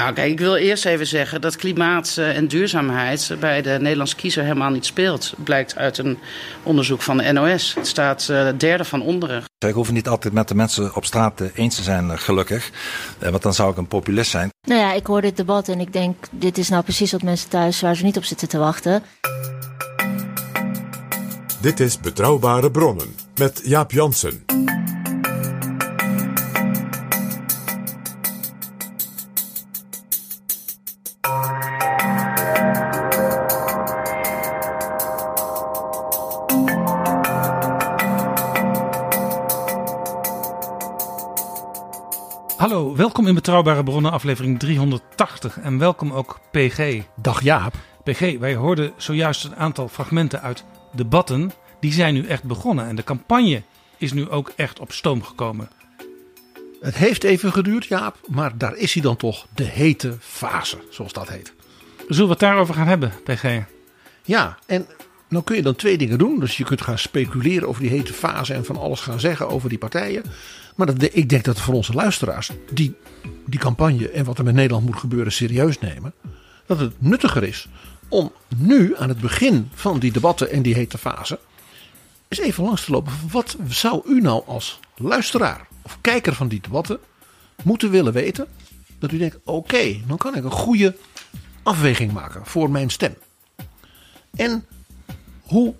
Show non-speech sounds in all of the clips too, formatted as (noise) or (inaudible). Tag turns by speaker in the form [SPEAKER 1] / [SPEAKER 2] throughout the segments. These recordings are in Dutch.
[SPEAKER 1] Nou, kijk, ik wil eerst even zeggen dat klimaat eh, en duurzaamheid bij de Nederlandse kiezer helemaal niet speelt. Blijkt uit een onderzoek van de NOS. Het staat eh, derde van onderen.
[SPEAKER 2] Ik hoef het niet altijd met de mensen op straat eh, eens te zijn, gelukkig. Eh, Want dan zou ik een populist zijn.
[SPEAKER 3] Nou ja, ik hoor dit debat en ik denk, dit is nou precies wat mensen thuis waar ze niet op zitten te wachten.
[SPEAKER 4] Dit is Betrouwbare Bronnen met Jaap Jansen.
[SPEAKER 5] Welkom in Betrouwbare Bronnen, aflevering 380. En welkom ook PG.
[SPEAKER 6] Dag Jaap.
[SPEAKER 5] PG, wij hoorden zojuist een aantal fragmenten uit debatten. Die zijn nu echt begonnen en de campagne is nu ook echt op stoom gekomen.
[SPEAKER 6] Het heeft even geduurd, Jaap, maar daar is hij dan toch, de hete fase, zoals dat heet.
[SPEAKER 5] Zullen we het daarover gaan hebben, PG?
[SPEAKER 6] Ja, en dan kun je dan twee dingen doen. Dus je kunt gaan speculeren over die hete fase en van alles gaan zeggen over die partijen. Maar ik denk dat voor onze luisteraars, die die campagne en wat er met Nederland moet gebeuren serieus nemen, dat het nuttiger is om nu aan het begin van die debatten en die hete fase eens even langs te lopen. Wat zou u nou als luisteraar of kijker van die debatten moeten willen weten? Dat u denkt, oké, dan kan ik een goede afweging maken voor mijn stem. En hoe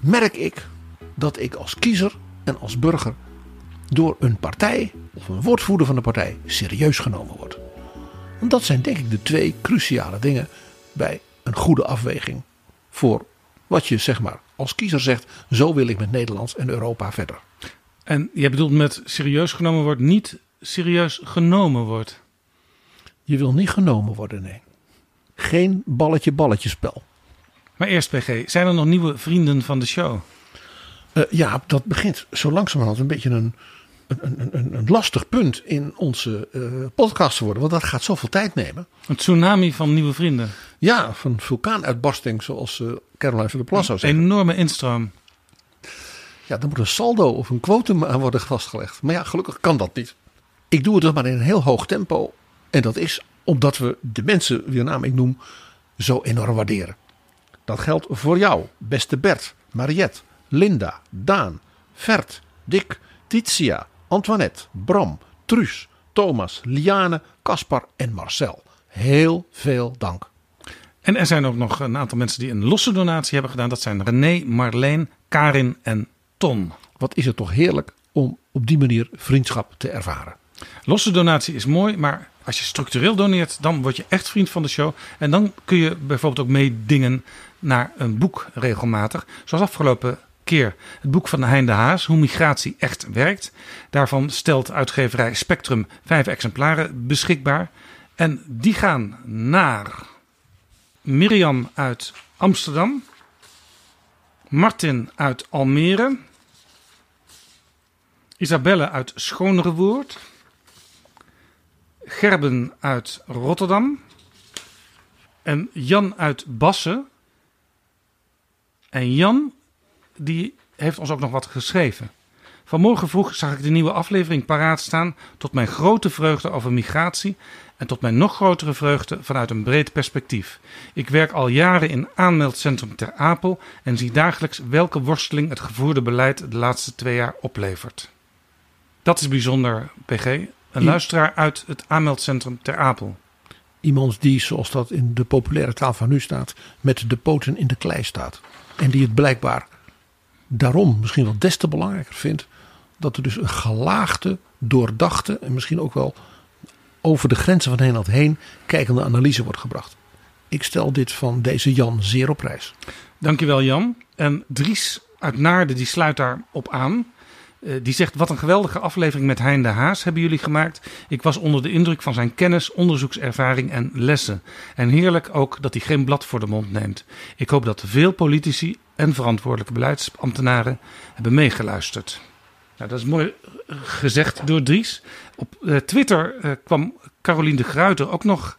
[SPEAKER 6] merk ik dat ik als kiezer en als burger door een partij of een woordvoerder van de partij serieus genomen word? Want dat zijn denk ik de twee cruciale dingen bij een goede afweging voor wat je zeg maar als kiezer zegt, zo wil ik met Nederland en Europa verder.
[SPEAKER 5] En je bedoelt met serieus genomen wordt, niet serieus genomen wordt.
[SPEAKER 6] Je wil niet genomen worden, nee. Geen balletje-balletje spel.
[SPEAKER 5] Maar eerst PG, zijn er nog nieuwe vrienden van de show?
[SPEAKER 6] Eh, ja, dat begint zo langzamerhand een beetje een, een, een, een, een lastig punt in onze eh, podcast te worden. Want dat gaat zoveel tijd nemen.
[SPEAKER 5] Een tsunami van nieuwe vrienden.
[SPEAKER 6] Ja, van vulkaanuitbarsting zoals uh, Caroline van der Plas zou
[SPEAKER 5] Een enorme instroom.
[SPEAKER 6] Ja, dan moet een saldo of een quotum aan worden vastgelegd. Maar ja, gelukkig kan dat niet. Ik doe het dus maar in een heel hoog tempo. En dat is omdat we de mensen, wie naam ik noem, zo enorm waarderen. Dat geldt voor jou, beste Bert, Mariette, Linda, Daan, Vert, Dick, Titia, Antoinette, Bram, Truus, Thomas, Liane, Caspar en Marcel. Heel veel dank.
[SPEAKER 5] En er zijn ook nog een aantal mensen die een losse donatie hebben gedaan. Dat zijn René, Marleen, Karin en Ton.
[SPEAKER 6] Wat is het toch heerlijk om op die manier vriendschap te ervaren.
[SPEAKER 5] Losse donatie is mooi, maar als je structureel doneert, dan word je echt vriend van de show. En dan kun je bijvoorbeeld ook meedingen naar een boek regelmatig. Zoals afgelopen keer het boek van Hein de Haas, Hoe migratie echt werkt. Daarvan stelt uitgeverij Spectrum vijf exemplaren beschikbaar. En die gaan naar Mirjam uit Amsterdam, Martin uit Almere, Isabelle uit Schonerewoerd, Gerben uit Rotterdam en Jan uit Bassen. En Jan, die heeft ons ook nog wat geschreven. Vanmorgen vroeg zag ik de nieuwe aflevering paraat staan. Tot mijn grote vreugde over migratie. En tot mijn nog grotere vreugde vanuit een breed perspectief. Ik werk al jaren in aanmeldcentrum Ter Apel. En zie dagelijks welke worsteling het gevoerde beleid de laatste twee jaar oplevert. Dat is bijzonder, PG. Een luisteraar uit het aanmeldcentrum Ter Apel.
[SPEAKER 6] Iemand die, zoals dat in de populaire taal van nu staat, met de poten in de klei staat. En die het blijkbaar daarom misschien wel des te belangrijker vindt dat er dus een gelaagde, doordachte en misschien ook wel over de grenzen van Nederland heen kijkende analyse wordt gebracht. Ik stel dit van deze Jan zeer op prijs.
[SPEAKER 5] Dankjewel Jan. En Dries uit Naarden die sluit daarop aan. Uh, die zegt: Wat een geweldige aflevering met Hein de Haas hebben jullie gemaakt. Ik was onder de indruk van zijn kennis, onderzoekservaring en lessen. En heerlijk ook dat hij geen blad voor de mond neemt. Ik hoop dat veel politici en verantwoordelijke beleidsambtenaren hebben meegeluisterd. Nou, dat is mooi gezegd door Dries. Op uh, Twitter kwam Carolien de Gruiter ook nog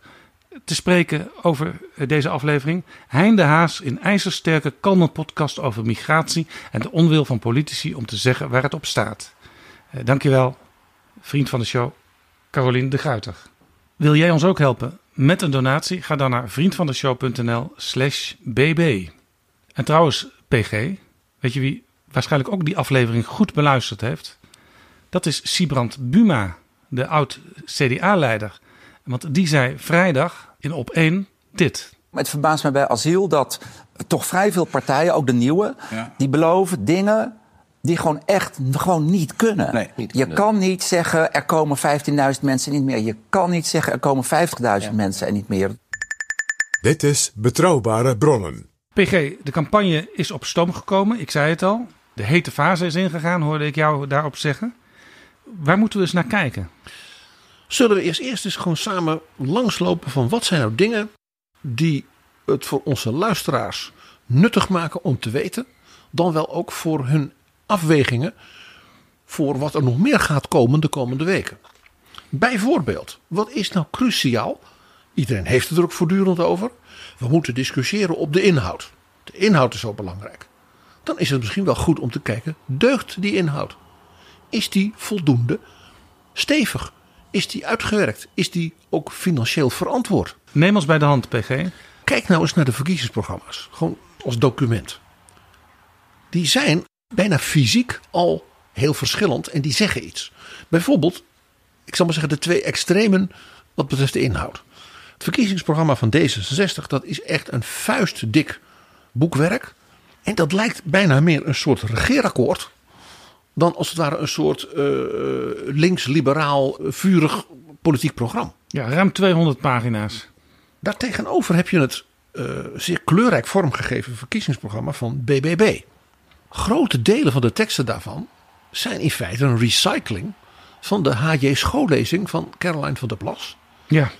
[SPEAKER 5] te spreken over deze aflevering. Hein de Haas in ijzersterke, kalme podcast over migratie en de onwil van politici om te zeggen waar het op staat. Uh, dankjewel, vriend van de show, Carolien de Gruiter. Wil jij ons ook helpen met een donatie? Ga dan naar vriendvandeshow.nl slash bb. En trouwens, PG, weet je wie waarschijnlijk ook die aflevering goed beluisterd heeft? Dat is Sibrand Buma, de oud-CDA-leider. Want die zei vrijdag in op 1 dit.
[SPEAKER 7] Het verbaast mij bij asiel dat toch vrij veel partijen, ook de nieuwe, ja. die beloven dingen die gewoon echt gewoon niet kunnen.
[SPEAKER 8] Nee, niet
[SPEAKER 7] je kunnen. kan niet zeggen er komen 15.000 mensen en niet meer. Je kan niet zeggen er komen 50.000 ja. mensen en niet meer.
[SPEAKER 4] Dit is Betrouwbare Bronnen.
[SPEAKER 5] PG, de campagne is op stoom gekomen. Ik zei het al. De hete fase is ingegaan, hoorde ik jou daarop zeggen. Waar moeten we eens naar kijken?
[SPEAKER 6] Zullen we eerst, eerst eens gewoon samen langslopen van wat zijn nou dingen die het voor onze luisteraars nuttig maken om te weten. Dan wel ook voor hun afwegingen voor wat er nog meer gaat komen de komende weken. Bijvoorbeeld, wat is nou cruciaal? Iedereen heeft het er ook voortdurend over. We moeten discussiëren op de inhoud. De inhoud is zo belangrijk. Dan is het misschien wel goed om te kijken, deugt die inhoud? Is die voldoende stevig? Is die uitgewerkt? Is die ook financieel verantwoord?
[SPEAKER 5] Neem ons bij de hand, PG.
[SPEAKER 6] Kijk nou eens naar de verkiezingsprogramma's. Gewoon als document. Die zijn bijna fysiek al heel verschillend en die zeggen iets. Bijvoorbeeld, ik zal maar zeggen, de twee extremen wat betreft de inhoud. Het verkiezingsprogramma van D66, dat is echt een vuistdik boekwerk. En dat lijkt bijna meer een soort regeerakkoord dan als het ware een soort uh, links-liberaal, vurig politiek programma.
[SPEAKER 5] Ja, ruim 200 pagina's.
[SPEAKER 6] Daartegenover heb je het uh, zeer kleurrijk vormgegeven verkiezingsprogramma van BBB. Grote delen van de teksten daarvan zijn in feite een recycling van de HJ schoollezing van Caroline van der Plas.
[SPEAKER 5] Ja.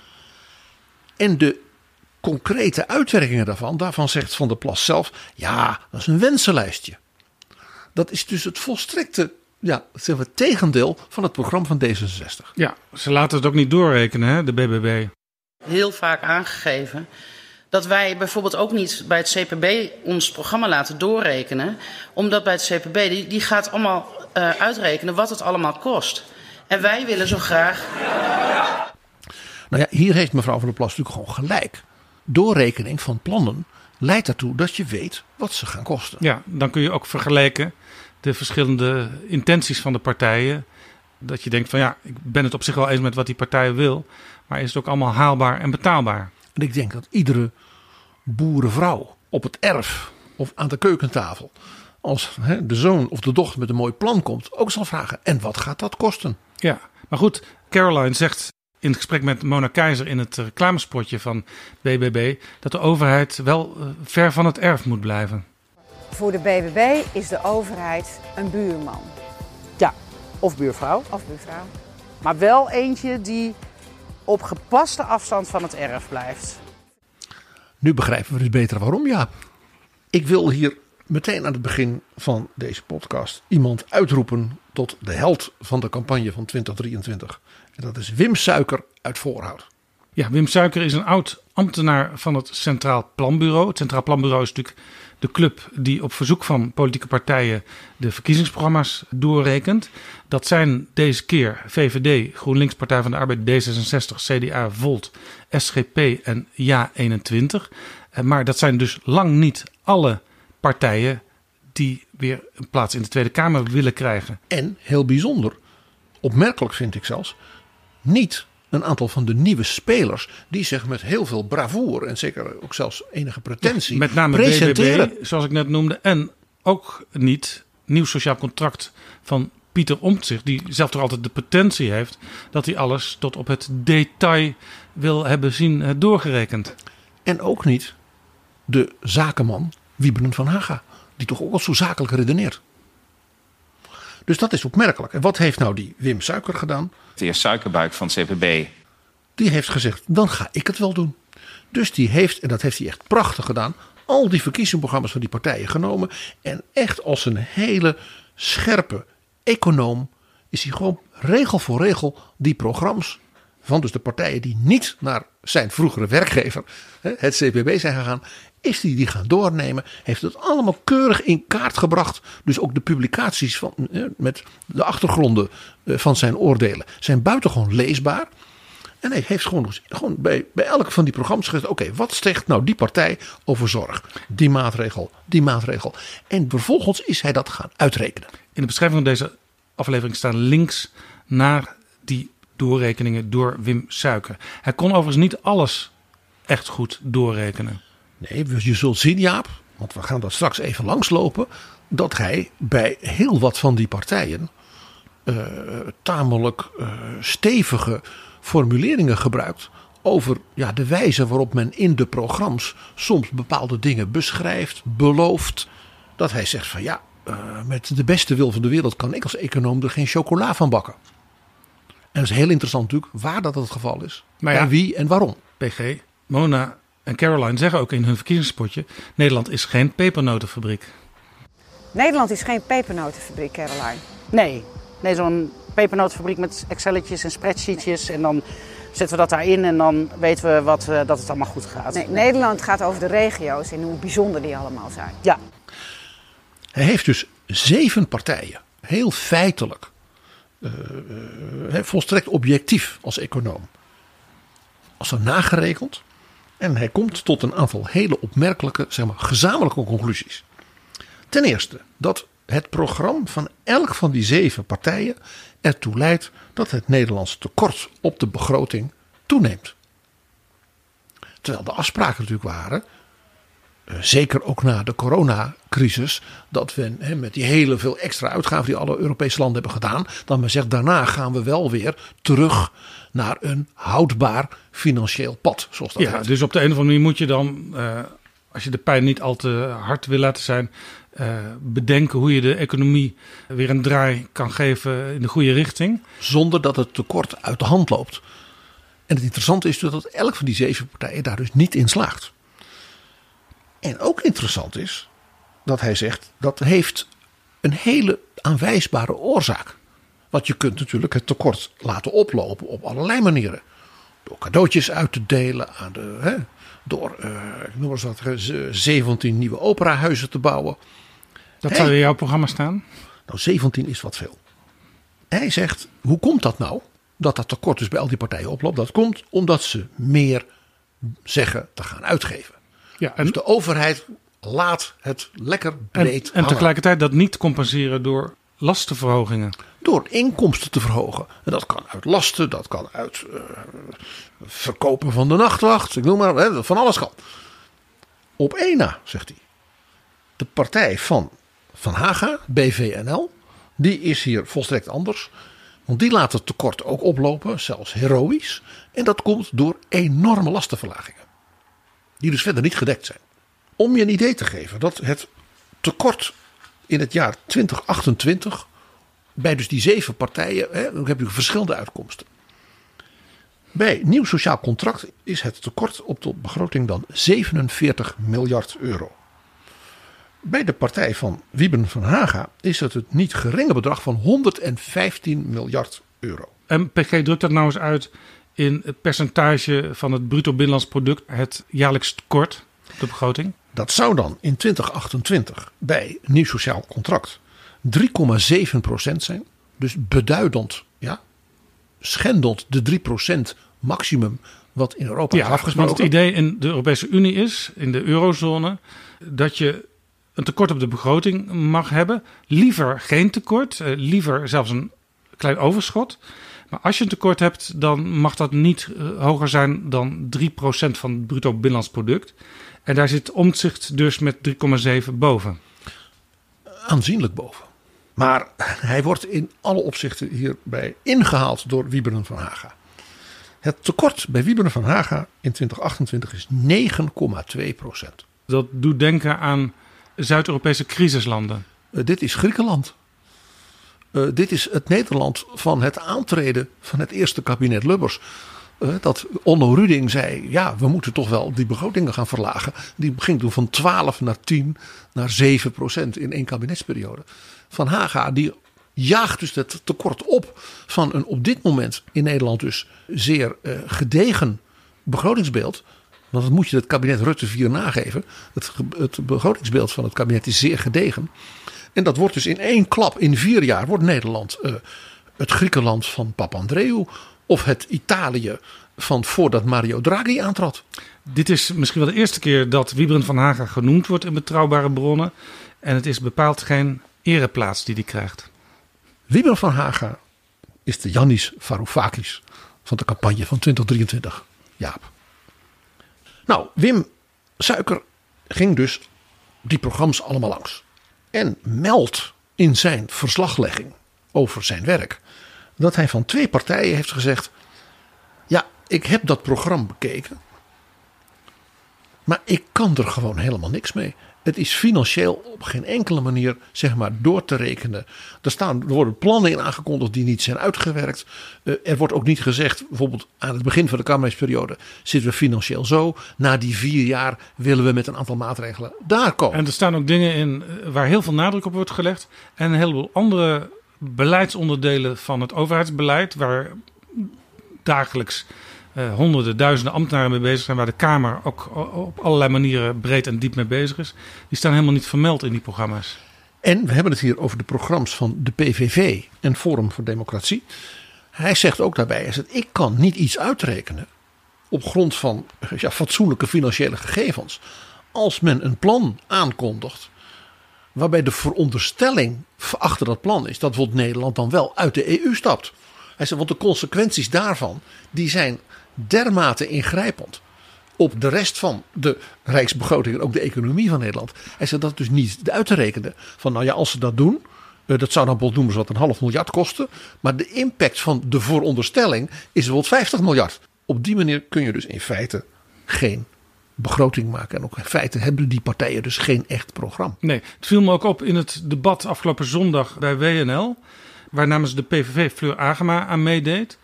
[SPEAKER 6] En de concrete uitwerkingen daarvan, daarvan zegt Van der Plas zelf, ja, dat is een wensenlijstje. Dat is dus het volstrekte ja, zeg maar, tegendeel van het programma van D66.
[SPEAKER 5] Ja, ze laten het ook niet doorrekenen, hè, de BBB.
[SPEAKER 1] Heel vaak aangegeven dat wij bijvoorbeeld ook niet bij het CPB ons programma laten doorrekenen. Omdat bij het CPB, die, die gaat allemaal uh, uitrekenen wat het allemaal kost. En wij willen zo graag.
[SPEAKER 6] Nou ja, hier heeft mevrouw van der Plas natuurlijk gewoon gelijk. Doorrekening van plannen leidt ertoe dat je weet wat ze gaan kosten.
[SPEAKER 5] Ja, dan kun je ook vergelijken de verschillende intenties van de partijen. Dat je denkt van ja, ik ben het op zich wel eens met wat die partijen wil. Maar is het ook allemaal haalbaar en betaalbaar?
[SPEAKER 6] En ik denk dat iedere boerenvrouw op het erf of aan de keukentafel. Als hè, de zoon of de dochter met een mooi plan komt, ook zal vragen: en wat gaat dat kosten?
[SPEAKER 5] Ja, maar goed, Caroline zegt in het gesprek met Mona Keizer in het reclamespotje van BBB dat de overheid wel ver van het erf moet blijven.
[SPEAKER 9] Voor de BBB is de overheid een buurman.
[SPEAKER 10] Ja, of buurvrouw.
[SPEAKER 9] Of buurvrouw.
[SPEAKER 10] Maar wel eentje die op gepaste afstand van het erf blijft.
[SPEAKER 6] Nu begrijpen we dus beter waarom, ja. Ik wil hier meteen aan het begin van deze podcast iemand uitroepen tot de held van de campagne van 2023. En dat is Wim Suiker uit Voorhout.
[SPEAKER 5] Ja, Wim Suiker is een oud ambtenaar van het Centraal Planbureau. Het Centraal Planbureau is natuurlijk de club die op verzoek van politieke partijen de verkiezingsprogramma's doorrekent. Dat zijn deze keer VVD, GroenLinks, Partij van de Arbeid, D66, CDA, Volt, SGP en Ja21. Maar dat zijn dus lang niet alle partijen die weer een plaats in de Tweede Kamer willen krijgen.
[SPEAKER 6] En heel bijzonder, opmerkelijk vind ik zelfs, niet een aantal van de nieuwe spelers die zich met heel veel bravoure en zeker ook zelfs enige pretentie
[SPEAKER 5] Met name
[SPEAKER 6] presenteren.
[SPEAKER 5] BBB, zoals ik net noemde. En ook niet nieuw sociaal contract van Pieter Omtzigt. Die zelf toch altijd de potentie heeft dat hij alles tot op het detail wil hebben zien eh, doorgerekend.
[SPEAKER 6] En ook niet de zakenman Wieberen van Haga, die toch ook al zo zakelijk redeneert. Dus dat is opmerkelijk. En wat heeft nou die Wim Suiker gedaan?
[SPEAKER 8] De heer Suikerbuik van CPB.
[SPEAKER 6] Die heeft gezegd, dan ga ik het wel doen. Dus die heeft, en dat heeft hij echt prachtig gedaan, al die verkiezingsprogramma's van die partijen genomen. En echt als een hele scherpe econoom is hij gewoon regel voor regel die programma's van dus de partijen die niet naar zijn vroegere werkgever, het CPB, zijn gegaan, is hij die gaan doornemen. Heeft het allemaal keurig in kaart gebracht. Dus ook de publicaties van, eh, met de achtergronden eh, van zijn oordelen zijn buitengewoon leesbaar. En hij heeft gewoon, gewoon bij, bij elk van die programma's gezegd: oké, wat zegt nou die partij over zorg? Die maatregel, die maatregel. En vervolgens is hij dat gaan uitrekenen.
[SPEAKER 5] In de beschrijving van deze aflevering staan links naar die doorrekeningen door Wim Suiker. Hij kon overigens niet alles echt goed doorrekenen.
[SPEAKER 6] Nee, dus je zult zien, Jaap, want we gaan dat straks even langslopen, dat hij bij heel wat van die partijen eh, tamelijk eh, stevige formuleringen gebruikt over ja, de wijze waarop men in de programma's soms bepaalde dingen beschrijft, belooft. Dat hij zegt van ja, eh, met de beste wil van de wereld kan ik als econoom er geen chocola van bakken. En dat is heel interessant natuurlijk waar dat het geval is.
[SPEAKER 5] Maar ja,
[SPEAKER 6] en wie en waarom.
[SPEAKER 5] PG, Mona en Caroline zeggen ook in hun verkiezingspotje: Nederland is geen pepernotenfabriek.
[SPEAKER 9] Nederland is geen pepernotenfabriek, Caroline.
[SPEAKER 1] Nee, nee zo'n pepernotenfabriek met Excelletjes en spreadsheetjes. En dan zetten we dat daarin en dan weten we wat, eh, dat het allemaal goed gaat.
[SPEAKER 9] Nee, Nederland gaat over de regio's en hoe bijzonder die allemaal zijn.
[SPEAKER 1] Ja.
[SPEAKER 6] Hij heeft dus zeven partijen, heel feitelijk, eh, eh, volstrekt objectief als econoom, als er nagerekend. En hij komt tot een aantal hele opmerkelijke, zeg maar, gezamenlijke conclusies. Ten eerste dat het programma van elk van die zeven partijen ertoe leidt dat het Nederlands tekort op de begroting toeneemt. Terwijl de afspraken natuurlijk waren, eh, zeker ook na de coronacrisis, dat we met die hele veel extra uitgaven die alle Europese landen hebben gedaan, dat men zegt daarna gaan we wel weer terug naar een houdbaar financieel pad. Zoals dat
[SPEAKER 5] Ja,
[SPEAKER 6] heet.
[SPEAKER 5] dus op de een of andere manier moet je dan, eh, als je de pijn niet al te hard wil laten zijn, eh, bedenken hoe je de economie weer een draai kan geven in de goede richting.
[SPEAKER 6] Zonder dat het tekort uit de hand loopt. En het interessante is dat elk van die zeven partijen daar dus niet in slaagt. En ook interessant is dat hij zegt dat heeft een hele aanwijsbare oorzaak. Want je kunt natuurlijk het tekort laten oplopen op allerlei manieren. Door cadeautjes uit te delen aan de. Hè, door, eh, ik noem eens wat, eh, z- 17 nieuwe operahuizen te bouwen.
[SPEAKER 5] Dat
[SPEAKER 6] Hey.
[SPEAKER 5] zou in jouw programma staan.
[SPEAKER 6] Nou, 17 is wat veel. Hij zegt, hoe komt dat nou? Dat dat tekort dus bij al die partijen oploopt. Dat komt omdat ze meer zeggen te gaan uitgeven.
[SPEAKER 5] Ja, en,
[SPEAKER 6] Dus de overheid laat het lekker
[SPEAKER 5] en,
[SPEAKER 6] breed
[SPEAKER 5] en
[SPEAKER 6] hangen.
[SPEAKER 5] tegelijkertijd dat niet compenseren door lastenverhogingen.
[SPEAKER 6] Door inkomsten te verhogen. En dat kan uit lasten, dat kan uit eh, verkopen van de nachtwacht. Ik noem maar, hè, van alles kan. Op één na, zegt hij. De partij van Van Haga, BVNL, die is hier volstrekt anders. Want die laat het tekort ook oplopen, zelfs heroïs. En dat komt door enorme lastenverlagingen. Die dus verder niet gedekt zijn. Om je een idee te geven dat het tekort in het jaar 2028 bij dus die zeven partijen, hè, dan heb je verschillende uitkomsten. Bij nieuw sociaal contract is het tekort op de begroting dan 47 miljard euro. Bij de partij van Wieben van Haga is het het niet geringe bedrag van 115 miljard euro.
[SPEAKER 5] En PG drukt dat nou eens uit in het percentage van het bruto binnenlands product, het jaarlijks tekort op de begroting.
[SPEAKER 6] Dat zou dan in 2028 bij nieuw sociaal contract 3,7 procent zijn. Dus beduidend, ja, schendend de 3 procent maximum wat in Europa is
[SPEAKER 5] Ja,
[SPEAKER 6] afgesproken.
[SPEAKER 5] want het idee in de Europese Unie is, in de eurozone, dat je een tekort op de begroting mag hebben. Liever geen tekort, eh, liever zelfs een klein overschot. Maar als je een tekort hebt, dan mag dat niet uh, hoger zijn dan 3% van het bruto binnenlands product. En daar zit omzicht dus met 3,7 boven.
[SPEAKER 6] Aanzienlijk boven. Maar hij wordt in alle opzichten hierbij ingehaald door Wieberen van Haga. Het tekort bij Wieberen van Haga in 2028 is 9,2 procent.
[SPEAKER 5] Dat doet denken aan Zuid-Europese crisislanden.
[SPEAKER 6] Uh, dit is Griekenland. Uh, dit is het Nederland van het aantreden van het eerste kabinet Lubbers. Uh, dat Onno Ruding zei: ja, we moeten toch wel die begrotingen gaan verlagen. Die ging toen van 12 naar 10 naar 7 procent in één kabinetsperiode. Van Haga, die jaagt dus het tekort op van een op dit moment in Nederland dus zeer uh, gedegen begrotingsbeeld. Want dat moet je het kabinet Rutte 4 nageven. Het, het begrotingsbeeld van het kabinet is zeer gedegen. En dat wordt dus in één klap, in vier jaar, wordt Nederland uh, het Griekenland van Papandreou. Of het Italië van voordat Mario Draghi aantrad.
[SPEAKER 5] Dit is misschien wel de eerste keer dat Wiebren van Haga genoemd wordt in betrouwbare bronnen. En het is bepaald geen ereplaats die hij krijgt.
[SPEAKER 6] Wiebren van Haga is de Yannis Varoufakis van de campagne van 2023. Jaap. Nou, Wim Suiker ging dus die programma's allemaal langs. En meldt in zijn verslaglegging over zijn werk dat hij van twee partijen heeft gezegd: Ja, ik heb dat programma bekeken, maar ik kan er gewoon helemaal niks mee. Het is financieel op geen enkele manier zeg maar, door te rekenen. Er, staan, er worden plannen in aangekondigd die niet zijn uitgewerkt. Uh, er wordt ook niet gezegd, bijvoorbeeld aan het begin van de kabinetsperiode zitten we financieel zo. Na die vier jaar willen we met een aantal maatregelen daar komen.
[SPEAKER 5] En er staan ook dingen in waar heel veel nadruk op wordt gelegd. En een heleboel andere beleidsonderdelen van het overheidsbeleid, waar dagelijks uh, honderden, duizenden ambtenaren mee bezig zijn, waar de Kamer ook op allerlei manieren breed en diep mee bezig is, die staan helemaal niet vermeld in die programma's.
[SPEAKER 6] En we hebben het hier over de programma's van de PVV en Forum voor Democratie. Hij zegt ook daarbij: hij zegt, ik kan niet iets uitrekenen op grond van ja, fatsoenlijke financiële gegevens. Als men een plan aankondigt waarbij de veronderstelling achter dat plan is dat Nederland dan wel uit de EU stapt. Hij zegt, want de consequenties daarvan die zijn dermate ingrijpend op de rest van de rijksbegroting en ook de economie van Nederland. Hij zegt dat dus niet uit te rekenen. Van nou ja, als ze dat doen, eh, dat zou dan noemen wat een half miljard kosten. Maar de impact van de vooronderstelling is bijvoorbeeld 50 miljard. Op die manier kun je dus in feite geen begroting maken. En ook in feite hebben die partijen dus geen echt programma.
[SPEAKER 5] Nee, het viel me ook op in het debat afgelopen zondag bij WNL. Waar namens de PVV Fleur Agema aan meedeed.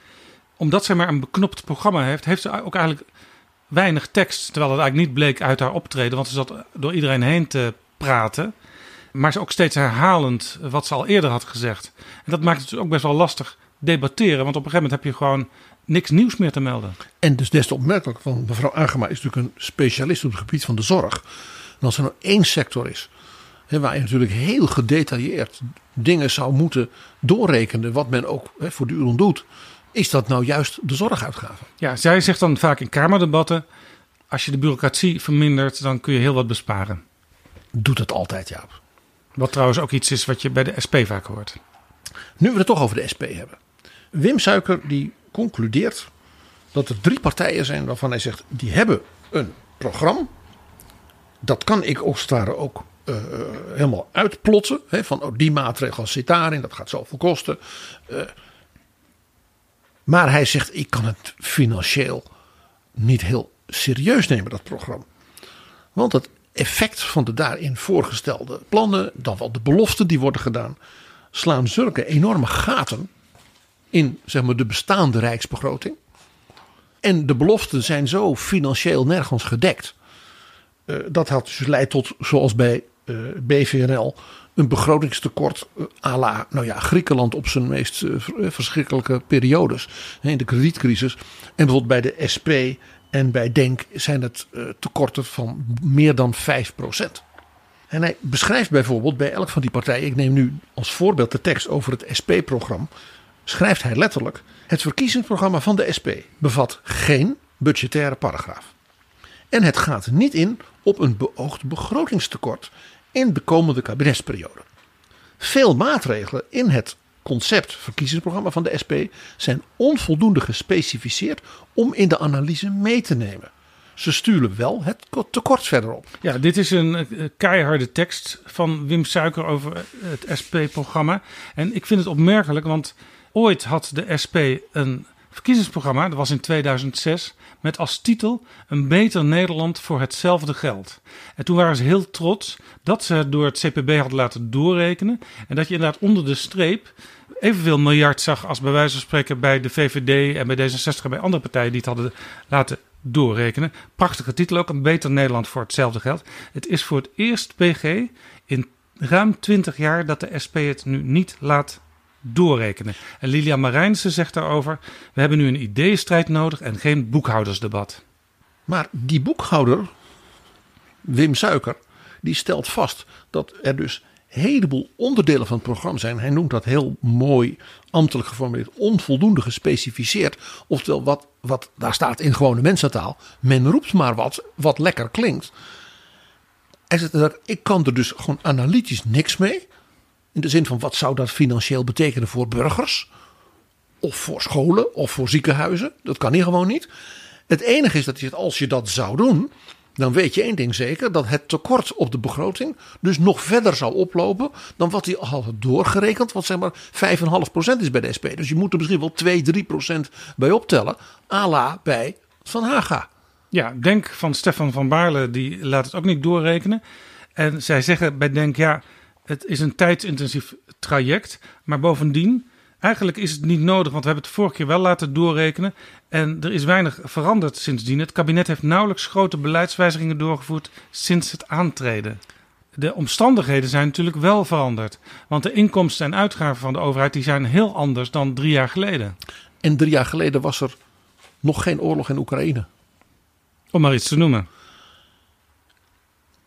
[SPEAKER 5] Omdat zij maar een beknopt programma heeft, heeft ze ook eigenlijk weinig tekst. Terwijl het eigenlijk niet bleek uit haar optreden. Want ze zat door iedereen heen te praten. Maar ze ook steeds herhalend wat ze al eerder had gezegd. En dat maakt het dus ook best wel lastig debatteren. Want op een gegeven moment heb je gewoon niks nieuws meer te melden.
[SPEAKER 6] En dus des te opmerkelijk, want mevrouw Agema is natuurlijk een specialist op het gebied van de zorg. En als er nou één sector is waar je natuurlijk heel gedetailleerd dingen zou moeten doorrekenen, wat men ook hè, voortdurend doet, is dat nou juist de zorguitgaven.
[SPEAKER 5] Ja, zij zegt dan vaak in Kamerdebatten, als je de bureaucratie vermindert, dan kun je heel wat besparen.
[SPEAKER 6] Doet het altijd, Jaap.
[SPEAKER 5] Wat trouwens ook iets is wat je bij de SP vaak hoort.
[SPEAKER 6] Nu we het toch over de SP hebben. Wim Suiker die concludeert dat er drie partijen zijn waarvan hij zegt die hebben een programma. Dat kan ik als het ware ook uh, helemaal uitplotten. Hè, van oh, die maatregel zit daarin, dat gaat zoveel kosten. Uh, maar hij zegt ik kan het financieel niet heel serieus nemen, dat programma. Want het effect van de daarin voorgestelde plannen, dan wel de beloften die worden gedaan, slaan zulke enorme gaten in zeg maar, de bestaande rijksbegroting. En de beloften zijn zo financieel nergens gedekt. Uh, dat had dus leidt tot, zoals bij uh, eh, BVNL, een begrotingstekort uh, à la nou ja, Griekenland op zijn meest verschrikkelijke periodes. In de kredietcrisis. En bijvoorbeeld bij de SP en bij Denk zijn het tekorten van meer dan 5% En hij beschrijft bijvoorbeeld bij elk van die partijen, ik neem nu als voorbeeld de tekst over het SP-programma schrijft hij letterlijk: Het verkiezingsprogramma van de SP bevat geen budgettaire paragraaf. En het gaat niet in op een beoogd begrotingstekort in de komende kabinetsperiode. Veel maatregelen in het concept verkiezingsprogramma van de SP zijn onvoldoende gespecificeerd om in de analyse mee te nemen. Ze sturen wel het tekort verder op.
[SPEAKER 5] Ja, dit is een eh, keiharde tekst van Wim Suiker over het SP-programma. En ik vind het opmerkelijk, want ooit had de SP een verkiezingsprogramma, dat was in 2006, met als titel Een beter Nederland voor hetzelfde geld. En toen waren ze heel trots dat ze het door het CPB hadden laten doorrekenen. En dat je inderdaad onder de streep evenveel miljard zag als bij wijze van spreken bij de VVD en bij D66 en bij andere partijen die het hadden laten doorrekenen. Prachtige titel ook, Een beter Nederland voor hetzelfde geld. Het is voor het eerst PG in ruim 20 jaar dat de SP het nu niet laat doorrekenen. En Lilian Marijnse zegt daarover: We hebben nu een ideeënstrijd nodig en geen boekhoudersdebat.
[SPEAKER 6] Maar die boekhouder, Wim Suiker, die stelt vast dat er dus een heleboel onderdelen van het programma zijn. Hij noemt dat heel mooi ambtelijk geformuleerd, onvoldoende gespecificeerd. Oftewel, wat, wat daar staat in gewone mensentaal. Men roept maar wat, wat lekker klinkt. Hij zegt, ik kan er dus gewoon analytisch niks mee. In de zin van wat zou dat financieel betekenen voor burgers? Of voor scholen of voor ziekenhuizen? Dat kan hier gewoon niet. Het enige is dat als je dat zou doen, dan weet je één ding zeker: dat het tekort op de begroting dus nog verder zou oplopen dan wat hij al had doorgerekend, wat zeg maar 5,5% is bij de SP. Dus je moet er misschien wel 2, 3% bij optellen, à la bij Van Haga.
[SPEAKER 5] Ja, Denk van Stefan van Baarle, die laat het ook niet doorrekenen. En zij zeggen bij Denk, ja, het is een tijdsintensief traject. Maar bovendien, eigenlijk is het niet nodig, want we hebben het vorige keer wel laten doorrekenen. En er is weinig veranderd sindsdien. Het kabinet heeft nauwelijks grote beleidswijzigingen doorgevoerd sinds het aantreden. De omstandigheden zijn natuurlijk wel veranderd. Want de inkomsten en uitgaven van de overheid die zijn heel anders dan drie jaar geleden.
[SPEAKER 6] En drie jaar geleden was er nog geen oorlog in Oekraïne.
[SPEAKER 5] Om maar iets te noemen.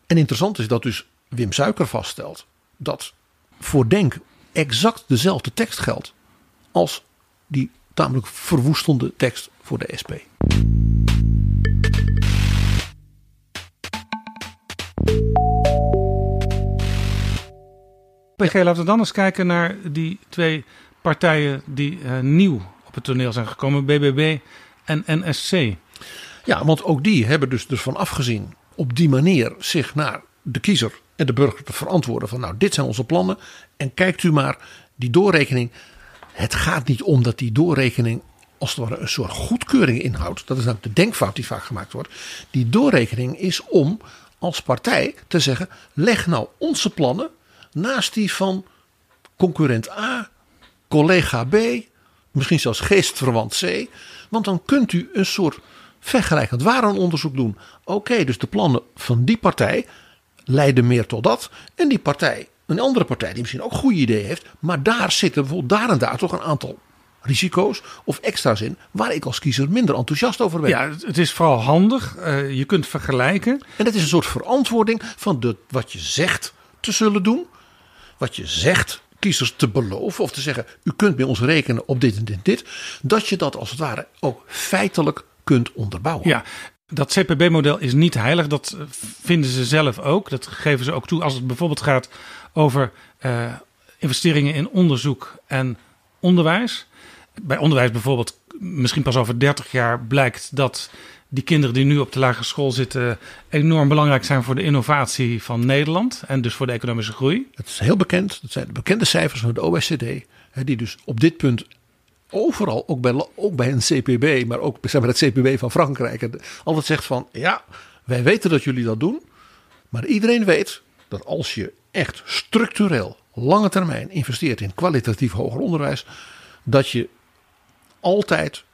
[SPEAKER 6] En interessant is dat dus Wim Suiker vaststelt dat voor Denk exact dezelfde tekst geldt als die tamelijk verwoestende tekst voor de SP.
[SPEAKER 5] PG, laten we dan eens kijken naar die twee partijen die uh, nieuw op het toneel zijn gekomen, BBB en NSC.
[SPEAKER 6] Ja, want ook die hebben dus, dus van afgezien op die manier zich naar de kiezer en de burger te verantwoorden van nou dit zijn onze plannen en kijkt u maar die doorrekening. Het gaat niet om dat die doorrekening als het ware een soort goedkeuring inhoudt. Dat is namelijk de denkfout die vaak gemaakt wordt. Die doorrekening is om als partij te zeggen leg nou onze plannen naast die van concurrent A, collega B, misschien zelfs geestverwant C. Want dan kunt u een soort vergelijkend onderzoek doen. Oké, dus de plannen van die partij leiden meer tot dat. En die partij, een andere partij die misschien ook goede ideeën heeft. Maar daar zitten bijvoorbeeld daar en daar toch een aantal risico's of extra's in. Waar ik als kiezer minder enthousiast over ben.
[SPEAKER 5] Ja, het is vooral handig. Uh, je kunt vergelijken.
[SPEAKER 6] En dat is een soort verantwoording van de, wat je zegt te zullen doen. Wat je zegt kiezers te beloven of te zeggen: u kunt bij ons rekenen op dit en dit en dit. Dat je dat als het ware ook feitelijk kunt onderbouwen.
[SPEAKER 5] Ja, dat CPB-model is niet heilig. Dat vinden ze zelf ook. Dat geven ze ook toe als het bijvoorbeeld gaat over uh, investeringen in onderzoek en onderwijs. Bij onderwijs bijvoorbeeld, misschien pas over 30 jaar blijkt dat die kinderen die nu op de lagere school zitten enorm belangrijk zijn voor de innovatie van Nederland en dus voor de economische groei.
[SPEAKER 6] Het is heel bekend. Dat zijn de bekende cijfers van de OECD, die dus op dit punt overal, ook bij, ook bij een CPB, maar ook zeg maar, het CPB van Frankrijk, altijd zegt van ja, wij weten dat jullie dat doen. Maar iedereen weet dat als je echt structureel, lange termijn investeert in kwalitatief hoger onderwijs, dat je altijd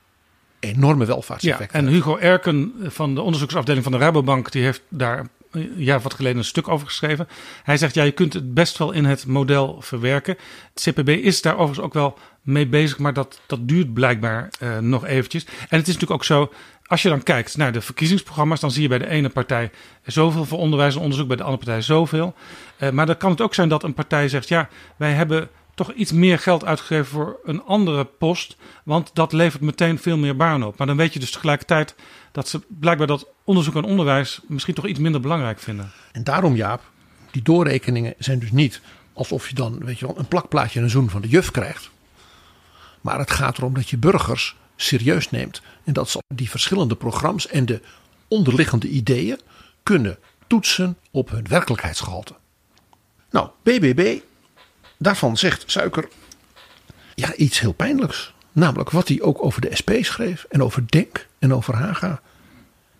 [SPEAKER 6] enorme welvaartseffecten
[SPEAKER 5] ja, En Hugo Erken van de onderzoeksafdeling van de Rabobank, die heeft daar een jaar wat geleden een stuk over geschreven. Hij zegt, ja, je kunt het best wel in het model verwerken. Het CPB is daar overigens ook wel mee bezig, maar dat, dat duurt blijkbaar uh, nog eventjes. En het is natuurlijk ook zo, als je dan kijkt naar de verkiezingsprogramma's, dan zie je bij de ene partij zoveel voor onderwijs en onderzoek, bij de andere partij zoveel. Uh, maar dan kan het ook zijn dat een partij zegt, ja, wij hebben toch iets meer geld uitgegeven voor een andere post. Want dat levert meteen veel meer banen op. Maar dan weet je dus tegelijkertijd dat ze blijkbaar dat onderzoek en onderwijs misschien toch iets minder belangrijk vinden.
[SPEAKER 6] En daarom, Jaap, die doorrekeningen zijn dus niet alsof je dan weet je wel, een plakplaatje en een zoen van de juf krijgt. Maar het gaat erom dat je burgers serieus neemt. En dat ze die verschillende programma's en de onderliggende ideeën kunnen toetsen op hun werkelijkheidsgehalte. Nou, BBB, daarvan zegt Suiker ja, iets heel pijnlijks. Namelijk wat hij ook over de SP schreef en over Denk en over Haga.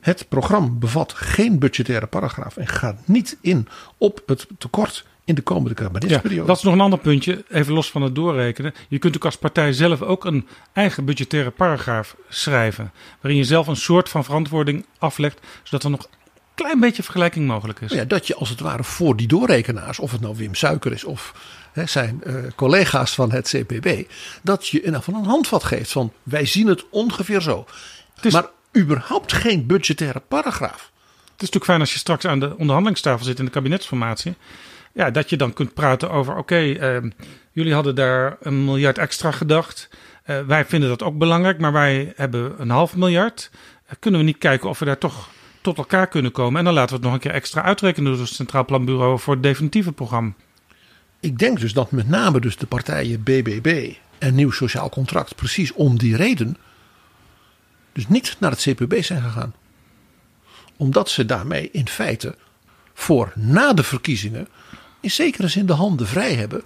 [SPEAKER 6] Het programma bevat geen budgettaire paragraaf en gaat niet in op het tekort in de komende kabinetsperiode.
[SPEAKER 5] Ja, dat is nog een ander puntje, even los van het doorrekenen. Je kunt ook als partij zelf ook een eigen budgettaire paragraaf schrijven. Waarin je zelf een soort van verantwoording aflegt, zodat er nog een klein beetje vergelijking mogelijk is.
[SPEAKER 6] Ja, dat je als het ware voor die doorrekenaars, of het nou Wim Suiker is of hè, zijn uh, collega's van het CPB, dat je in van een handvat geeft van wij zien het ongeveer zo.
[SPEAKER 5] is,
[SPEAKER 6] maar überhaupt geen budgettaire paragraaf.
[SPEAKER 5] Het is natuurlijk fijn als je straks aan de onderhandelingstafel zit in de kabinetsformatie. Ja, dat je dan kunt praten over: oké, uh, jullie hadden daar een miljard extra gedacht. Uh, wij vinden dat ook belangrijk, maar wij hebben een half miljard. Uh, kunnen we niet kijken of we daar toch tot elkaar kunnen komen? En dan laten we het nog een keer extra uitrekenen door het Centraal Planbureau voor het definitieve programma.
[SPEAKER 6] Ik denk dus dat met name dus de partijen BBB en Nieuw Sociaal Contract precies om die reden dus niet naar het CPB zijn gegaan. Omdat ze daarmee in feite voor na de verkiezingen in zekere zin de handen vrij hebben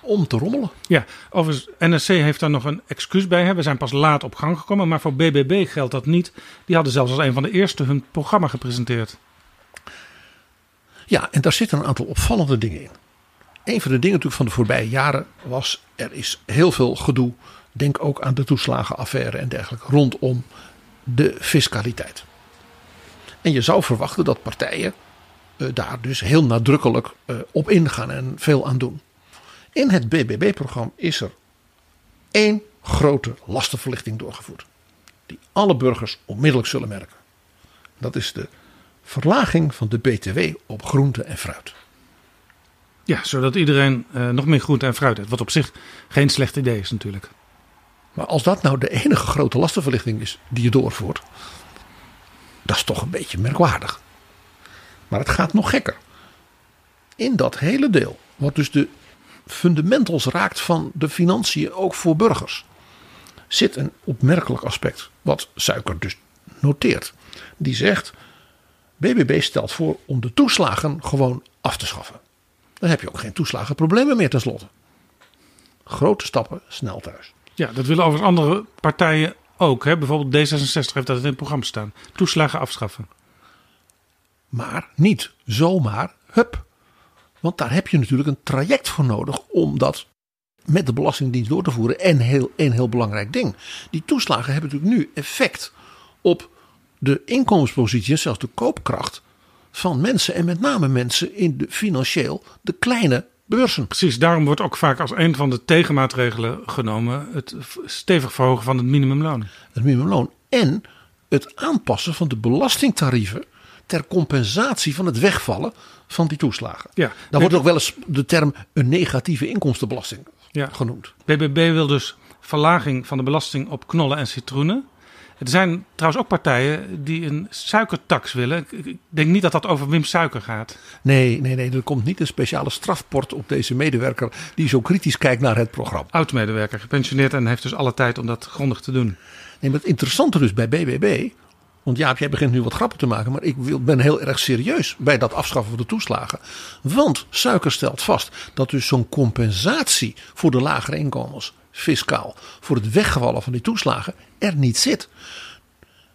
[SPEAKER 6] om te rommelen.
[SPEAKER 5] Ja, overigens, NSC heeft daar nog een excuus bij. Hè. We zijn pas laat op gang gekomen, maar voor BBB geldt dat niet. Die hadden zelfs als een van de eerste hun programma gepresenteerd.
[SPEAKER 6] Ja, en daar zitten een aantal opvallende dingen in. Een van de dingen natuurlijk van de voorbije jaren was... er is heel veel gedoe, denk ook aan de toeslagenaffaire en dergelijke... rondom de fiscaliteit. En je zou verwachten dat partijen daar dus heel nadrukkelijk uh, op ingaan en veel aan doen. In het BBB-programma is er één grote lastenverlichting doorgevoerd. Die alle burgers onmiddellijk zullen merken. Dat is de verlaging van de BTW op groente en fruit.
[SPEAKER 5] Ja, zodat iedereen uh, nog meer groente en fruit heeft. Wat op zich geen slecht idee is natuurlijk.
[SPEAKER 6] Maar als dat nou de enige grote lastenverlichting is die je doorvoert. Dat is toch een beetje merkwaardig. Maar het gaat nog gekker. In dat hele deel, wat dus de fundamentals raakt van de financiën ook voor burgers, zit een opmerkelijk aspect. Wat Suiker dus noteert. Die zegt: BBB stelt voor om de toeslagen gewoon af te schaffen. Dan heb je ook geen toeslagenproblemen meer tenslotte. Grote stappen snel thuis.
[SPEAKER 5] Ja, dat willen overigens andere partijen ook. Hè? Bijvoorbeeld D66 heeft dat in het programma staan. Toeslagen afschaffen.
[SPEAKER 6] Maar niet zomaar hup. Want daar heb je natuurlijk een traject voor nodig om dat met de Belastingdienst door te voeren. En heel, een heel belangrijk ding. Die toeslagen hebben natuurlijk nu effect op de inkomenspositie en zelfs de koopkracht van mensen. En met name mensen in de financieel de kleine beurzen.
[SPEAKER 5] Precies, daarom wordt ook vaak als een van de tegenmaatregelen genomen het stevig verhogen van het minimumloon.
[SPEAKER 6] Het minimumloon en het aanpassen van de belastingtarieven ter compensatie van het wegvallen van die toeslagen.
[SPEAKER 5] Ja,
[SPEAKER 6] Dan wordt ook wel eens de term een negatieve inkomstenbelasting
[SPEAKER 5] ja.
[SPEAKER 6] genoemd.
[SPEAKER 5] BBB wil dus verlaging van de belasting op knollen en citroenen. Er zijn trouwens ook partijen die een suikertax willen. Ik denk niet dat dat over Wim Suiker gaat.
[SPEAKER 6] Nee, nee, nee. Er komt niet een speciale strafport op deze medewerker die zo kritisch kijkt naar het programma.
[SPEAKER 5] Oud-medewerker, gepensioneerd en heeft dus alle tijd om dat grondig te doen.
[SPEAKER 6] Nee, maar het interessante dus bij BBB. Want Jaap, jij begint nu wat grappen te maken. Maar ik ben heel erg serieus bij dat afschaffen van de toeslagen. Want Suiker stelt vast dat dus zo'n compensatie voor de lagere inkomens fiscaal voor het weggevallen van die toeslagen er niet zit.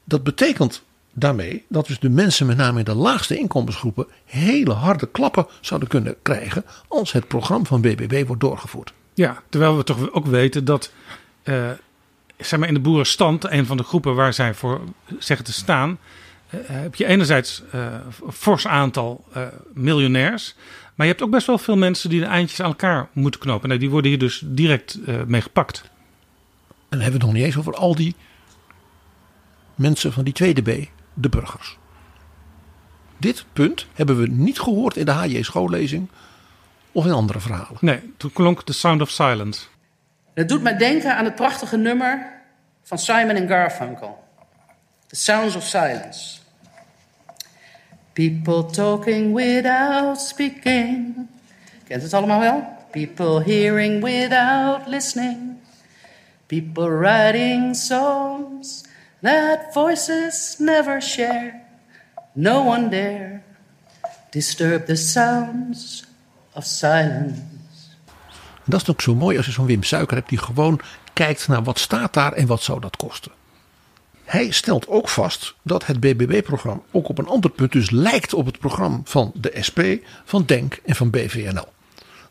[SPEAKER 6] Dat betekent daarmee dat dus de mensen met name in de laagste inkomensgroepen hele harde klappen zouden kunnen krijgen als het programma van BBB wordt doorgevoerd.
[SPEAKER 5] Ja, terwijl we toch ook weten dat uh, zeg maar in de boerenstand, een van de groepen waar zij voor zeggen te staan, uh, heb je enerzijds uh, een fors aantal miljonairs. Maar je hebt ook best wel veel mensen die de eindjes aan elkaar moeten knopen. Nou, die worden hier dus direct mee gepakt.
[SPEAKER 6] En dan hebben we het nog niet eens over al die mensen van die tweede B, de burgers. Dit punt hebben we niet gehoord in de HJ schoollezing of in andere verhalen.
[SPEAKER 5] Nee, toen klonk The Sound of Silence.
[SPEAKER 1] Het doet mij denken aan het prachtige nummer van Simon Garfunkel. The Sounds of Silence. People talking without speaking. Kent het allemaal wel? People hearing without listening.
[SPEAKER 11] People writing songs that voices never share. No one dare disturb the sounds of silence.
[SPEAKER 6] Dat is ook zo mooi als je zo'n Wim Suiker hebt die gewoon kijkt naar wat staat daar en wat zou dat kosten. Hij stelt ook vast dat het BBB-programma ook op een ander punt dus lijkt op het programma van de SP, van DENK en van BVNL.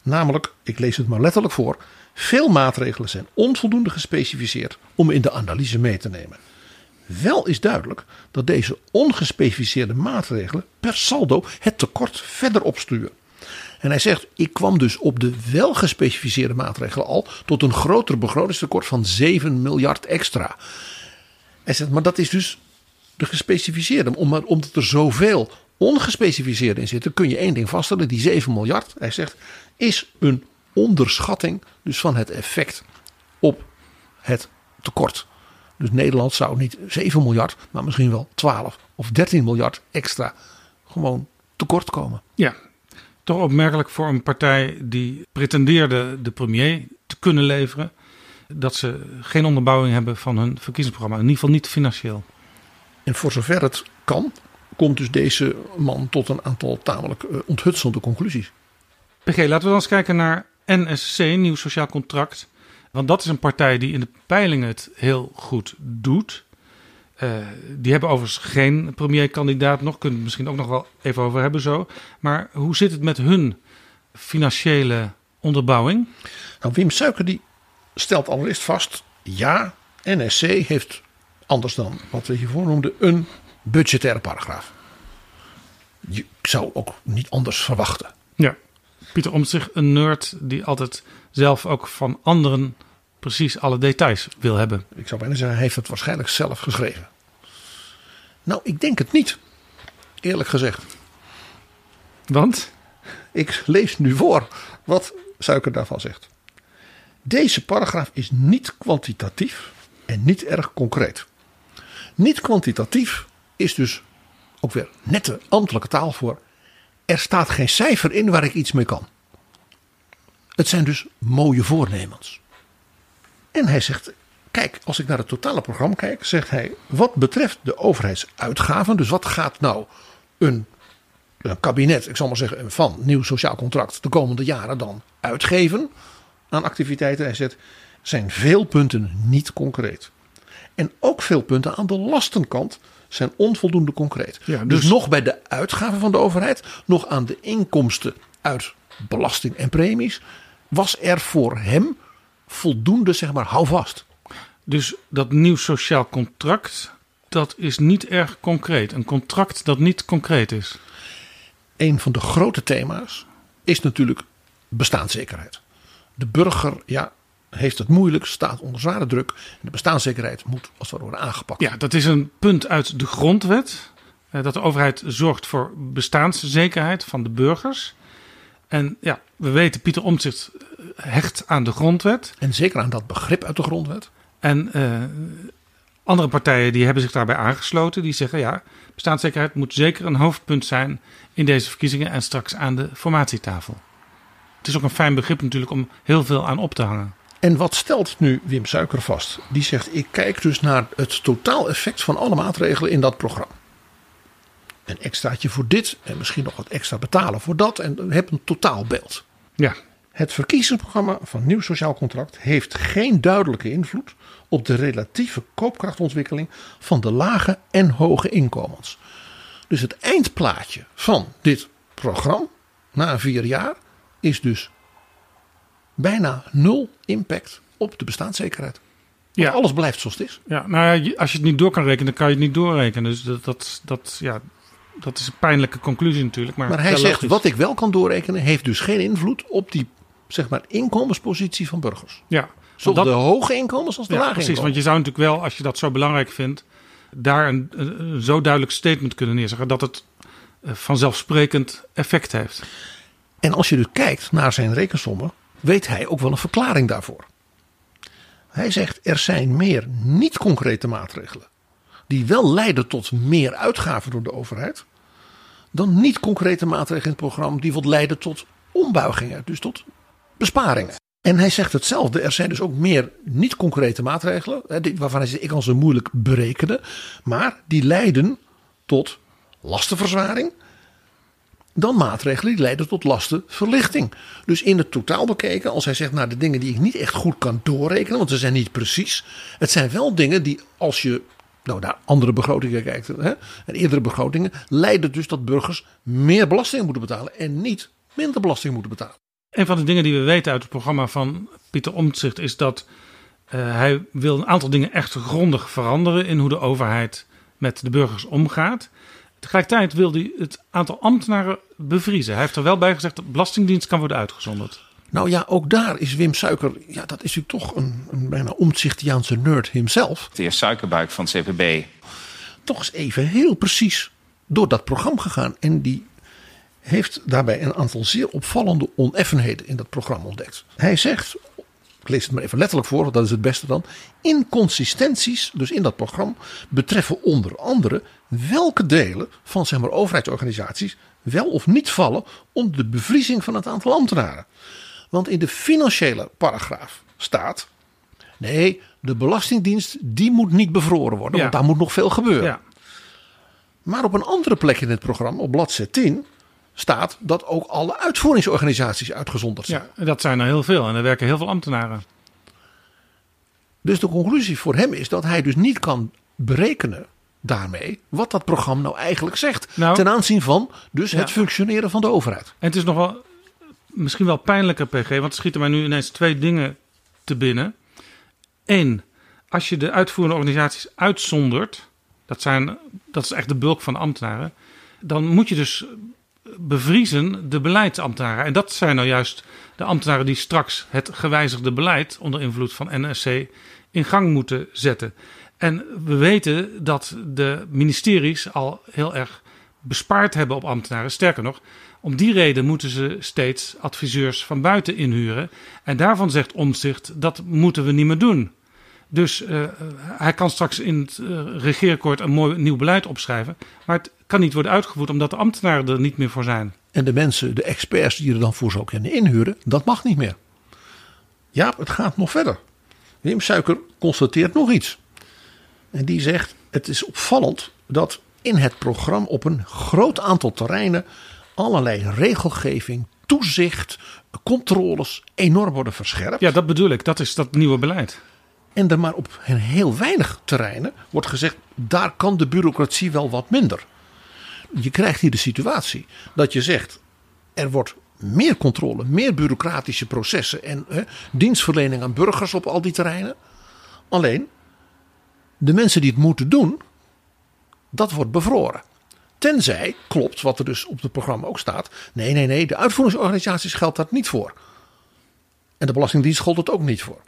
[SPEAKER 6] Namelijk, ik lees het maar letterlijk voor, veel maatregelen zijn onvoldoende gespecificeerd om in de analyse mee te nemen. Wel is duidelijk dat deze ongespecificeerde maatregelen per saldo het tekort verder opstuwen. En hij zegt, ik kwam dus op de wel gespecificeerde maatregelen al tot een groter begrotingstekort van 7 miljard extra. Hij zegt, maar dat is dus de gespecificeerde. Om, omdat er zoveel ongespecificeerde in zitten, kun je één ding vaststellen. Die 7 miljard, hij zegt, is een onderschatting dus van het effect op het tekort. Dus Nederland zou niet 7 miljard, maar misschien wel 12 of 13 miljard extra gewoon tekort komen.
[SPEAKER 5] Ja, toch opmerkelijk voor een partij die pretendeerde de premier te kunnen leveren. Dat ze geen onderbouwing hebben van hun verkiezingsprogramma. In ieder geval niet financieel.
[SPEAKER 6] En voor zover het kan, komt dus deze man tot een aantal tamelijk uh, onthutsende conclusies.
[SPEAKER 5] PG, laten we dan eens kijken naar NSC, Nieuw Sociaal Contract. Want dat is een partij die in de peilingen het heel goed doet. Uh, die hebben overigens geen premierkandidaat nog. Kunnen we het misschien ook nog wel even over hebben zo. Maar hoe zit het met hun financiële onderbouwing?
[SPEAKER 6] Nou, Wim Suiker die stelt allereerst vast... ja, NSC heeft anders dan wat we hiervoor noemden... een budgettaire paragraaf. Je zou ook niet anders verwachten.
[SPEAKER 5] Ja, Pieter Omtzigt, een nerd die altijd zelf ook van anderen precies alle details wil hebben.
[SPEAKER 6] Ik zou bijna zeggen, hij heeft het waarschijnlijk zelf geschreven. Nou, ik denk het niet. Eerlijk gezegd.
[SPEAKER 5] Want?
[SPEAKER 6] Ik lees nu voor wat Suiker daarvan zegt. Deze paragraaf is niet kwantitatief en niet erg concreet. Niet kwantitatief is dus ook weer nette ambtelijke taal voor. Er staat geen cijfer in waar ik iets mee kan. Het zijn dus mooie voornemens. En hij zegt, kijk, als ik naar het totale programma kijk, zegt hij, wat betreft de overheidsuitgaven, dus wat gaat nou een, een kabinet, ik zal maar zeggen, van nieuw sociaal contract de komende jaren dan uitgeven aan activiteiten? Hij zegt, zijn veel punten niet concreet. En ook veel punten aan de lastenkant zijn onvoldoende concreet.
[SPEAKER 5] Ja,
[SPEAKER 6] dus...
[SPEAKER 5] dus-
[SPEAKER 6] nog bij de uitgaven van de overheid, nog aan de inkomsten uit belasting en premies, was er voor hem voldoende, zeg maar, houvast.
[SPEAKER 5] Dus dat nieuw sociaal contract, dat is niet erg concreet. Een contract dat niet concreet is.
[SPEAKER 6] Een van de grote thema's is natuurlijk bestaanszekerheid. De burger, ja, heeft het moeilijk, staat onder zware druk. De bestaanszekerheid moet als het ware worden aangepakt.
[SPEAKER 5] Ja, dat is een punt uit de grondwet. eh, Dat de overheid zorgt voor bestaanszekerheid van de burgers. En ja, we weten, Pieter Omtzigt hecht aan de grondwet.
[SPEAKER 6] En zeker aan dat begrip uit de grondwet.
[SPEAKER 5] En eh, andere partijen die hebben zich daarbij aangesloten. Die zeggen ja, bestaanszekerheid moet zeker een hoofdpunt zijn in deze verkiezingen en straks aan de formatietafel. Het is ook een fijn begrip natuurlijk om heel veel aan op te hangen.
[SPEAKER 6] En wat stelt nu Wim Suiker vast? Die zegt: Ik kijk dus naar het totaal effect van alle maatregelen in dat programma. Een extraatje voor dit en misschien nog wat extra betalen voor dat. En dan heb een totaalbeeld.
[SPEAKER 5] Ja.
[SPEAKER 6] Het verkiezingsprogramma van Nieuw Sociaal Contract heeft geen duidelijke invloed op de relatieve koopkrachtontwikkeling van de lage en hoge inkomens. Dus het eindplaatje van dit programma na vier jaar is dus bijna nul impact op de bestaanszekerheid. Want
[SPEAKER 5] Ja.
[SPEAKER 6] alles blijft zoals het is.
[SPEAKER 5] Ja, nou als je het niet door kan rekenen, dan kan je het niet doorrekenen. Dus dat, dat, dat, ja, dat is een pijnlijke conclusie natuurlijk. Maar,
[SPEAKER 6] Maar hij zegt, wat ik wel kan doorrekenen, heeft dus geen invloed op die zeg maar, inkomenspositie van burgers.
[SPEAKER 5] Ja,
[SPEAKER 6] Zowel de hoge inkomens als de
[SPEAKER 5] Ja,
[SPEAKER 6] lage
[SPEAKER 5] precies.
[SPEAKER 6] inkomens.
[SPEAKER 5] Want je zou natuurlijk wel, als je dat zo belangrijk vindt, daar een, een- zo duidelijk statement kunnen neerzetten dat het eh, vanzelfsprekend effect heeft.
[SPEAKER 6] En als je dus kijkt naar zijn rekensommen, weet hij ook wel een verklaring daarvoor. Hij zegt er zijn meer niet concrete maatregelen die wel leiden tot meer uitgaven door de overheid, dan niet concrete maatregelen in het programma die wat leiden tot ombuigingen, dus tot besparingen. En hij zegt hetzelfde. Er zijn dus ook meer niet-concrete maatregelen. Waarvan hij zegt, ik kan ze moeilijk berekenen. Maar die leiden tot lastenverzwaring. Dan maatregelen die leiden tot lastenverlichting. Dus in het totaal bekeken, als hij zegt, nou de dingen die ik niet echt goed kan doorrekenen, want ze zijn niet precies. Het zijn wel dingen die als je nou, naar andere begrotingen kijkt, hè, en eerdere begrotingen, leiden dus dat burgers meer belasting moeten betalen en niet minder belasting moeten betalen.
[SPEAKER 5] Een van de dingen die we weten uit het programma van Pieter Omtzigt is dat eh, hij wil een aantal dingen echt grondig veranderen in hoe de overheid met de burgers omgaat. Tegelijkertijd wil hij het aantal ambtenaren bevriezen. Hij heeft er wel bij gezegd dat de Belastingdienst kan worden uitgezonderd.
[SPEAKER 6] Nou ja, ook daar is Wim Suiker, ja, dat is natuurlijk toch een, een bijna omzichtiaanse nerd himself.
[SPEAKER 8] De heer Suikerbuik van het CPB.
[SPEAKER 6] Toch eens even heel precies door dat programma gegaan. En die heeft daarbij een aantal zeer opvallende oneffenheden in dat programma ontdekt. Hij zegt, ik lees het maar even letterlijk voor, want dat is het beste dan. Inconsistenties, dus in dat programma, betreffen onder andere welke delen van zeg maar, overheidsorganisaties wel of niet vallen onder de bevriezing van het aantal ambtenaren. Want in de financiële paragraaf staat. Nee, de Belastingdienst die moet niet bevroren worden,
[SPEAKER 5] Ja.
[SPEAKER 6] want daar moet nog veel gebeuren.
[SPEAKER 5] Ja.
[SPEAKER 6] Maar op een andere plek in het programma, op bladzijde 10, staat dat ook alle uitvoeringsorganisaties uitgezonderd zijn.
[SPEAKER 5] Ja, dat zijn er heel veel en er werken heel veel ambtenaren.
[SPEAKER 6] Dus de conclusie voor hem is dat hij dus niet kan berekenen daarmee wat dat programma nou eigenlijk zegt.
[SPEAKER 5] Nou,
[SPEAKER 6] ten aanzien van dus
[SPEAKER 5] ja.
[SPEAKER 6] het functioneren van de overheid.
[SPEAKER 5] En het is nog wel misschien wel pijnlijker, PG, want er schieten mij nu ineens twee dingen te binnen. Eén, als je de uitvoerende organisaties uitzondert, dat, zijn, dat is echt de bulk van de ambtenaren, dan moet je dus bevriezen de beleidsambtenaren. En dat zijn nou juist de ambtenaren die straks het gewijzigde beleid onder invloed van NSC in gang moeten zetten. En we weten dat de ministeries al heel erg bespaard hebben op ambtenaren. Sterker nog, om die reden moeten ze steeds adviseurs van buiten inhuren. En daarvan zegt Omzicht dat moeten we niet meer doen. Dus eh, hij kan straks in het eh, regeerakkoord een mooi nieuw beleid opschrijven. Maar het kan niet worden uitgevoerd omdat de ambtenaren er niet meer voor zijn.
[SPEAKER 6] En de mensen, de experts die er dan voor zou kunnen inhuren, dat mag niet meer. Ja, het gaat nog verder. Wim Suiker constateert nog iets. En die zegt: Het is opvallend dat in het programma op een groot aantal terreinen allerlei regelgeving, toezicht, controles enorm worden verscherpt.
[SPEAKER 5] Ja, dat bedoel ik. Dat is dat nieuwe beleid.
[SPEAKER 6] En er maar op heel weinig terreinen wordt gezegd: daar kan de bureaucratie wel wat minder. Je krijgt hier de situatie dat je zegt: er wordt meer controle, meer bureaucratische processen en dienstverlening aan burgers op al die terreinen. Alleen de mensen die het moeten doen, dat wordt bevroren. Tenzij, klopt wat er dus op het programma ook staat. Nee, nee, nee, de uitvoeringsorganisaties geldt dat niet voor. En de Belastingdienst geldt het ook niet voor.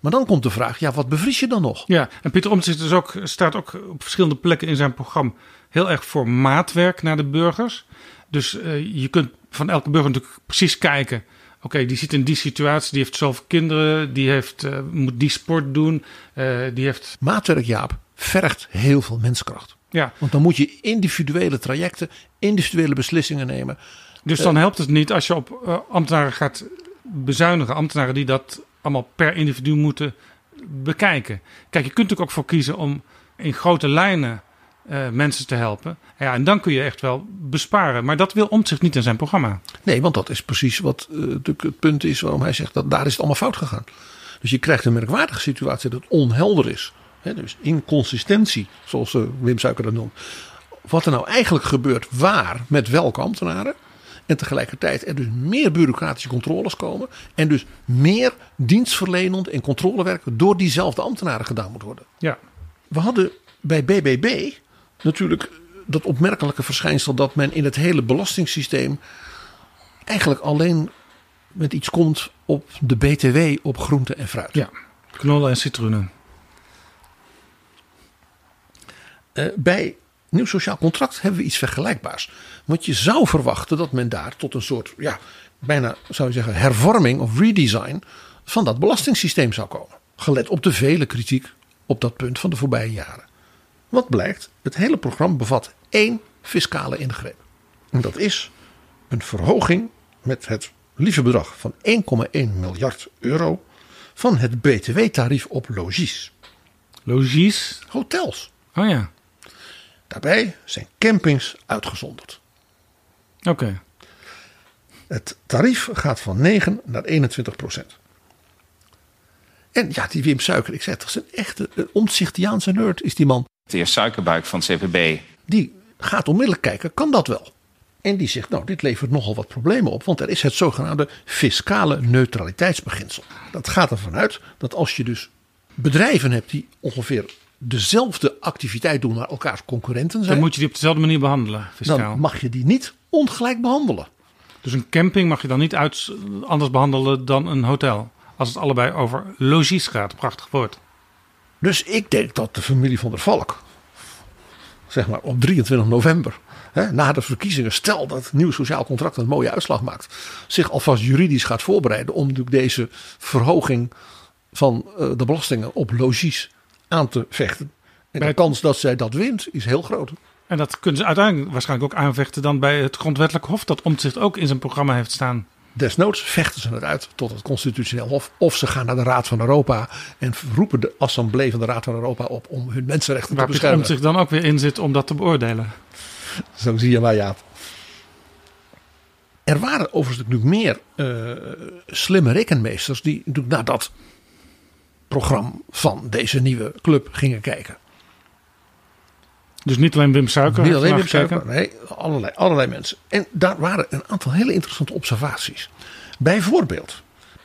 [SPEAKER 6] Maar dan komt de vraag, ja, wat bevries je dan nog?
[SPEAKER 5] Ja, en Pieter Omtzigt is ook, staat ook op verschillende plekken in zijn programma heel erg voor maatwerk naar de burgers. Dus eh, je kunt van elke burger natuurlijk precies kijken. Oké, die zit in die situatie, die heeft zoveel kinderen, die heeft, eh, moet die sport doen, eh, die heeft...
[SPEAKER 6] Maatwerk, Jaap, vergt heel veel menskracht.
[SPEAKER 5] Ja.
[SPEAKER 6] Want dan moet je individuele trajecten, individuele beslissingen nemen.
[SPEAKER 5] Dus dan helpt het niet als je op ambtenaren gaat bezuinigen. Ambtenaren die dat allemaal per individu moeten bekijken. Kijk, je kunt natuurlijk ook voor kiezen om in grote lijnen eh, mensen te helpen. Ja, en dan kun je echt wel besparen. Maar dat wil Omtzigt niet in zijn programma.
[SPEAKER 6] Nee, want dat is precies wat natuurlijk het punt is waarom hij zegt dat daar is het allemaal fout gegaan. Dus je krijgt een merkwaardige situatie dat onhelder is. Hè, dus inconsistentie, zoals eh, Wim Suiker dat noemt. Wat er nou eigenlijk gebeurt, waar, met welke ambtenaren. En tegelijkertijd er dus meer bureaucratische controles komen. En dus meer dienstverlenend en controlewerk door diezelfde ambtenaren gedaan moet worden.
[SPEAKER 5] Ja.
[SPEAKER 6] We hadden bij BBB natuurlijk dat opmerkelijke verschijnsel dat men in het hele belastingssysteem eigenlijk alleen met iets komt op de BTW op groente en fruit.
[SPEAKER 5] Ja, knollen en citroenen.
[SPEAKER 6] Uh, bij nieuw sociaal contract hebben we iets vergelijkbaars. Want je zou verwachten dat men daar tot een soort, ja, bijna zou je zeggen, hervorming of redesign van dat belastingssysteem zou komen. Gelet op de vele kritiek op dat punt van de voorbije jaren. Wat blijkt? Het hele programma bevat één fiscale ingreep. En dat is een verhoging met het lieve bedrag van 1,1 miljard euro van het BTW-tarief op logies.
[SPEAKER 5] Logies?
[SPEAKER 6] Hotels.
[SPEAKER 5] Oh ja.
[SPEAKER 6] Daarbij zijn campings uitgezonderd.
[SPEAKER 5] Oké.
[SPEAKER 6] Het tarief gaat van 9 naar 21 procent. En ja, die Wim Suiker, ik zeg, dat is een echte een omzichtiaanse nerd, is die man.
[SPEAKER 8] De heer Suikerbuik van het CPB.
[SPEAKER 6] Die gaat onmiddellijk kijken, kan dat wel? En die zegt, nou, dit levert nogal wat problemen op, want er is het zogenaamde fiscale neutraliteitsbeginsel. Dat gaat ervan uit dat als je dus bedrijven hebt die ongeveer dezelfde activiteit doen, maar elkaars concurrenten zijn.
[SPEAKER 5] Dan moet je die op dezelfde manier behandelen, fiscaal.
[SPEAKER 6] Dan mag je die niet ongelijk behandelen.
[SPEAKER 5] Dus een camping mag je dan niet uit, anders behandelen dan een hotel. Als het allebei over logies gaat. Prachtig woord.
[SPEAKER 6] Dus ik denk dat de familie van der Valk, zeg maar op 23 november, hè, na de verkiezingen, stel dat het nieuw sociaal contract een mooie uitslag maakt, zich alvast juridisch gaat voorbereiden om natuurlijk deze verhoging van uh, de belastingen op logies aan te vechten. En de kans dat zij dat wint is heel groot.
[SPEAKER 5] En dat kunnen ze uiteindelijk waarschijnlijk ook aanvechten dan bij het grondwettelijk hof dat Omtzigt ook in zijn programma heeft staan.
[SPEAKER 6] Desnoods vechten ze het uit tot het constitutioneel hof. Of ze gaan naar de Raad van Europa en roepen de assemblee van de Raad van Europa op om hun mensenrechten
[SPEAKER 5] Waar
[SPEAKER 6] te beschermen.
[SPEAKER 5] Waar zich dan ook weer in zit om dat te beoordelen.
[SPEAKER 6] Zo zie je maar Jaap. Er waren overigens natuurlijk meer uh, slimme rekenmeesters die natuurlijk naar dat programma van deze nieuwe club gingen kijken.
[SPEAKER 5] Dus niet alleen Wim Suiker?
[SPEAKER 6] Niet alleen Wim Suiker, nee, allerlei, allerlei mensen. En daar waren een aantal hele interessante observaties. Bijvoorbeeld,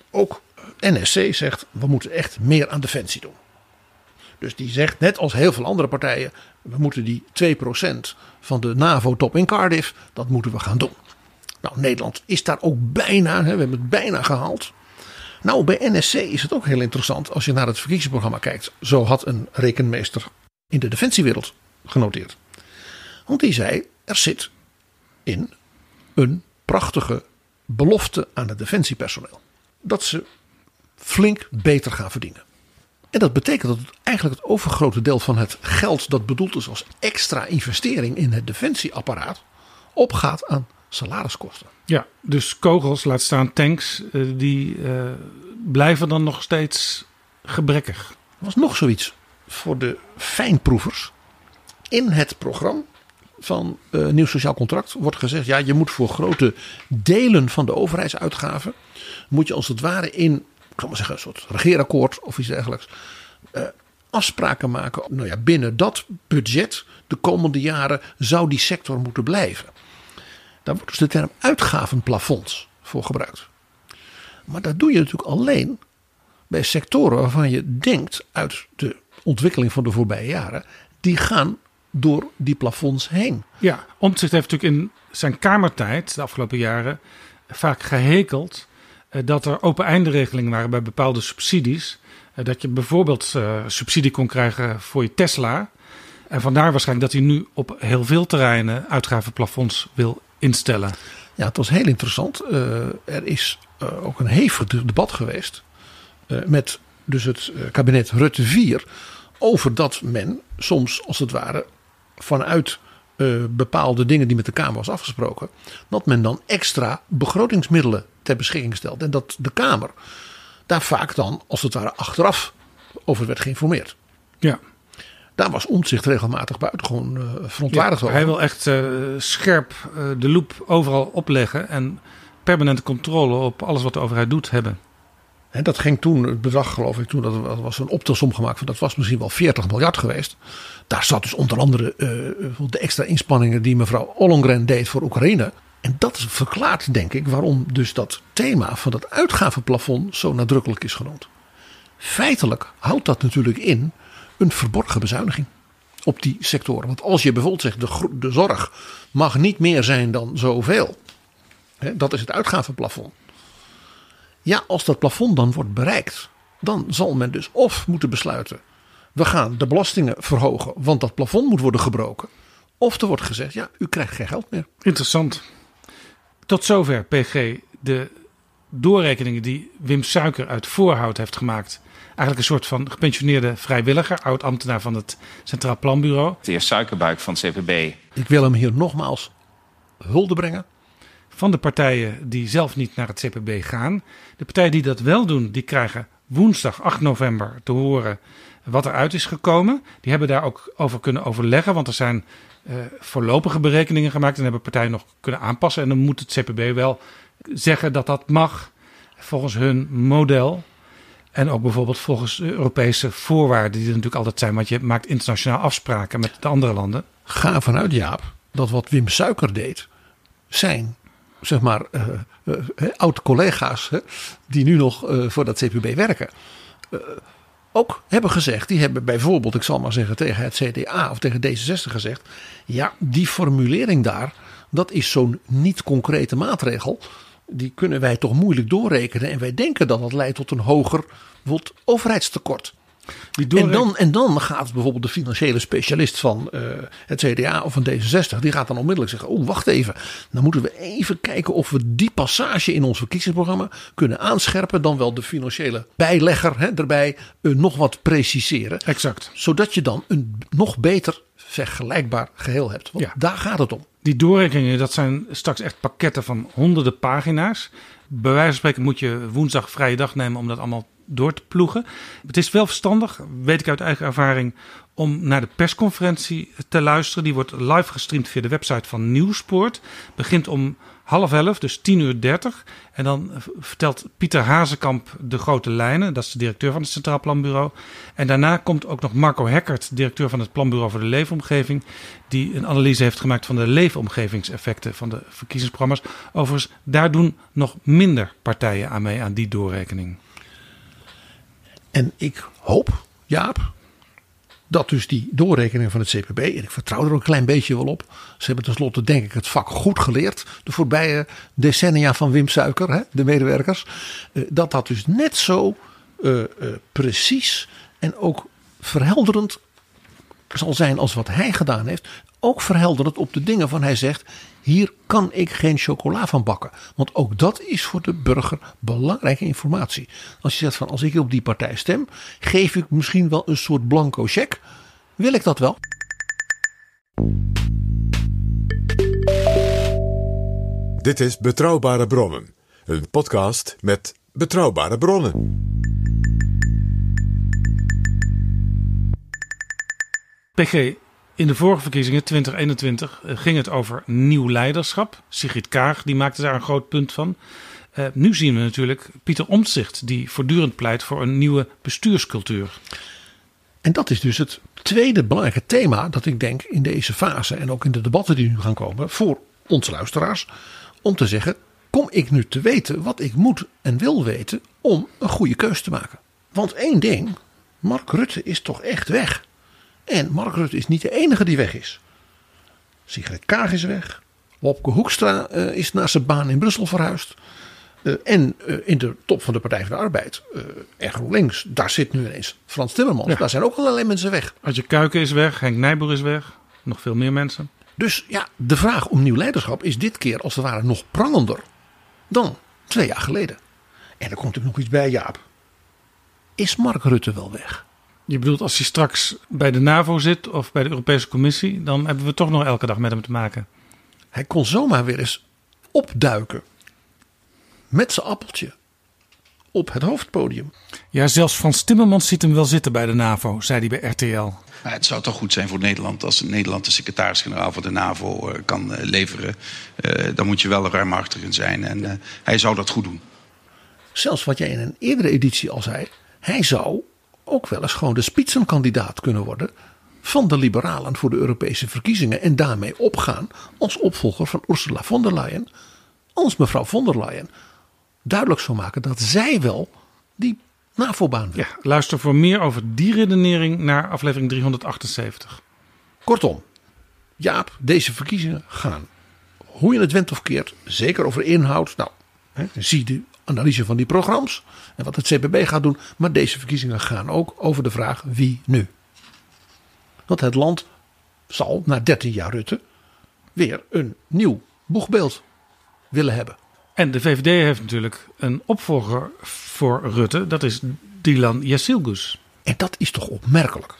[SPEAKER 6] ook NSC zegt, we moeten echt meer aan defensie doen. Dus die zegt, net als heel veel andere partijen, we moeten die 2% van de NAVO-top in Cardiff, dat moeten we gaan doen. Nou, Nederland is daar ook bijna, hè, we hebben het bijna gehaald. Nou, bij NSC is het ook heel interessant als je naar het verkiezingsprogramma kijkt. Zo had een rekenmeester in de defensiewereld genoteerd. Want die zei: er zit in een prachtige belofte aan het defensiepersoneel. Dat ze flink beter gaan verdienen. En dat betekent dat eigenlijk het overgrote deel van het geld dat bedoeld is als extra investering in het defensieapparaat opgaat aan salariskosten.
[SPEAKER 5] Ja, dus kogels, laat staan tanks, die uh, blijven dan nog steeds gebrekkig.
[SPEAKER 6] Er was nog zoiets voor de fijnproevers. In het programma van uh, Nieuw Sociaal Contract wordt gezegd: ja, je moet voor grote delen van de overheidsuitgaven. moet je als het ware in, ik zal maar zeggen, een soort regeerakkoord of iets dergelijks. Uh, afspraken maken. Nou ja, binnen dat budget de komende jaren zou die sector moeten blijven. Daar wordt dus de term uitgavenplafonds voor gebruikt. Maar dat doe je natuurlijk alleen bij sectoren waarvan je denkt uit de ontwikkeling van de voorbije jaren, die gaan door die plafonds heen.
[SPEAKER 5] Ja, Omtzigt heeft natuurlijk in zijn kamertijd de afgelopen jaren vaak gehekeld eh, dat er open einderegelingen waren bij bepaalde subsidies. Eh, dat je bijvoorbeeld uh, subsidie kon krijgen voor je Tesla. En vandaar waarschijnlijk dat hij nu op heel veel terreinen uitgavenplafonds wil instellen.
[SPEAKER 6] Ja, het was heel interessant. Uh, er is uh, ook een hevig debat geweest uh, met dus het kabinet Rutte 4 over dat men soms als het ware vanuit bepaalde dingen die met de Kamer was afgesproken, dat men dan extra begrotingsmiddelen ter beschikking stelt. En dat de Kamer daar vaak dan als het ware achteraf over werd geïnformeerd.
[SPEAKER 5] Ja.
[SPEAKER 6] Daar was Omtzigt regelmatig buitengewoon uh, verontwaardigd
[SPEAKER 5] ja,
[SPEAKER 6] over.
[SPEAKER 5] Hij wil echt uh, scherp uh, de loep overal opleggen en permanente controle op alles wat de overheid doet hebben.
[SPEAKER 6] En dat ging toen, het bedrag geloof ik, toen dat was een optelsom gemaakt van dat was misschien wel 40 miljard geweest. Daar zat dus onder andere de extra inspanningen die mevrouw Ollongren deed voor Oekraïne. En dat verklaart denk ik waarom dus dat thema van dat uitgavenplafond zo nadrukkelijk is genoemd. Feitelijk houdt dat natuurlijk in een verborgen bezuiniging op die sectoren. Want als je bijvoorbeeld zegt de, zorg mag niet meer zijn dan zoveel. Hè, dat is het uitgavenplafond. Ja, als dat plafond dan wordt bereikt, dan zal men dus of moeten besluiten. We gaan de belastingen verhogen, want dat plafond moet worden gebroken. Of er wordt gezegd, ja, u krijgt geen geld meer.
[SPEAKER 5] Interessant. Tot zover, PG, de doorrekeningen die Wim Suiker uit Voorhout heeft gemaakt eigenlijk een soort van gepensioneerde vrijwilliger, oud-ambtenaar van het Centraal Planbureau.
[SPEAKER 8] De heer Suikerbuik van het CPB.
[SPEAKER 6] Ik wil hem hier nogmaals hulde brengen.
[SPEAKER 5] van de partijen die zelf niet naar het CPB gaan. De partijen die dat wel doen, die krijgen woensdag 8 november te horen wat eruit is gekomen. Die hebben daar ook over kunnen overleggen, want er zijn uh, voorlopige berekeningen gemaakt en hebben partijen nog kunnen aanpassen. En dan moet het CPB wel zeggen dat dat mag volgens hun model. En ook bijvoorbeeld volgens Europese voorwaarden, die er natuurlijk altijd zijn, want je maakt internationaal afspraken met de andere landen.
[SPEAKER 6] Ga vanuit, Jaap, dat wat Wim Suiker deed, zijn zeg maar uh, uh, oud-collega's die nu nog voor dat CPB werken ook hebben gezegd, die hebben bijvoorbeeld, ik zal maar zeggen, tegen het CDA of tegen D66 gezegd. Ja, die formulering daar, dat is zo'n niet concrete maatregel. Die kunnen wij toch moeilijk doorrekenen. En wij denken dat dat leidt tot een hoger overheidstekort. En, dan, en dan gaat bijvoorbeeld de financiële specialist van uh, het CDA of van D66, die gaat dan onmiddellijk zeggen: Oh, wacht even. Dan moeten we even kijken of we die passage in ons verkiezingsprogramma kunnen aanscherpen. Dan wel de financiële bijlegger hè, erbij uh, nog wat preciseren.
[SPEAKER 5] Exact.
[SPEAKER 6] Zodat je dan een nog beter vergelijkbaar geheel hebt. Want ja. daar gaat het om.
[SPEAKER 5] Die doorrekeningen, dat zijn straks echt pakketten van honderden pagina's. Bij wijze van spreken moet je woensdag vrije dag nemen om dat allemaal door te ploegen. Het is wel verstandig, weet ik uit eigen ervaring, om naar de persconferentie te luisteren. Die wordt live gestreamd via de website van Nieuwsport. Begint om half elf, dus 10 uur 30. En dan vertelt Pieter Hazekamp de grote lijnen. Dat is de directeur van het Centraal Planbureau. En daarna komt ook nog Marco Hekkert, directeur van het Planbureau voor de Leefomgeving. Die een analyse heeft gemaakt van de leefomgevingseffecten van de verkiezingsprogramma's. Overigens, daar doen nog minder partijen aan mee aan die doorrekening.
[SPEAKER 6] En ik hoop, Jaap, dat dus die doorrekening van het CPB, en ik vertrouw er een klein beetje wel op. Ze hebben tenslotte denk ik het vak goed geleerd. De voorbije decennia van Wim Suiker, hè, de medewerkers. Eh, dat dat dus net zo uh, uh, precies en ook verhelderend zal zijn als wat hij gedaan heeft. Ook verhelderend op de dingen van hij zegt. Hier kan ik geen chocola van bakken. Want ook dat is voor de burger belangrijke informatie. Als je zegt van als ik op die partij stem, geef ik misschien wel een soort blanco cheque. Wil ik dat wel?
[SPEAKER 4] Dit is Betrouwbare Bronnen. Een podcast met betrouwbare bronnen.
[SPEAKER 5] PG, in de vorige verkiezingen 2021 eh, ging het over nieuw leiderschap. Sigrid Kaag die maakte daar een groot punt van. Uh, nu zien we natuurlijk Pieter Omtzigt die voortdurend pleit voor een nieuwe bestuurscultuur.
[SPEAKER 6] En dat is dus het tweede belangrijke thema dat ik denk in deze fase en ook in de debatten die nu gaan komen voor onze luisteraars. Om te zeggen, kom ik nu te weten wat ik moet en wil weten om een goede keus te maken. Want één ding, Mark Rutte is toch echt weg. En Mark Rutte is niet de enige die weg is. Sigrid Kaag is weg. Wopke Hoekstra uh, is naar zijn baan in Brussel verhuisd. Uh, en uh, in de top van de Partij van de Arbeid, uh, links, daar zit nu ineens Frans Timmermans. Ja. Daar zijn ook allerlei mensen weg.
[SPEAKER 5] Adje Kuiken is weg, Henk Nijboer is weg. Nog veel meer mensen.
[SPEAKER 6] Dus ja, de vraag om nieuw leiderschap is dit keer als het ware nog prangender dan twee jaar geleden. En er komt natuurlijk nog iets bij, Jaap. Is Mark Rutte wel weg?
[SPEAKER 5] Je bedoelt als hij straks bij de NAVO zit of bij de Europese Commissie, dan hebben we toch nog elke dag met hem te maken.
[SPEAKER 6] Hij kon zomaar weer eens opduiken met zijn appeltje op het hoofdpodium.
[SPEAKER 5] Ja, zelfs Frans Timmermans ziet hem wel zitten bij de NAVO, zei hij bij RTL.
[SPEAKER 12] Maar het zou toch goed zijn voor Nederland als Nederland de secretaris-generaal van de NAVO uh, kan uh, leveren. Uh, dan moet je wel ruimhartig in zijn en hij zou dat goed doen.
[SPEAKER 6] Zelfs wat jij in een eerdere editie al zei, hij zou ook wel eens gewoon de spitsenkandidaat kunnen worden van de liberalen voor de Europese verkiezingen en daarmee opgaan als opvolger van Ursula von der Leyen, als mevrouw von der Leyen duidelijk zou maken dat zij wel die NAVO-baan wil.
[SPEAKER 5] Ja, luister voor meer over die redenering naar aflevering 378.
[SPEAKER 6] Kortom, Jaap, deze verkiezingen gaan, hoe je het went of keert, zeker over inhoud. Nou, hè, zie de analyse van die programma's en wat het CPB gaat doen. Maar deze verkiezingen gaan ook over de vraag wie nu. Want het land zal na 13 jaar Rutte weer een nieuw boegbeeld willen hebben.
[SPEAKER 5] En de VVD heeft natuurlijk een opvolger voor Rutte. Dat is Dylan Jasilgus.
[SPEAKER 6] En dat is toch opmerkelijk.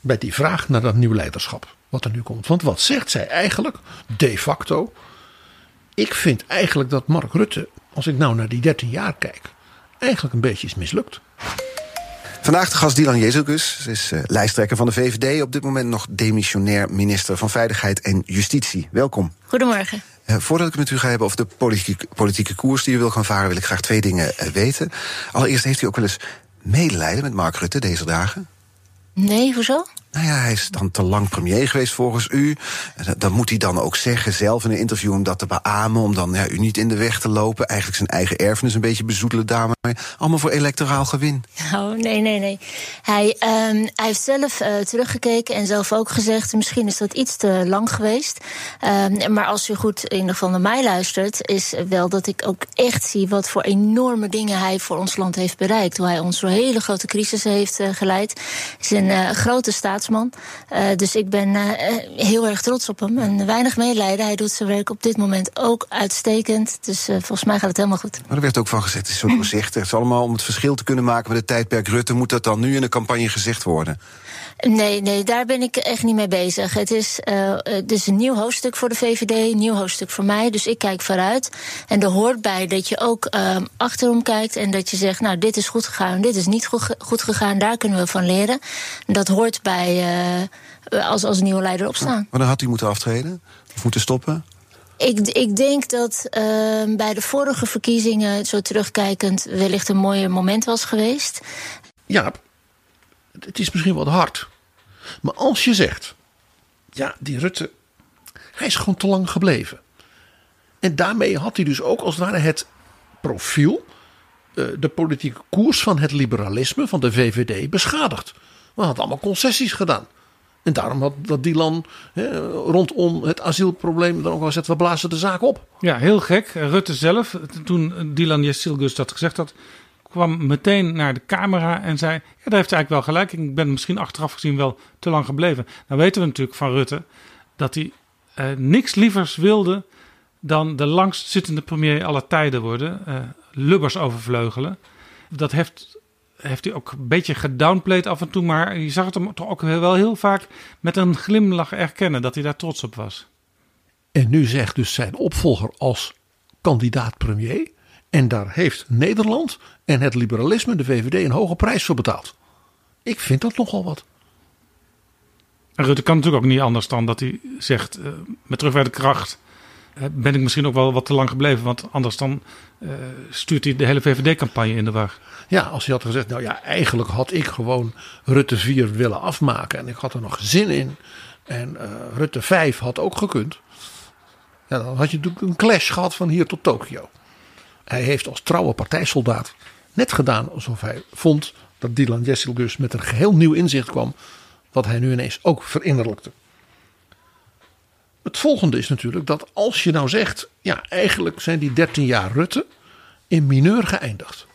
[SPEAKER 6] Bij die vraag naar dat nieuw leiderschap. Wat er nu komt. Want wat zegt zij eigenlijk de facto? Ik vind eigenlijk dat Mark Rutte, als ik nou naar die 13 jaar kijk, eigenlijk een beetje is mislukt.
[SPEAKER 13] Vandaag de gast Dylan Jezus. Ze is uh, lijsttrekker van de VVD. Op dit moment nog demissionair minister van Veiligheid en Justitie. Welkom.
[SPEAKER 3] Goedemorgen.
[SPEAKER 13] Uh, voordat ik het met u ga hebben over de politieke, politieke koers die u wil gaan varen, wil ik graag twee dingen uh, weten. Allereerst heeft u ook wel eens medelijden met Mark Rutte deze dagen?
[SPEAKER 3] Nee, hoezo?
[SPEAKER 13] Nou ja, hij is dan te lang premier geweest volgens u. Dan moet hij dan ook zeggen, zelf in een interview, om dat te beamen. Om dan ja, u niet in de weg te lopen. Eigenlijk zijn eigen erfenis een beetje bezoedelen daarmee. Allemaal voor electoraal gewin.
[SPEAKER 3] Oh, nee, nee, nee. Hij, um, hij heeft zelf uh, teruggekeken en zelf ook gezegd... misschien is dat iets te lang geweest. Um, maar als u goed in ieder geval naar mij luistert... is wel dat ik ook echt zie wat voor enorme dingen hij voor ons land heeft bereikt. Hoe hij ons door hele grote crisis heeft uh, geleid. Hij is een uh, grote staatsman. Uh, dus ik ben heel erg trots op hem. En weinig medelijden. Hij doet zijn werk op dit moment ook uitstekend. Dus volgens mij gaat het helemaal goed.
[SPEAKER 13] Maar er werd ook van gezegd, het is zo doorzichtig. (laughs) Het is allemaal om het verschil te kunnen maken met het tijdperk Rutte. Moet dat dan nu in de campagne gezegd worden?
[SPEAKER 3] Nee, nee, daar ben ik echt niet mee bezig. Het is, uh, het is een nieuw hoofdstuk voor de VVD, een nieuw hoofdstuk voor mij. Dus ik kijk vooruit. En er hoort bij dat je ook uh, achterom kijkt en dat je zegt: Nou, dit is goed gegaan, dit is niet goed, goed gegaan, daar kunnen we van leren. Dat hoort bij uh, als, als nieuwe leider opstaan.
[SPEAKER 13] Maar dan had hij moeten aftreden? Of moeten stoppen?
[SPEAKER 3] Ik, ik, denk dat uh, bij de vorige verkiezingen, zo terugkijkend, wellicht een mooi moment was geweest.
[SPEAKER 6] Ja, het is misschien wat hard. Maar als je zegt, ja, die Rutte, hij is gewoon te lang gebleven. En daarmee had hij dus ook als het ware het profiel, uh, de politieke koers van het liberalisme van de VVD beschadigd. We hadden allemaal concessies gedaan. En daarom had dat Dylan rondom het asielprobleem dan ook wel gezegd: we blazen de zaak op.
[SPEAKER 5] Ja, heel gek. Rutte zelf, toen Dylan Jessilgus dat gezegd had, kwam meteen naar de camera en zei: Ja, daar heeft hij eigenlijk wel gelijk. Ik ben misschien achteraf gezien wel te lang gebleven. Nou weten we natuurlijk van Rutte dat hij uh, niks lievers wilde dan de langst zittende premier aller tijden worden. Uh, Lubbers overvleugelen. Dat heeft heeft hij ook een beetje gedownplayed af en toe. Maar je zag het hem toch ook wel heel vaak met een glimlach erkennen dat hij daar trots op was.
[SPEAKER 6] En nu zegt dus zijn opvolger als kandidaat premier. En daar heeft Nederland en het liberalisme, de VVD, een hoge prijs voor betaald. Ik vind dat nogal wat.
[SPEAKER 5] En Rutte kan natuurlijk ook niet anders dan dat hij zegt uh, met terugwerkende kracht ben ik misschien ook wel wat te lang gebleven. Want anders dan uh, stuurt hij de hele VVD-campagne in de war.
[SPEAKER 6] Ja, als hij had gezegd, nou ja, eigenlijk had ik gewoon Rutte 4 willen afmaken. En ik had er nog zin in. En uh, Rutte 5 had ook gekund. Ja, dan had je natuurlijk een clash gehad van hier tot Tokio. Hij heeft als trouwe partijsoldaat net gedaan alsof hij vond dat Dylan Jessilgus met een geheel nieuw inzicht kwam. Wat hij nu ineens ook verinnerlijkte. Het volgende is natuurlijk dat als je nou zegt, ja, eigenlijk zijn die 13 jaar Rutte in mineur geëindigd.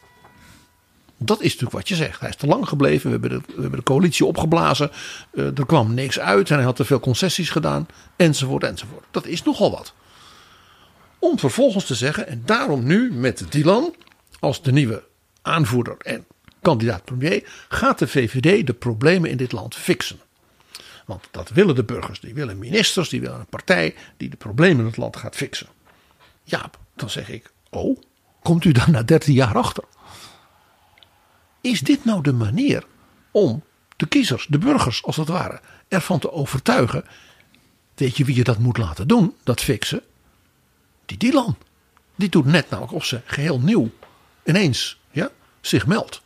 [SPEAKER 6] Dat is natuurlijk wat je zegt. Hij is te lang gebleven. We hebben de, we hebben de coalitie opgeblazen. Uh, er kwam niks uit en hij had te veel concessies gedaan. Enzovoort, enzovoort. Dat is nogal wat. Om vervolgens te zeggen, en daarom nu met Dylan als de nieuwe aanvoerder en kandidaat premier, gaat de VVD de problemen in dit land fixen. Want dat willen de burgers. Die willen ministers, die willen een partij die de problemen in het land gaat fixen. Ja, dan zeg ik, oh, komt u dan na 13 jaar achter? Is dit nou de manier om de kiezers, de burgers als het ware, ervan te overtuigen? Weet je wie je dat moet laten doen, dat fixen? Die Dylan. Die doet net nou of ze geheel nieuw ineens ja, zich meldt.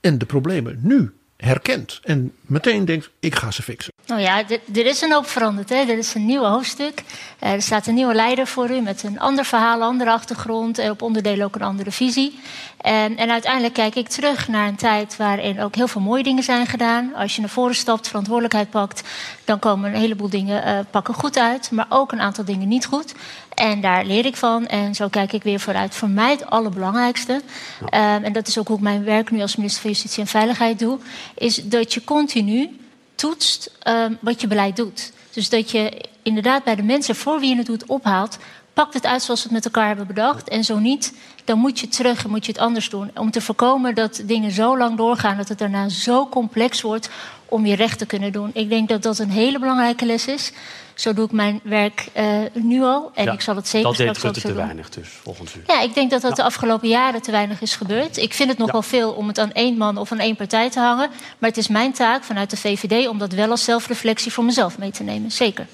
[SPEAKER 6] En de problemen nu herkent en meteen denkt: ik ga ze fixen.
[SPEAKER 3] Nou ja, er is een hoop veranderd. Hè? Er is een nieuw hoofdstuk. Er staat een nieuwe leider voor u met een ander verhaal, andere achtergrond. En op onderdelen ook een andere visie. En, en uiteindelijk kijk ik terug naar een tijd waarin ook heel veel mooie dingen zijn gedaan. Als je naar voren stapt, verantwoordelijkheid pakt, dan komen een heleboel dingen uh, pakken goed uit. Maar ook een aantal dingen niet goed. En daar leer ik van. En zo kijk ik weer vooruit. Voor mij het allerbelangrijkste. Um, en dat is ook hoe ik mijn werk nu als minister van Justitie en Veiligheid doe. Is dat je continu toetst um, wat je beleid doet. Dus dat je inderdaad bij de mensen voor wie je het doet ophaalt. Pakt het uit zoals we het met elkaar hebben bedacht. En zo niet, dan moet je terug en moet je het anders doen. Om te voorkomen dat dingen zo lang doorgaan dat het daarna zo complex wordt om je recht te kunnen doen. Ik denk dat dat een hele belangrijke les is. Zo doe ik mijn werk uh, nu al. En
[SPEAKER 14] Ja,
[SPEAKER 3] ik zal het zeker
[SPEAKER 14] Dat deed
[SPEAKER 3] straks ook
[SPEAKER 14] Rutte
[SPEAKER 3] zo
[SPEAKER 14] te
[SPEAKER 3] doen.
[SPEAKER 14] weinig dus, volgens u.
[SPEAKER 3] Ja, ik denk dat dat de afgelopen jaren te weinig is gebeurd. Ik vind het nog wel veel om het aan één man of aan één partij te hangen. Maar het is mijn taak vanuit de VVD om dat wel als zelfreflectie voor mezelf mee te nemen. Zeker.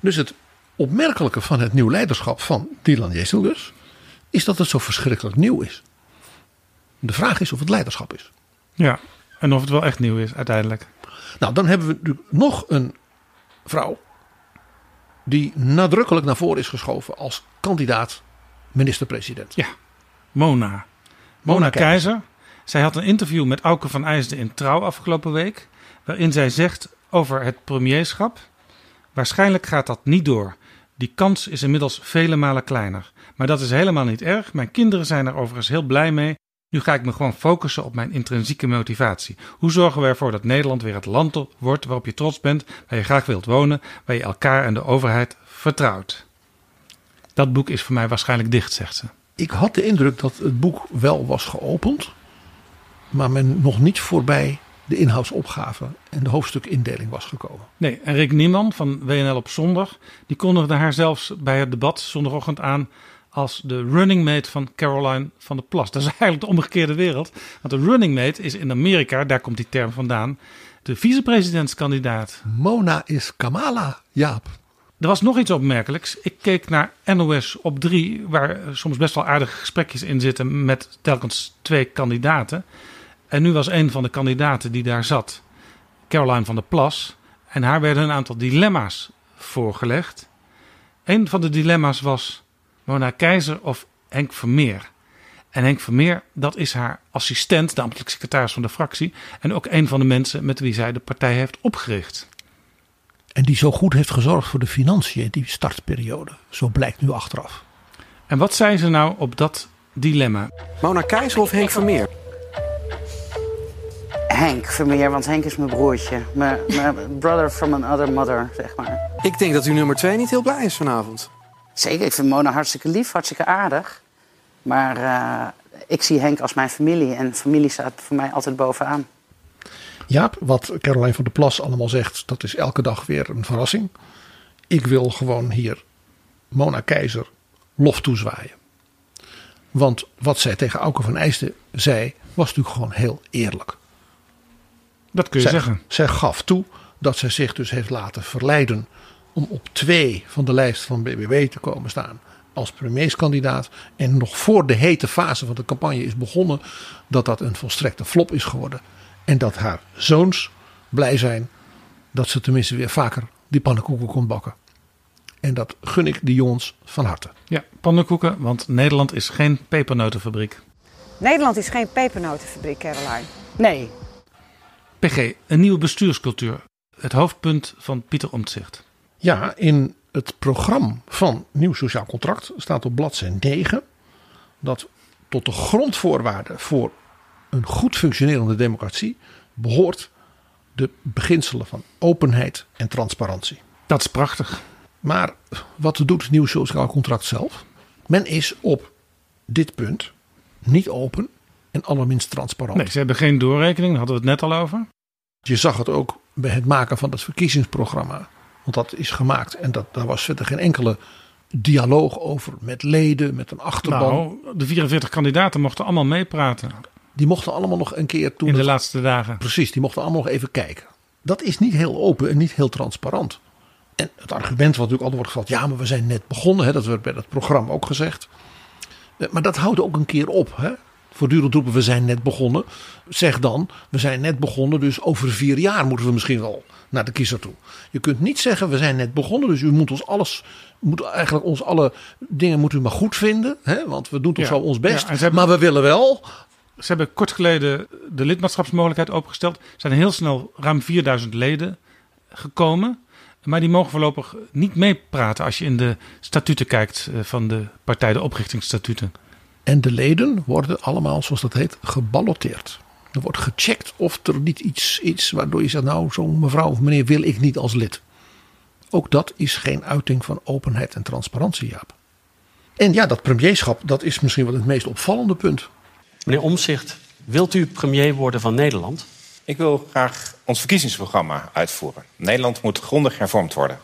[SPEAKER 6] Dus het opmerkelijke van het nieuw leiderschap van Dylan Jezelgus is dat het zo verschrikkelijk nieuw is. De vraag is of het leiderschap is.
[SPEAKER 5] Ja, en of het wel echt nieuw is uiteindelijk.
[SPEAKER 6] Nou, dan hebben we natuurlijk nog een vrouw die nadrukkelijk naar voren is geschoven als kandidaat minister-president.
[SPEAKER 5] Ja, Mona. Mona Keizer. Zij had een interview met Auke van IJsden in Trouw afgelopen week. Waarin zij zegt over het premierschap. Waarschijnlijk gaat dat niet door. Die kans is inmiddels vele malen kleiner. Maar dat is helemaal niet erg. Mijn kinderen zijn er overigens heel blij mee. Nu ga ik me gewoon focussen op mijn intrinsieke motivatie. Hoe zorgen we ervoor dat Nederland weer het land wordt waarop je trots bent, waar je graag wilt wonen, waar je elkaar en de overheid vertrouwt? Dat boek is voor mij waarschijnlijk dicht, zegt ze.
[SPEAKER 6] Ik had de indruk dat het boek wel was geopend, maar men nog niet voorbij de inhoudsopgave en de hoofdstukindeling was gekomen.
[SPEAKER 5] Nee, en Rick Nieman van WNL op zondag, die kondigde haar zelfs bij het debat zondagochtend aan als de running mate van Caroline van der Plas. Dat is eigenlijk de omgekeerde wereld. Want de running mate is in Amerika, daar komt die term vandaan, de vicepresidentskandidaat.
[SPEAKER 6] Mona is Kamala, Jaap.
[SPEAKER 5] Er was nog iets opmerkelijks. Ik keek naar NOS op 3, waar soms best wel aardige gesprekjes in zitten met telkens twee kandidaten. En nu was een van de kandidaten die daar zat, Caroline van der Plas. En haar werden een aantal dilemma's voorgelegd. Een van de dilemma's was Mona Keizer of Henk Vermeer. En Henk Vermeer, dat is haar assistent, de ambtelijke secretaris van de fractie. En ook een van de mensen met wie zij de partij heeft opgericht.
[SPEAKER 6] En die zo goed heeft gezorgd voor de financiën in die startperiode. Zo blijkt nu achteraf.
[SPEAKER 5] En wat zei ze nou op dat dilemma?
[SPEAKER 15] Mona Keizer of Henk Vermeer?
[SPEAKER 1] Henk Vermeer, want Henk is mijn broertje. Mijn, mijn brother from another mother, zeg maar.
[SPEAKER 15] Ik denk dat u nummer twee niet heel blij is vanavond.
[SPEAKER 1] Zeker, ik vind Mona hartstikke lief, hartstikke aardig. Maar eh, ik zie Henk als mijn familie. En familie staat voor mij altijd bovenaan.
[SPEAKER 6] Jaap, wat Caroline van der Plas allemaal zegt, dat is elke dag weer een verrassing. Ik wil gewoon hier Mona Keizer lof toezwaaien. Want wat zij tegen Auke van IJsden zei, was natuurlijk gewoon heel eerlijk.
[SPEAKER 5] Dat kun je
[SPEAKER 6] zij,
[SPEAKER 5] zeggen.
[SPEAKER 6] Zij gaf toe dat zij zich dus heeft laten verleiden om op twee van de lijst van BBB te komen staan als premierskandidaat. En nog voor de hete fase van de campagne is begonnen, dat dat een volstrekte flop is geworden. En dat haar zoons blij zijn dat ze tenminste weer vaker die pannenkoeken kon bakken. En dat gun ik de jongens van harte.
[SPEAKER 5] Ja, pannenkoeken, want Nederland is geen pepernotenfabriek.
[SPEAKER 9] Nederland is geen pepernotenfabriek, Caroline.
[SPEAKER 1] Nee.
[SPEAKER 5] PG, een nieuwe bestuurscultuur. Het hoofdpunt van Pieter Omtzigt.
[SPEAKER 6] Ja, in het programma van Nieuw Sociaal Contract staat op bladzijde 9 dat tot de grondvoorwaarden voor een goed functionerende democratie behoort de beginselen van openheid en transparantie.
[SPEAKER 5] Dat is prachtig.
[SPEAKER 6] Maar wat doet het Nieuw Sociaal Contract zelf? Men is op dit punt niet open en allerminst transparant.
[SPEAKER 5] Nee, ze hebben geen doorrekening, daar hadden we het net al over.
[SPEAKER 6] Je zag het ook bij het maken van het verkiezingsprogramma. Want dat is gemaakt en dat, daar was verder geen enkele dialoog over met leden, met een achterban.
[SPEAKER 5] Nou, de 44 kandidaten mochten allemaal meepraten.
[SPEAKER 6] Die mochten allemaal nog een keer toen.
[SPEAKER 5] In de
[SPEAKER 6] het-
[SPEAKER 5] laatste dagen.
[SPEAKER 6] Precies, die mochten allemaal nog even kijken. Dat is niet heel open en niet heel transparant. En het argument wat natuurlijk altijd wordt gehad, ja, maar we zijn net begonnen. Hè, dat werd bij dat programma ook gezegd. Eh, Maar dat houdt ook een keer op. Hè. Voortdurend roepen we zijn net begonnen. Zeg dan, we zijn net begonnen, dus over vier jaar moeten we misschien wel naar de kiezer toe. Je kunt niet zeggen, we zijn net begonnen, dus u moet ons alles, moet eigenlijk ons alle dingen moet u maar goed vinden. Hè, want we doen toch
[SPEAKER 5] Ja.
[SPEAKER 6] zo ons best.
[SPEAKER 5] Ja, hebben-
[SPEAKER 6] maar we willen wel.
[SPEAKER 5] Ze hebben kort geleden de lidmaatschapsmogelijkheid opengesteld. Er zijn heel snel ruim 4000 leden gekomen. Maar die mogen voorlopig niet meepraten als je in de statuten kijkt eh, van de partij, de oprichtingsstatuten.
[SPEAKER 6] En de leden worden allemaal, zoals dat heet, geballoteerd. Er wordt gecheckt of er niet iets is waardoor je zegt, nou, zo'n mevrouw of meneer wil ik niet als lid. Ook dat is geen uiting van openheid en transparantie, Jaap. En ja, dat premierschap, dat is misschien wel het meest opvallende punt.
[SPEAKER 14] Meneer Omzicht, wilt u premier worden van Nederland?
[SPEAKER 16] Ik wil graag ons verkiezingsprogramma uitvoeren. Nederland moet grondig hervormd worden.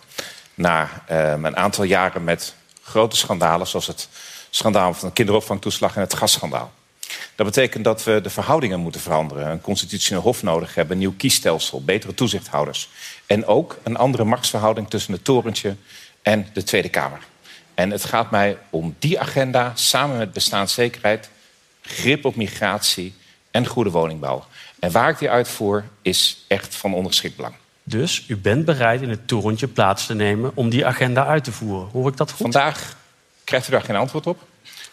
[SPEAKER 16] Na uh, een aantal jaren met grote schandalen, zoals het schandaal van de kinderopvangtoeslag en het gasschandaal. Dat betekent dat we de verhoudingen moeten veranderen. Een constitutioneel hof nodig hebben, een nieuw kiesstelsel, betere toezichthouders. En ook een andere machtsverhouding tussen het torentje en de Tweede Kamer. En het gaat mij om die agenda samen met bestaanszekerheid, grip op migratie en goede woningbouw. En waar ik die uitvoer is echt van ondergeschikt belang.
[SPEAKER 14] Dus u bent bereid in het torentje plaats te nemen om die agenda uit te voeren. Hoor ik dat goed?
[SPEAKER 16] Vandaag krijgt u daar geen antwoord op.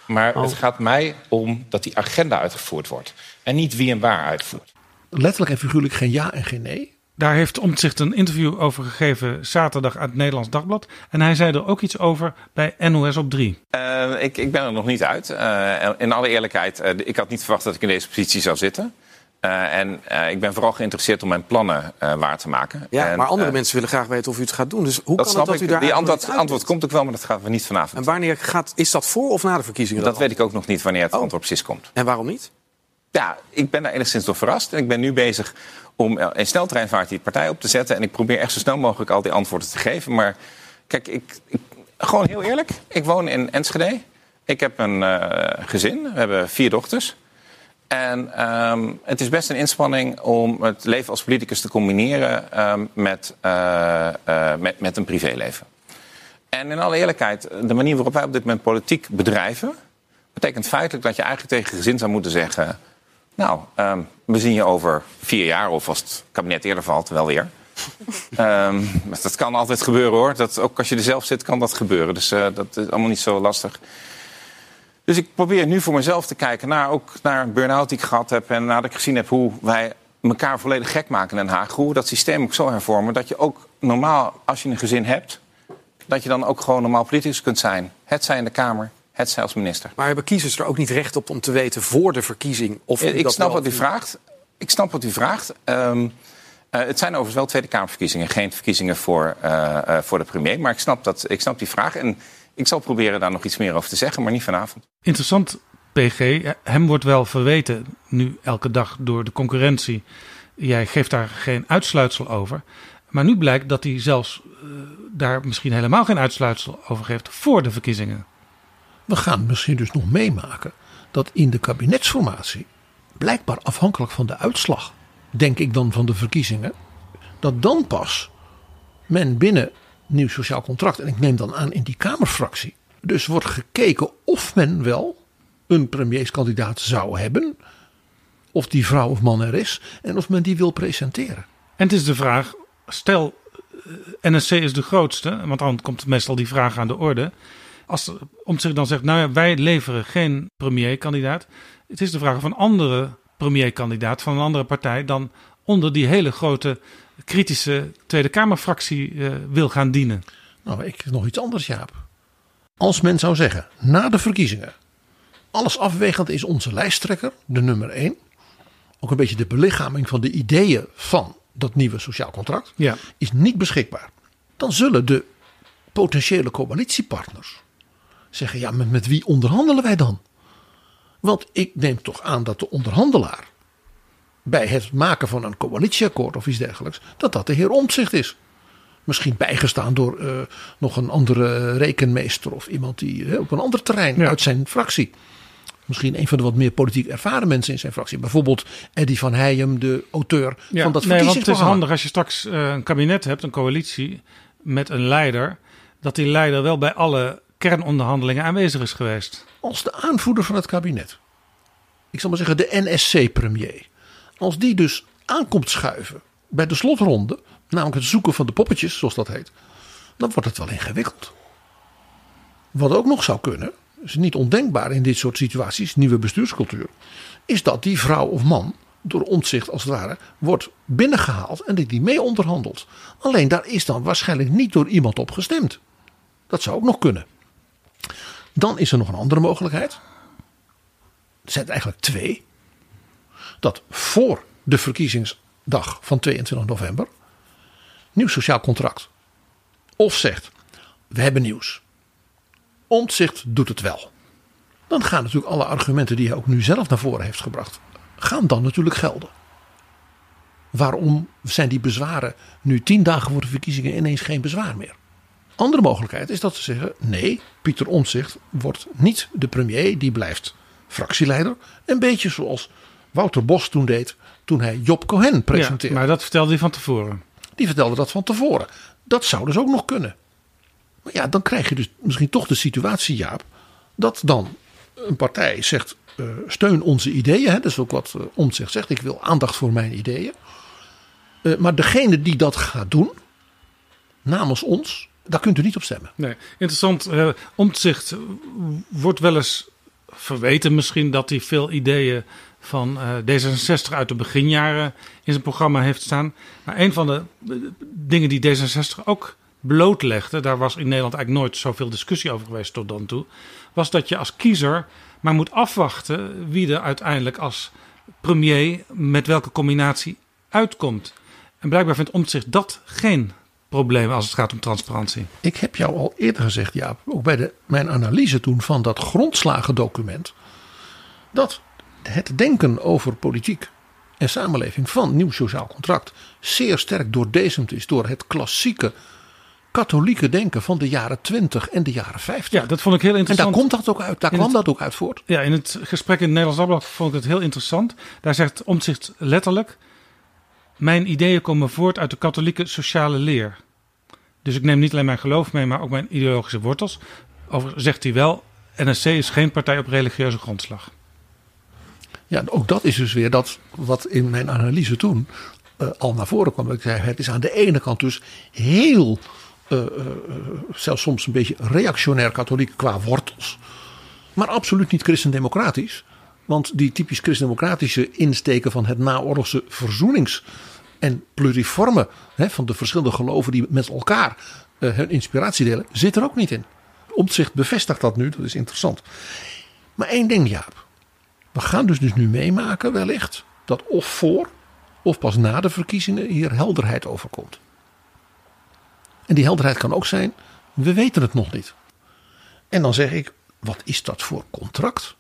[SPEAKER 16] Maar het gaat mij om dat die agenda uitgevoerd wordt. En niet wie en waar uitvoert.
[SPEAKER 6] Letterlijk en figuurlijk geen ja en geen nee.
[SPEAKER 5] Daar heeft Omtzigt een interview over gegeven zaterdag uit het Nederlands Dagblad. En hij zei er ook iets over bij NOS op 3.
[SPEAKER 8] Uh, ik, ik, ben er nog niet uit. Uh, in alle eerlijkheid, uh, ik had niet verwacht dat ik in deze positie zou zitten. Uh, en uh, ik ben vooral geïnteresseerd om mijn plannen uh, waar te maken.
[SPEAKER 15] Ja,
[SPEAKER 8] en,
[SPEAKER 15] maar andere mensen willen graag weten of u het gaat doen. Dus hoe
[SPEAKER 8] dat
[SPEAKER 15] kan het dat
[SPEAKER 8] ik.
[SPEAKER 15] u daar
[SPEAKER 8] Die antwoord, antwoord komt ook wel, maar dat gaan we niet vanavond.
[SPEAKER 15] En wanneer gaat, is dat voor of na de verkiezingen?
[SPEAKER 8] Dat weet ik ook nog niet wanneer het oh. antwoord precies komt.
[SPEAKER 15] En waarom niet?
[SPEAKER 8] Ja, ik ben daar enigszins door verrast. En ik ben nu bezig om in sneltreinvaart die partij op te zetten. En ik probeer echt zo snel mogelijk al die antwoorden te geven. Maar kijk, ik, ik gewoon heel eerlijk. Ik woon in Enschede. Ik heb een gezin. We hebben vier dochters. En um, het is best een inspanning om het leven als politicus te combineren um, met, uh, uh, met, met een privéleven. En in alle eerlijkheid, de manier waarop wij op dit moment politiek bedrijven, betekent feitelijk dat je eigenlijk tegen je gezin zou moeten zeggen: Nou, um, we zien je over vier jaar, of als het kabinet eerder valt, wel weer. (laughs) dat kan altijd gebeuren hoor. Dat, ook als je er zelf zit, kan dat gebeuren. Dus uh, dat is allemaal niet zo lastig. Dus ik probeer nu voor mezelf te kijken naar, ook naar een burn-out die ik gehad heb. En nadat ik gezien heb hoe wij elkaar volledig gek maken in Den Haag. Hoe we dat systeem ook zo hervormen. Dat je ook normaal, als je een gezin hebt, dat je dan ook gewoon normaal politicus kunt zijn. Het zij in de Kamer, het zij als minister.
[SPEAKER 15] Maar hebben kiezers er ook niet recht op om te weten voor de verkiezing? Of
[SPEAKER 8] ik snap wat u vraagt. Ik snap wat u vraagt. Um, uh, het zijn overigens wel Tweede Kamerverkiezingen, geen verkiezingen voor, uh, uh, voor de premier. Maar ik snap, dat, ik snap die vraag. En ik zal proberen daar nog iets meer over te zeggen, maar niet vanavond.
[SPEAKER 5] Interessant, PG. Hem wordt wel verweten nu elke dag door de concurrentie. Jij geeft daar geen uitsluitsel over. Maar nu blijkt dat hij zelfs uh, daar misschien helemaal geen uitsluitsel over geeft voor de verkiezingen.
[SPEAKER 6] We gaan misschien dus nog meemaken dat in de kabinetsformatie, blijkbaar afhankelijk van de uitslag, denk ik dan van de verkiezingen, dat dan pas men binnen nieuw sociaal contract. En ik neem dan aan in die Kamerfractie. Dus wordt gekeken of men wel een premierskandidaat zou hebben. Of die vrouw of man er is. En of men die wil presenteren.
[SPEAKER 5] En het is de vraag, stel NSC is de grootste. Want dan komt meestal die vraag aan de orde. Als om zich dan zegt, nou ja, wij leveren geen premierkandidaat. Het is de vraag of een andere premierkandidaat van een andere partij dan onder die hele grote kritische Tweede Kamerfractie uh, wil gaan dienen.
[SPEAKER 6] Nou, ik nog iets anders, Jaap. Als men zou zeggen, na de verkiezingen, alles afwegend is onze lijsttrekker, de nummer 1. Ook een beetje de belichaming van de ideeën van dat nieuwe sociaal contract,
[SPEAKER 5] ja.
[SPEAKER 6] is niet beschikbaar. Dan zullen de potentiële coalitiepartners zeggen, ja, met, met wie onderhandelen wij dan? Want ik neem toch aan dat de onderhandelaar bij het maken van een coalitieakkoord of iets dergelijks, dat dat de heer Omtzigt is. Misschien bijgestaan door uh, nog een andere rekenmeester of iemand die uh, op een ander terrein ja. uit zijn fractie. Misschien een van de wat meer politiek ervaren mensen in zijn fractie. Bijvoorbeeld Eddy van Heijem, de auteur
[SPEAKER 5] ja,
[SPEAKER 6] van dat
[SPEAKER 5] nee, want. Het is handig als je straks uh, een kabinet hebt, een coalitie met een leider, dat die leider wel bij alle kernonderhandelingen aanwezig is geweest.
[SPEAKER 6] Als de aanvoerder van het kabinet, ik zal maar zeggen de NSC-premier, als die dus aankomt schuiven bij de slotronde, namelijk het zoeken van de poppetjes, zoals dat heet, dan wordt het wel ingewikkeld. Wat ook nog zou kunnen, is niet ondenkbaar in dit soort situaties, nieuwe bestuurscultuur, is dat die vrouw of man door omzicht als het ware wordt binnengehaald en die die mee onderhandelt. Alleen daar is dan waarschijnlijk niet door iemand op gestemd. Dat zou ook nog kunnen. Dan is er nog een andere mogelijkheid. Er zijn eigenlijk twee dat voor de verkiezingsdag van 22 november nieuw sociaal contract of zegt we hebben nieuws. Omtzigt doet het wel. Dan gaan natuurlijk alle argumenten die hij ook nu zelf naar voren heeft gebracht, gaan dan natuurlijk gelden. Waarom zijn die bezwaren nu tien dagen voor de verkiezingen ineens geen bezwaar meer? Andere mogelijkheid is dat ze zeggen: nee, Pieter Omtzigt wordt niet de premier, die blijft fractieleider. Een beetje zoals Wouter Bos toen deed toen hij Job Cohen presenteerde.
[SPEAKER 5] Ja, maar dat vertelde hij van tevoren.
[SPEAKER 6] Die vertelde dat van tevoren. Dat zou dus ook nog kunnen. Maar ja, dan krijg je dus misschien toch de situatie, Jaap, dat dan een partij zegt: uh, steun onze ideeën. Hè, dat is ook wat uh, Omtzigt zegt: ik wil aandacht voor mijn ideeën. Uh, maar degene die dat gaat doen, namens ons, daar kunt u niet op stemmen.
[SPEAKER 5] Nee, interessant. Uh, Omtzigt wordt wel eens verweten misschien dat hij veel ideeën van uh, D66 uit de beginjaren in zijn programma heeft staan. Maar een van de dingen die D66 ook blootlegde, daar was in Nederland eigenlijk nooit zoveel discussie over geweest tot dan toe, was dat je als kiezer maar moet afwachten wie er uiteindelijk als premier met welke combinatie uitkomt. En blijkbaar vindt Omtzigt dat geen probleem als het gaat om transparantie.
[SPEAKER 6] Ik heb jou al eerder gezegd, ja, ook bij de, mijn analyse toen van dat grondslagendocument, dat het denken over politiek en samenleving van nieuw sociaal contract zeer sterk doordezemd is door het klassieke katholieke denken van de jaren 20 en de jaren 50.
[SPEAKER 5] Ja, dat vond ik heel interessant.
[SPEAKER 6] En daar komt dat ook uit. Daar
[SPEAKER 5] In
[SPEAKER 6] kwam
[SPEAKER 5] het-
[SPEAKER 6] dat ook uit voort.
[SPEAKER 5] Ja, in het gesprek in het Nederlands Dagblad vond ik het heel interessant. Daar zegt Omtzigt letterlijk... Mijn ideeën komen voort uit de katholieke sociale leer. Dus ik neem niet alleen mijn geloof mee, maar ook mijn ideologische wortels. Over zegt hij wel, NSC is geen partij op religieuze grondslag.
[SPEAKER 6] Ja, ook dat is dus weer dat wat in mijn analyse toen eh, al naar voren kwam. Ik zei, het is aan de ene kant dus heel, eh, eh, zelfs soms een beetje reactionair katholiek qua wortels. Maar absoluut niet christendemocratisch. Want die typisch christendemocratische insteken van het naoorlogse verzoenings- en pluriforme hè, van de verschillende geloven die met elkaar hun inspiratie delen, zit er ook niet in. Omtzigt bevestigt dat nu, dat is interessant. Maar één ding, Jaap. We gaan dus, dus nu meemaken, wellicht, dat of voor of pas na de verkiezingen hier helderheid overkomt. En die helderheid kan ook zijn, we weten het nog niet. En dan zeg ik, wat is dat voor contract?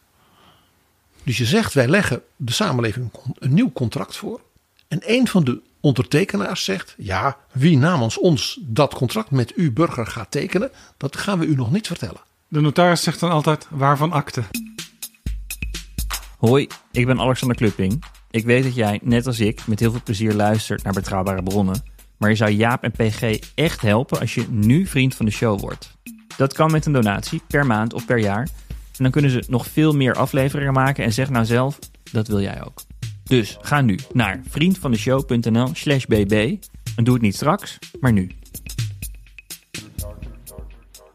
[SPEAKER 6] Dus je zegt, wij leggen de samenleving een nieuw contract voor. En een van de ondertekenaars zegt, ja, wie namens ons dat contract met u burger gaat tekenen, dat gaan we u nog niet vertellen.
[SPEAKER 5] De notaris zegt dan altijd, waarvan akte?
[SPEAKER 17] Hoi, ik ben Alexander Klupping. Ik weet dat jij, net als ik, met heel veel plezier luistert naar betrouwbare bronnen. Maar je zou Jaap en PG echt helpen als je nu vriend van de show wordt. Dat kan met een donatie, per maand of per jaar. En dan kunnen ze nog veel meer afleveringen maken en zeg nou zelf, dat wil jij ook. Dus ga nu naar vriendvandeshow.nl slash bb. En doe het niet straks, maar nu.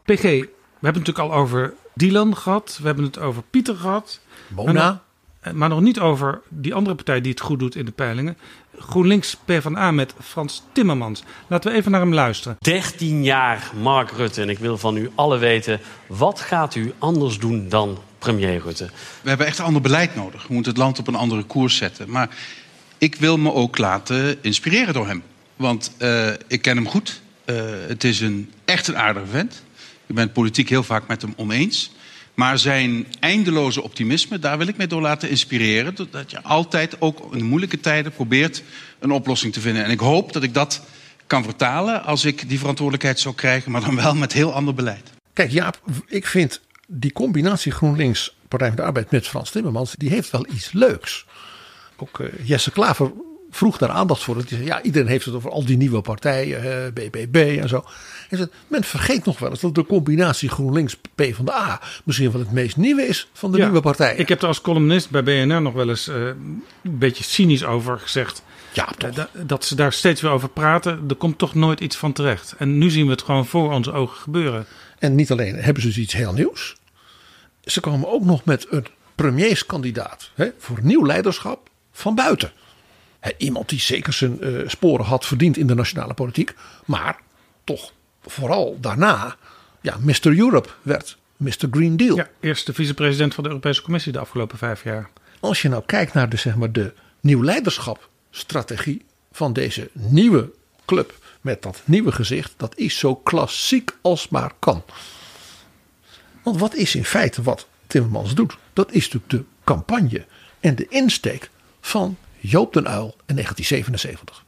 [SPEAKER 5] PG, we hebben het natuurlijk al over Dylan gehad. We hebben het over Pieter gehad.
[SPEAKER 6] Mona.
[SPEAKER 5] Maar nog, niet over die andere partij die het goed doet in de peilingen. GroenLinks PvdA met Frans Timmermans. Laten we even naar hem luisteren.
[SPEAKER 14] 13 jaar Mark Rutte en ik wil van u allen weten... wat gaat u anders doen dan premier Rutte?
[SPEAKER 12] We hebben echt een ander beleid nodig. We moeten het land op een andere koers zetten. Maar ik wil me ook laten inspireren door hem. Want eh, ik ken hem goed. Eh, het is een, echt een aardige vent. Ik ben het politiek heel vaak met hem oneens. Maar zijn eindeloze optimisme, daar wil ik mij door laten inspireren. Dat je altijd, ook in moeilijke tijden, probeert een oplossing te vinden. En ik hoop dat ik dat kan vertalen als ik die verantwoordelijkheid zou krijgen. Maar dan wel met heel ander beleid.
[SPEAKER 6] Kijk Jaap, ik vind die combinatie GroenLinks Partij van de Arbeid met Frans Timmermans, die heeft wel iets leuks. Ook eh, Jesse Klaver vroeg daar aandacht voor. Dat ja, iedereen heeft het over al die nieuwe partijen, eh, BBB en zo. Zei, men vergeet nog wel eens dat de combinatie GroenLinks PvdA misschien wel het meest nieuwe is van de
[SPEAKER 5] Ja,
[SPEAKER 6] nieuwe partijen.
[SPEAKER 5] Ik heb er als columnist bij BNR nog wel eens eh, een beetje cynisch over gezegd.
[SPEAKER 6] Ja,
[SPEAKER 5] eh, da- dat ze daar steeds weer over praten. Er komt toch nooit iets van terecht. En nu zien we het gewoon voor onze ogen gebeuren.
[SPEAKER 6] En niet alleen hebben ze dus iets heel nieuws. Ze komen ook nog met een premierskandidaat hè, voor nieuw leiderschap van buiten. Iemand die zeker zijn eh, sporen had verdiend in de nationale politiek. Maar toch vooral daarna ja, Mr. Europe werd. Mr. Green Deal.
[SPEAKER 5] Ja, eerst de vicepresident van de Europese Commissie de afgelopen vijf jaar.
[SPEAKER 6] Als je nou kijkt naar de, zeg maar, de nieuw leiderschapstrategie van deze nieuwe club met dat nieuwe gezicht, dat is zo klassiek als maar kan. Want wat is in feite wat Timmermans doet? Dat is natuurlijk de campagne en de insteek van Joop den Uyl in 1977.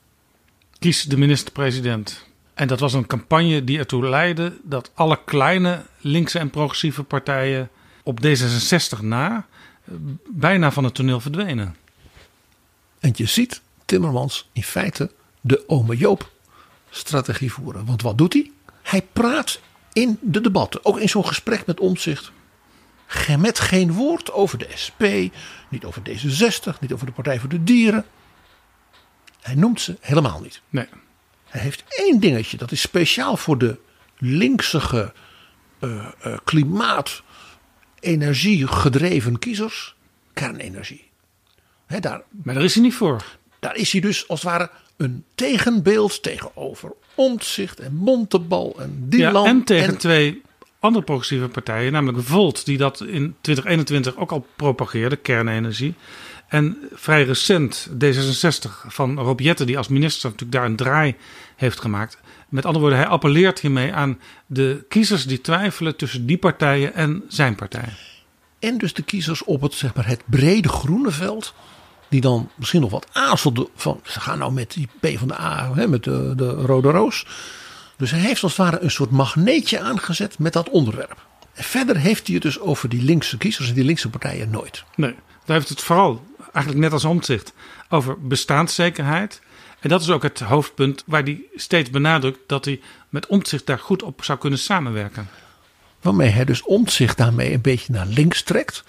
[SPEAKER 5] Kies de minister-president. En dat was een campagne die ertoe leidde dat alle kleine linkse en progressieve partijen op D66 na eh, bijna van het toneel verdwenen.
[SPEAKER 6] En je ziet Timmermans in feite de ome Joop strategie voeren. Want wat doet hij? Hij praat in de debatten, ook in zo'n gesprek met omzicht. Met geen woord over de SP, niet over D66, niet over de Partij voor de Dieren. Hij noemt ze helemaal niet.
[SPEAKER 5] Nee.
[SPEAKER 6] Hij heeft één dingetje, dat is speciaal voor de linksige uh, uh, klimaat, energie gedreven kiezers. Kernenergie. He, daar,
[SPEAKER 5] maar daar is hij niet voor.
[SPEAKER 6] Daar is hij dus als het ware een tegenbeeld tegenover Omtzigt en Montebal en Dylan.
[SPEAKER 5] Ja, en tegen twee andere progressieve partijen, namelijk Volt, die dat in 2021 ook al propageerde, kernenergie. En vrij recent D66 van Rob Jetten, die als minister natuurlijk daar een draai heeft gemaakt. Met andere woorden, hij appelleert hiermee aan de kiezers die twijfelen tussen die partijen en zijn partij.
[SPEAKER 6] En dus de kiezers op het, zeg maar, het brede groene veld. Die dan misschien nog wat aarzelden van, ze gaan nou met die P van de A, hè, met de rode roos. Dus hij heeft als het ware een soort magneetje aangezet met dat onderwerp. En verder heeft hij het dus over die linkse kiezers en die linkse partijen nooit.
[SPEAKER 5] Nee, daar heeft het vooral, eigenlijk net als omzicht, over bestaanszekerheid. En dat is ook het hoofdpunt waar hij steeds benadrukt dat hij met omzicht daar goed op zou kunnen samenwerken.
[SPEAKER 6] Waarmee hij dus omzicht daarmee een beetje naar links trekt.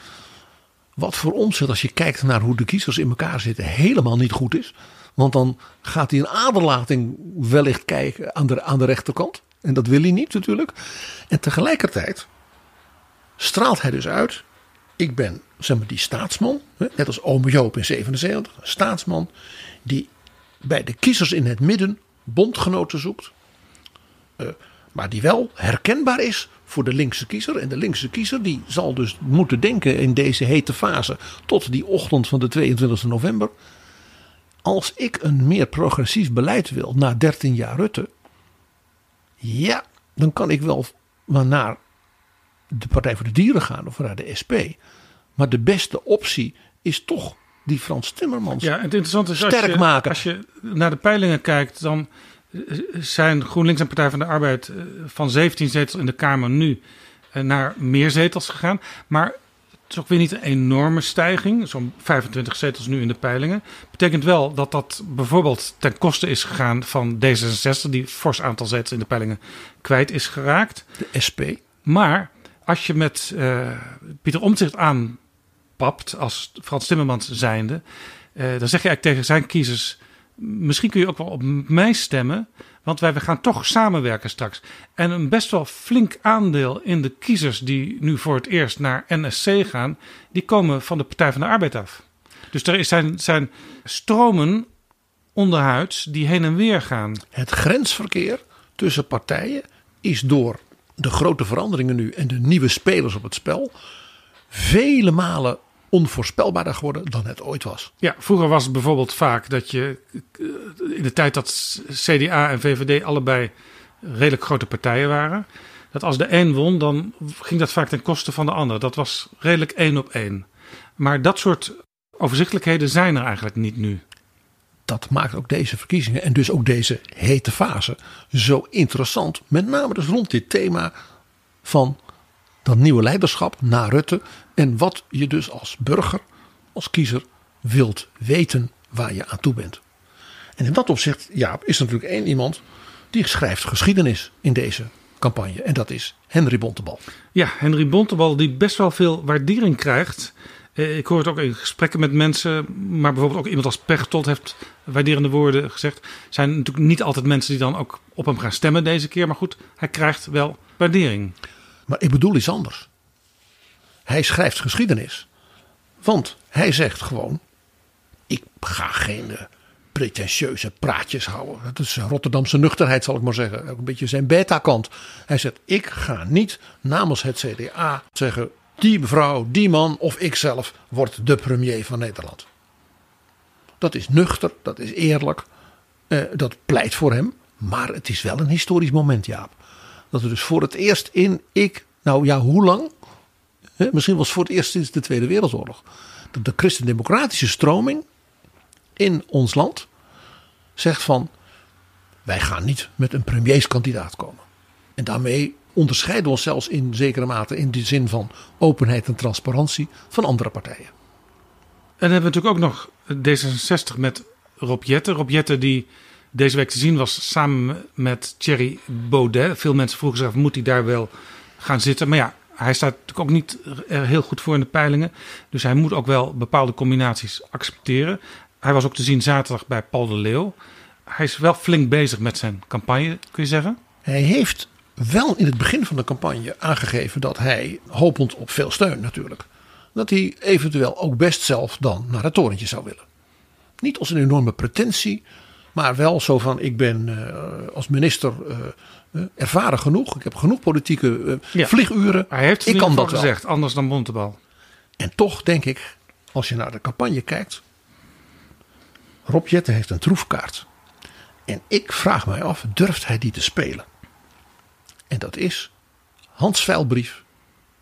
[SPEAKER 6] Wat voor omzicht, als je kijkt naar hoe de kiezers in elkaar zitten, helemaal niet goed is. Want dan gaat hij een aderlating wellicht kijken aan de, aan de rechterkant. En dat wil hij niet natuurlijk. En tegelijkertijd straalt hij dus uit. Ik ben zeg maar, die staatsman, net als ome Joop in 77, een staatsman die bij de kiezers in het midden bondgenoten zoekt. Uh, maar die wel herkenbaar is voor de linkse kiezer. En de linkse kiezer die zal dus moeten denken in deze hete fase tot die ochtend van de 22 november. Als ik een meer progressief beleid wil na 13 jaar Rutte. Ja, dan kan ik wel naar de Partij voor de Dieren gaan of naar de SP. Maar de beste optie is toch die Frans Timmermans
[SPEAKER 5] ja, het interessante is
[SPEAKER 6] sterk
[SPEAKER 5] als je,
[SPEAKER 6] maken.
[SPEAKER 5] Als je naar de peilingen kijkt, dan zijn GroenLinks en Partij van de Arbeid eh, van 17 zetels in de Kamer nu eh, naar meer zetels gegaan. Maar is ook weer niet een enorme stijging. Zo'n 25 zetels nu in de peilingen. Betekent wel dat dat bijvoorbeeld ten koste is gegaan van D66, die fors aantal zetels in de peilingen kwijt is geraakt.
[SPEAKER 6] De SP.
[SPEAKER 5] Maar als je met uh, Pieter Omtzigt aanpapt als Frans Timmermans zijnde, uh, dan zeg je eigenlijk tegen zijn kiezers misschien kun je ook wel op mij stemmen. Want wij gaan toch samenwerken straks. En een best wel flink aandeel in de kiezers die nu voor het eerst naar NSC gaan, die komen van de Partij van de Arbeid af. Dus er zijn, zijn stromen onderhuids die heen en weer gaan.
[SPEAKER 6] Het grensverkeer tussen partijen is door de grote veranderingen nu en de nieuwe spelers op het spel vele malen onvoorspelbaarder geworden dan het ooit was.
[SPEAKER 5] Ja, vroeger was het bijvoorbeeld vaak dat je eh, in de tijd dat CDA en VVD allebei redelijk grote partijen waren, dat als de een won, dan ging dat vaak ten koste van de ander. Dat was redelijk één op één. Maar dat soort overzichtelijkheden zijn er eigenlijk niet nu.
[SPEAKER 6] Dat maakt ook deze verkiezingen en dus ook deze hete fase zo interessant. Met name dus rond dit thema van dat nieuwe leiderschap na Rutte. En wat je dus als burger, als kiezer wilt weten waar je aan toe bent. En in dat opzicht, Jaap, is er natuurlijk één iemand die schrijft geschiedenis in deze campagne. En dat is Henry Bontebal.
[SPEAKER 5] Ja, Henry Bontebal die best wel veel waardering krijgt. Eh, ik hoor het ook in gesprekken met mensen, maar bijvoorbeeld ook iemand als Pechtold heeft waarderende woorden gezegd. zijn natuurlijk niet altijd mensen die dan ook op hem gaan stemmen deze keer. Maar goed, hij krijgt wel waardering.
[SPEAKER 6] Maar ik bedoel iets anders. Hij schrijft geschiedenis. Want hij zegt gewoon: ik ga geen uh, pretentieuze praatjes houden. Dat is Rotterdamse nuchterheid, zal ik maar zeggen. Ook een beetje zijn beta-kant. Hij zegt: ik ga niet namens het CDA zeggen: die mevrouw, die man of ikzelf wordt de premier van Nederland. Dat is nuchter, dat is eerlijk. Uh, dat pleit voor hem. Maar het is wel een historisch moment, Jaap. Dat er dus voor het eerst in ik, nou ja, hoe lang? misschien was het voor het eerst sinds de Tweede Wereldoorlog, dat de christendemocratische stroming in ons land zegt van wij gaan niet met een premierskandidaat komen. En daarmee onderscheiden we ons zelfs in zekere mate in de zin van openheid en transparantie van andere partijen.
[SPEAKER 5] En dan hebben we natuurlijk ook nog D66 met Rob Jetten. Rob die deze week te zien was samen met Thierry Baudet. Veel mensen vroegen zich af, moet hij daar wel gaan zitten? Maar ja, hij staat natuurlijk ook niet heel goed voor in de peilingen. Dus hij moet ook wel bepaalde combinaties accepteren. Hij was ook te zien zaterdag bij Paul de Leeuw. Hij is wel flink bezig met zijn campagne, kun je zeggen?
[SPEAKER 6] Hij heeft wel in het begin van de campagne aangegeven dat hij, hopend op veel steun natuurlijk, dat hij eventueel ook best zelf dan naar het torentje zou willen. Niet als een enorme pretentie, maar wel zo van: ik ben eh, als minister eh, eh, ervaren genoeg, ik heb genoeg politieke
[SPEAKER 5] Ja.
[SPEAKER 6] vlieguren.
[SPEAKER 5] Hij heeft het
[SPEAKER 6] ik kan dat wel.
[SPEAKER 5] gezegd, anders dan Bontebal.
[SPEAKER 6] En toch denk ik, als je naar de campagne kijkt. Rob Jetten heeft een troefkaart. En ik vraag mij af, durft hij die te spelen? En dat is Hans Veilbrief,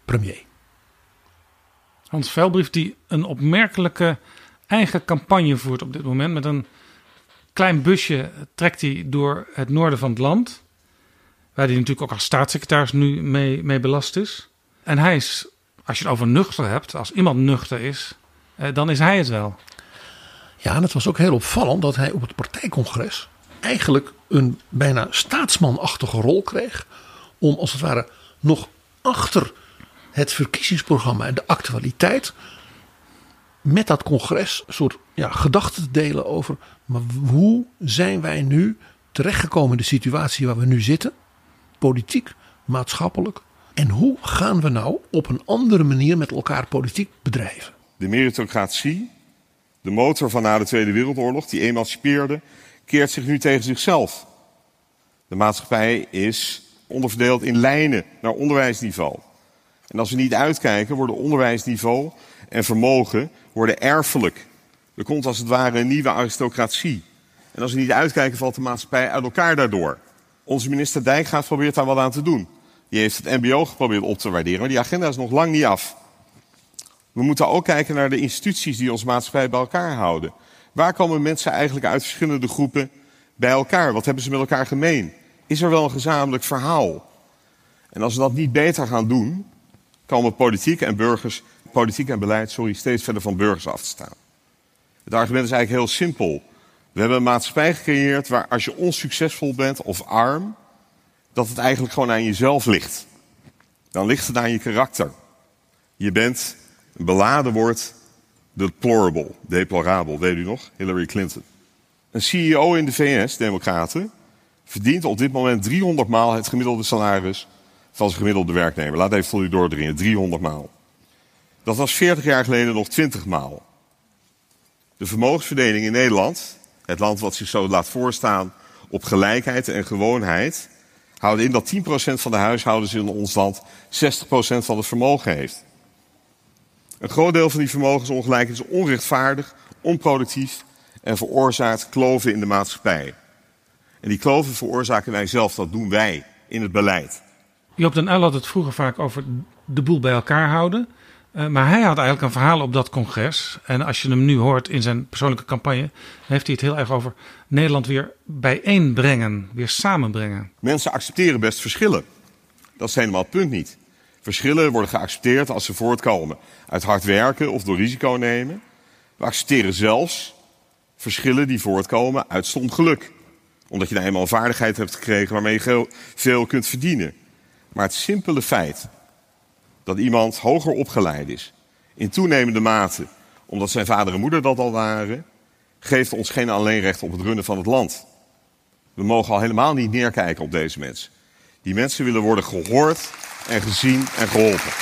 [SPEAKER 6] premier.
[SPEAKER 5] Hans Veilbrief die een opmerkelijke eigen campagne voert op dit moment. Met een klein busje trekt hij door het noorden van het land. Waar hij natuurlijk ook als staatssecretaris nu mee, mee belast is. En hij is, als je het over nuchter hebt, als iemand nuchter is, eh, dan is hij het wel.
[SPEAKER 6] Ja, en het was ook heel opvallend dat hij op het partijcongres eigenlijk een bijna staatsmanachtige rol kreeg. Om als het ware nog achter het verkiezingsprogramma en de actualiteit met dat congres een soort ja, gedachten te delen over. Maar hoe zijn wij nu terechtgekomen in de situatie waar we nu zitten? Politiek, maatschappelijk. En hoe gaan we nou op een andere manier met elkaar politiek bedrijven?
[SPEAKER 18] De meritocratie, de motor van na de Tweede Wereldoorlog, die emancipeerde, keert zich nu tegen zichzelf. De maatschappij is onderverdeeld in lijnen naar onderwijsniveau. En als we niet uitkijken, worden onderwijsniveau en vermogen worden erfelijk. Er komt als het ware een nieuwe aristocratie. En als we niet uitkijken, valt de maatschappij uit elkaar daardoor. Onze minister Dijkgraaf probeert daar wat aan te doen. Die heeft het MBO geprobeerd op te waarderen, maar die agenda is nog lang niet af. We moeten ook kijken naar de instituties die onze maatschappij bij elkaar houden. Waar komen mensen eigenlijk uit verschillende groepen bij elkaar? Wat hebben ze met elkaar gemeen? Is er wel een gezamenlijk verhaal? En als we dat niet beter gaan doen, komen politiek en burgers, politiek en beleid, sorry, steeds verder van burgers af te staan. Het argument is eigenlijk heel simpel. We hebben een maatschappij gecreëerd waar als je onsuccesvol bent of arm, dat het eigenlijk gewoon aan jezelf ligt. Dan ligt het aan je karakter. Je bent een beladen woord deplorable, deplorabel, weet u nog? Hillary Clinton. Een CEO in de VS, Democraten, verdient op dit moment 300 maal het gemiddelde salaris van zijn gemiddelde werknemer. Laat even voor u doordringen, 300 maal. Dat was 40 jaar geleden nog 20 maal. De vermogensverdeling in Nederland, het land wat zich zo laat voorstaan op gelijkheid en gewoonheid, houden in dat 10% van de huishoudens in ons land 60% van het vermogen heeft. Een groot deel van die vermogensongelijkheid is onrechtvaardig, onproductief en veroorzaakt kloven in de maatschappij. En die kloven veroorzaken wij zelf, dat doen wij in het beleid.
[SPEAKER 5] Joop den Uyl had het vroeger vaak over de boel bij elkaar houden. Eh, maar hij had eigenlijk een verhaal op dat congres. En als je hem nu hoort in zijn persoonlijke campagne, dan heeft hij het heel erg over Nederland weer bijeenbrengen, weer samenbrengen.
[SPEAKER 18] Mensen accepteren best verschillen. Dat is helemaal het punt niet. Verschillen worden geaccepteerd als ze voortkomen uit hard werken of door risico nemen. We accepteren zelfs verschillen die voortkomen uit stom geluk. Omdat je nou eenmaal een vaardigheid hebt gekregen waarmee je veel kunt verdienen. Maar het simpele feit dat iemand hoger opgeleid is, in toenemende mate, omdat zijn vader en moeder dat al waren, geeft ons geen alleenrecht op het runnen van het land. We mogen al helemaal niet neerkijken op deze mensen. Die mensen willen worden gehoord en gezien en geholpen.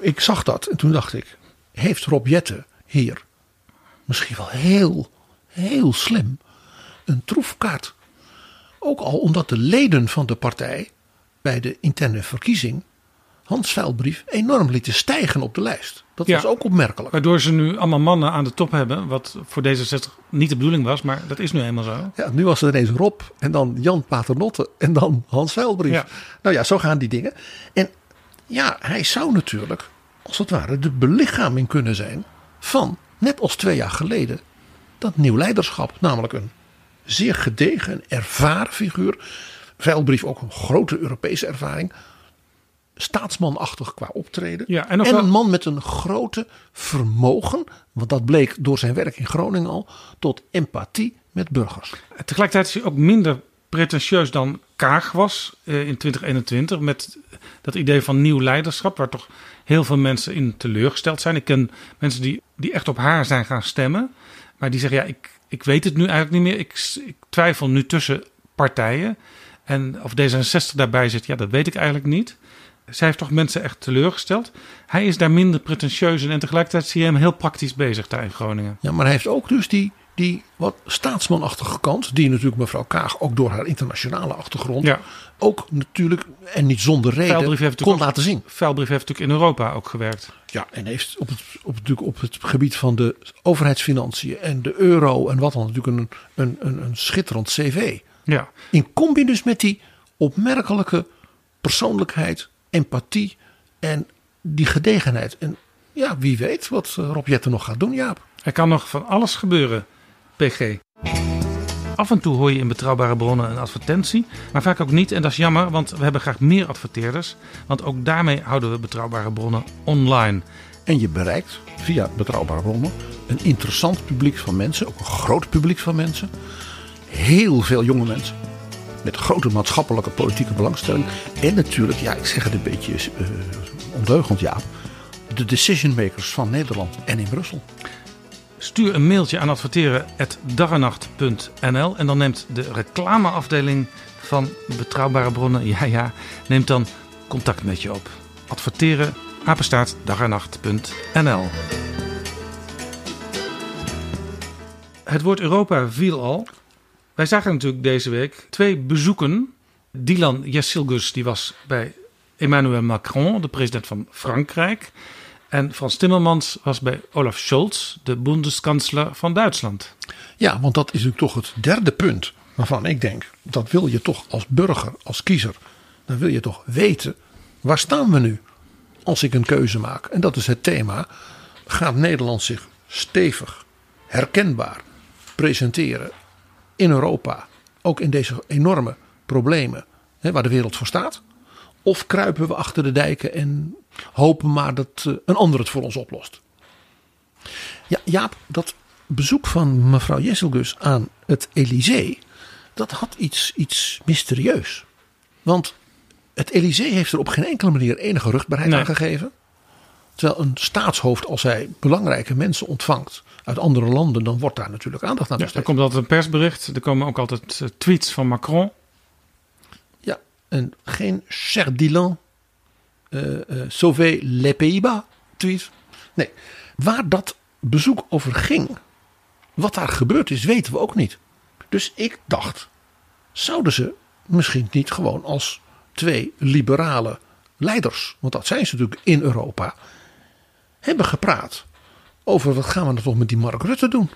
[SPEAKER 6] Ik zag dat en toen dacht ik, heeft Rob Jetten hier misschien wel heel, heel slim een troefkaart. Ook al omdat de leden van de partij bij de interne verkiezing Hans Veilbrief enorm lieten stijgen op de lijst. Dat was ook opmerkelijk.
[SPEAKER 5] Waardoor ze nu allemaal mannen aan de top hebben. Wat voor D66 niet de bedoeling was, maar dat is nu eenmaal zo.
[SPEAKER 6] Ja, nu was er ineens Rob en dan Jan Paternotte en dan Hans Veilbrief.
[SPEAKER 5] Ja.
[SPEAKER 6] Nou ja, zo gaan die dingen. En ja, hij zou natuurlijk, als het ware, de belichaming kunnen zijn van, net als twee jaar geleden, dat nieuw leiderschap. Namelijk een zeer gedegen en ervaren figuur. Veilbrief ook een grote Europese ervaring. Staatsmanachtig qua optreden.
[SPEAKER 5] Ja, en
[SPEAKER 6] een man met een grote vermogen, want dat bleek door zijn werk in Groningen al, tot empathie met burgers.
[SPEAKER 5] Tegelijkertijd is hij ook minder pretentieus dan Kaag was eh, in 2021. Met dat idee van nieuw leiderschap, waar toch heel veel mensen in teleurgesteld zijn. Ik ken mensen die, die echt op haar zijn gaan stemmen. Maar die zeggen, ja, ik, ik weet het nu eigenlijk niet meer. Ik, ik twijfel nu tussen partijen. En of D66 daarbij zit, ja, dat weet ik eigenlijk niet. Zij heeft toch mensen echt teleurgesteld. Hij is daar minder pretentieus in. En tegelijkertijd zie je hem heel praktisch bezig daar in Groningen.
[SPEAKER 6] Ja, maar hij heeft ook dus die, die wat staatsmanachtige kant, die natuurlijk mevrouw Kaag ook door haar internationale achtergrond
[SPEAKER 5] Ja.
[SPEAKER 6] ook natuurlijk en niet zonder reden
[SPEAKER 5] heeft
[SPEAKER 6] kon laten zien.
[SPEAKER 5] Veilbrief heeft natuurlijk in Europa ook gewerkt.
[SPEAKER 6] Ja, en heeft op het, op, natuurlijk op het gebied van de overheidsfinanciën en de euro en wat dan natuurlijk een, een, een, een schitterend cv.
[SPEAKER 5] Ja.
[SPEAKER 6] In combi dus met die opmerkelijke persoonlijkheid, empathie en die gedegenheid. En ja, wie weet wat eh, Rob Jetten nog gaat doen, Jaap.
[SPEAKER 5] Er kan nog van alles gebeuren, PG. Af en toe hoor je in betrouwbare bronnen een advertentie, maar vaak ook niet. En dat is jammer, want we hebben graag meer adverteerders. Want ook daarmee houden we betrouwbare bronnen online.
[SPEAKER 6] En je bereikt via betrouwbare bronnen een interessant publiek van mensen, ook een groot publiek van mensen. Heel veel jonge mensen. Met grote maatschappelijke politieke belangstelling. En natuurlijk, ja, ik zeg het een beetje eh, ondeugend, Jaap. De decision makers van Nederland en in Brussel.
[SPEAKER 5] Stuur een mailtje aan adverteren.darrenacht.nl en dan neemt de reclameafdeling van Betrouwbare Bronnen, (laughs) ja ja, neemt dan contact met je op. Adverteren, Het woord Europa viel al. Wij zagen natuurlijk deze week twee bezoeken. Dylan Jessilgus, die was bij Emmanuel Macron, de president van Frankrijk. En Frans Timmermans was bij Olaf Scholz, de bondskanselier van Duitsland.
[SPEAKER 6] Ja, want dat is natuurlijk toch het derde punt waarvan ik denk, dat wil je toch als burger, als kiezer, dan wil je toch weten, waar staan we nu als ik een keuze maak? En dat is het thema, gaat Nederland zich stevig, herkenbaar presenteren in Europa, ook in deze enorme problemen hè, waar de wereld voor staat? Of kruipen we achter de dijken en hopen maar dat eh, een ander het voor ons oplost? Ja, Jaap, dat bezoek van mevrouw Jesselgus aan het Elysée, dat had iets, iets mysterieus. Want het Elysée heeft er op geen enkele manier enige rugbaarheid
[SPEAKER 5] Nee.
[SPEAKER 6] aan gegeven. Terwijl een staatshoofd, als hij belangrijke mensen ontvangt uit andere landen, dan wordt daar natuurlijk aandacht aan
[SPEAKER 5] Ja,
[SPEAKER 6] besteed.
[SPEAKER 5] er komt altijd een persbericht, er komen ook altijd eh, tweets van Macron.
[SPEAKER 6] Ja, en geen cher Dylan, sauver les Pays-Bas tweet. Nee, waar dat bezoek over ging, wat daar gebeurd is, weten we ook niet. Dus ik dacht, zouden ze misschien niet gewoon als twee liberale leiders, want dat zijn ze natuurlijk in Europa, hebben gepraat over wat gaan we nou toch met die Mark Rutte doen?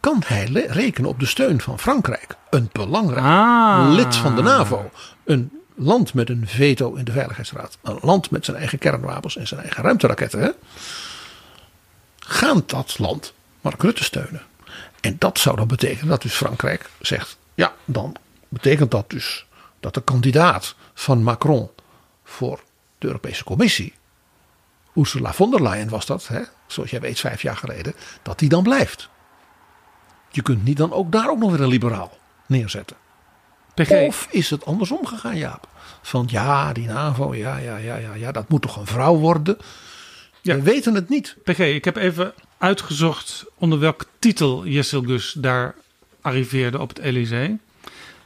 [SPEAKER 6] Kan hij rekenen op de steun van Frankrijk, een belangrijk
[SPEAKER 5] Ah.
[SPEAKER 6] lid van de NAVO, een land met een veto in de Veiligheidsraad, een land met zijn eigen kernwapens en zijn eigen ruimteraketten, hè? gaat dat land Mark Rutte steunen? En dat zou dan betekenen dat dus Frankrijk zegt, ja, dan betekent dat dus dat de kandidaat van Macron voor de Europese Commissie, Ursula von der Leyen was dat, hè, zoals jij weet vijf jaar geleden, dat die dan blijft. Je kunt niet dan ook daar ook nog weer een liberaal neerzetten.
[SPEAKER 5] PG.
[SPEAKER 6] Of is het andersom gegaan, Jaap? Van ja, die NAVO, ja, ja, ja, ja, ja, dat moet toch een vrouw worden? We weten het niet.
[SPEAKER 5] PG, ik heb even uitgezocht onder welke titel Jesselgus daar arriveerde op het Elysée.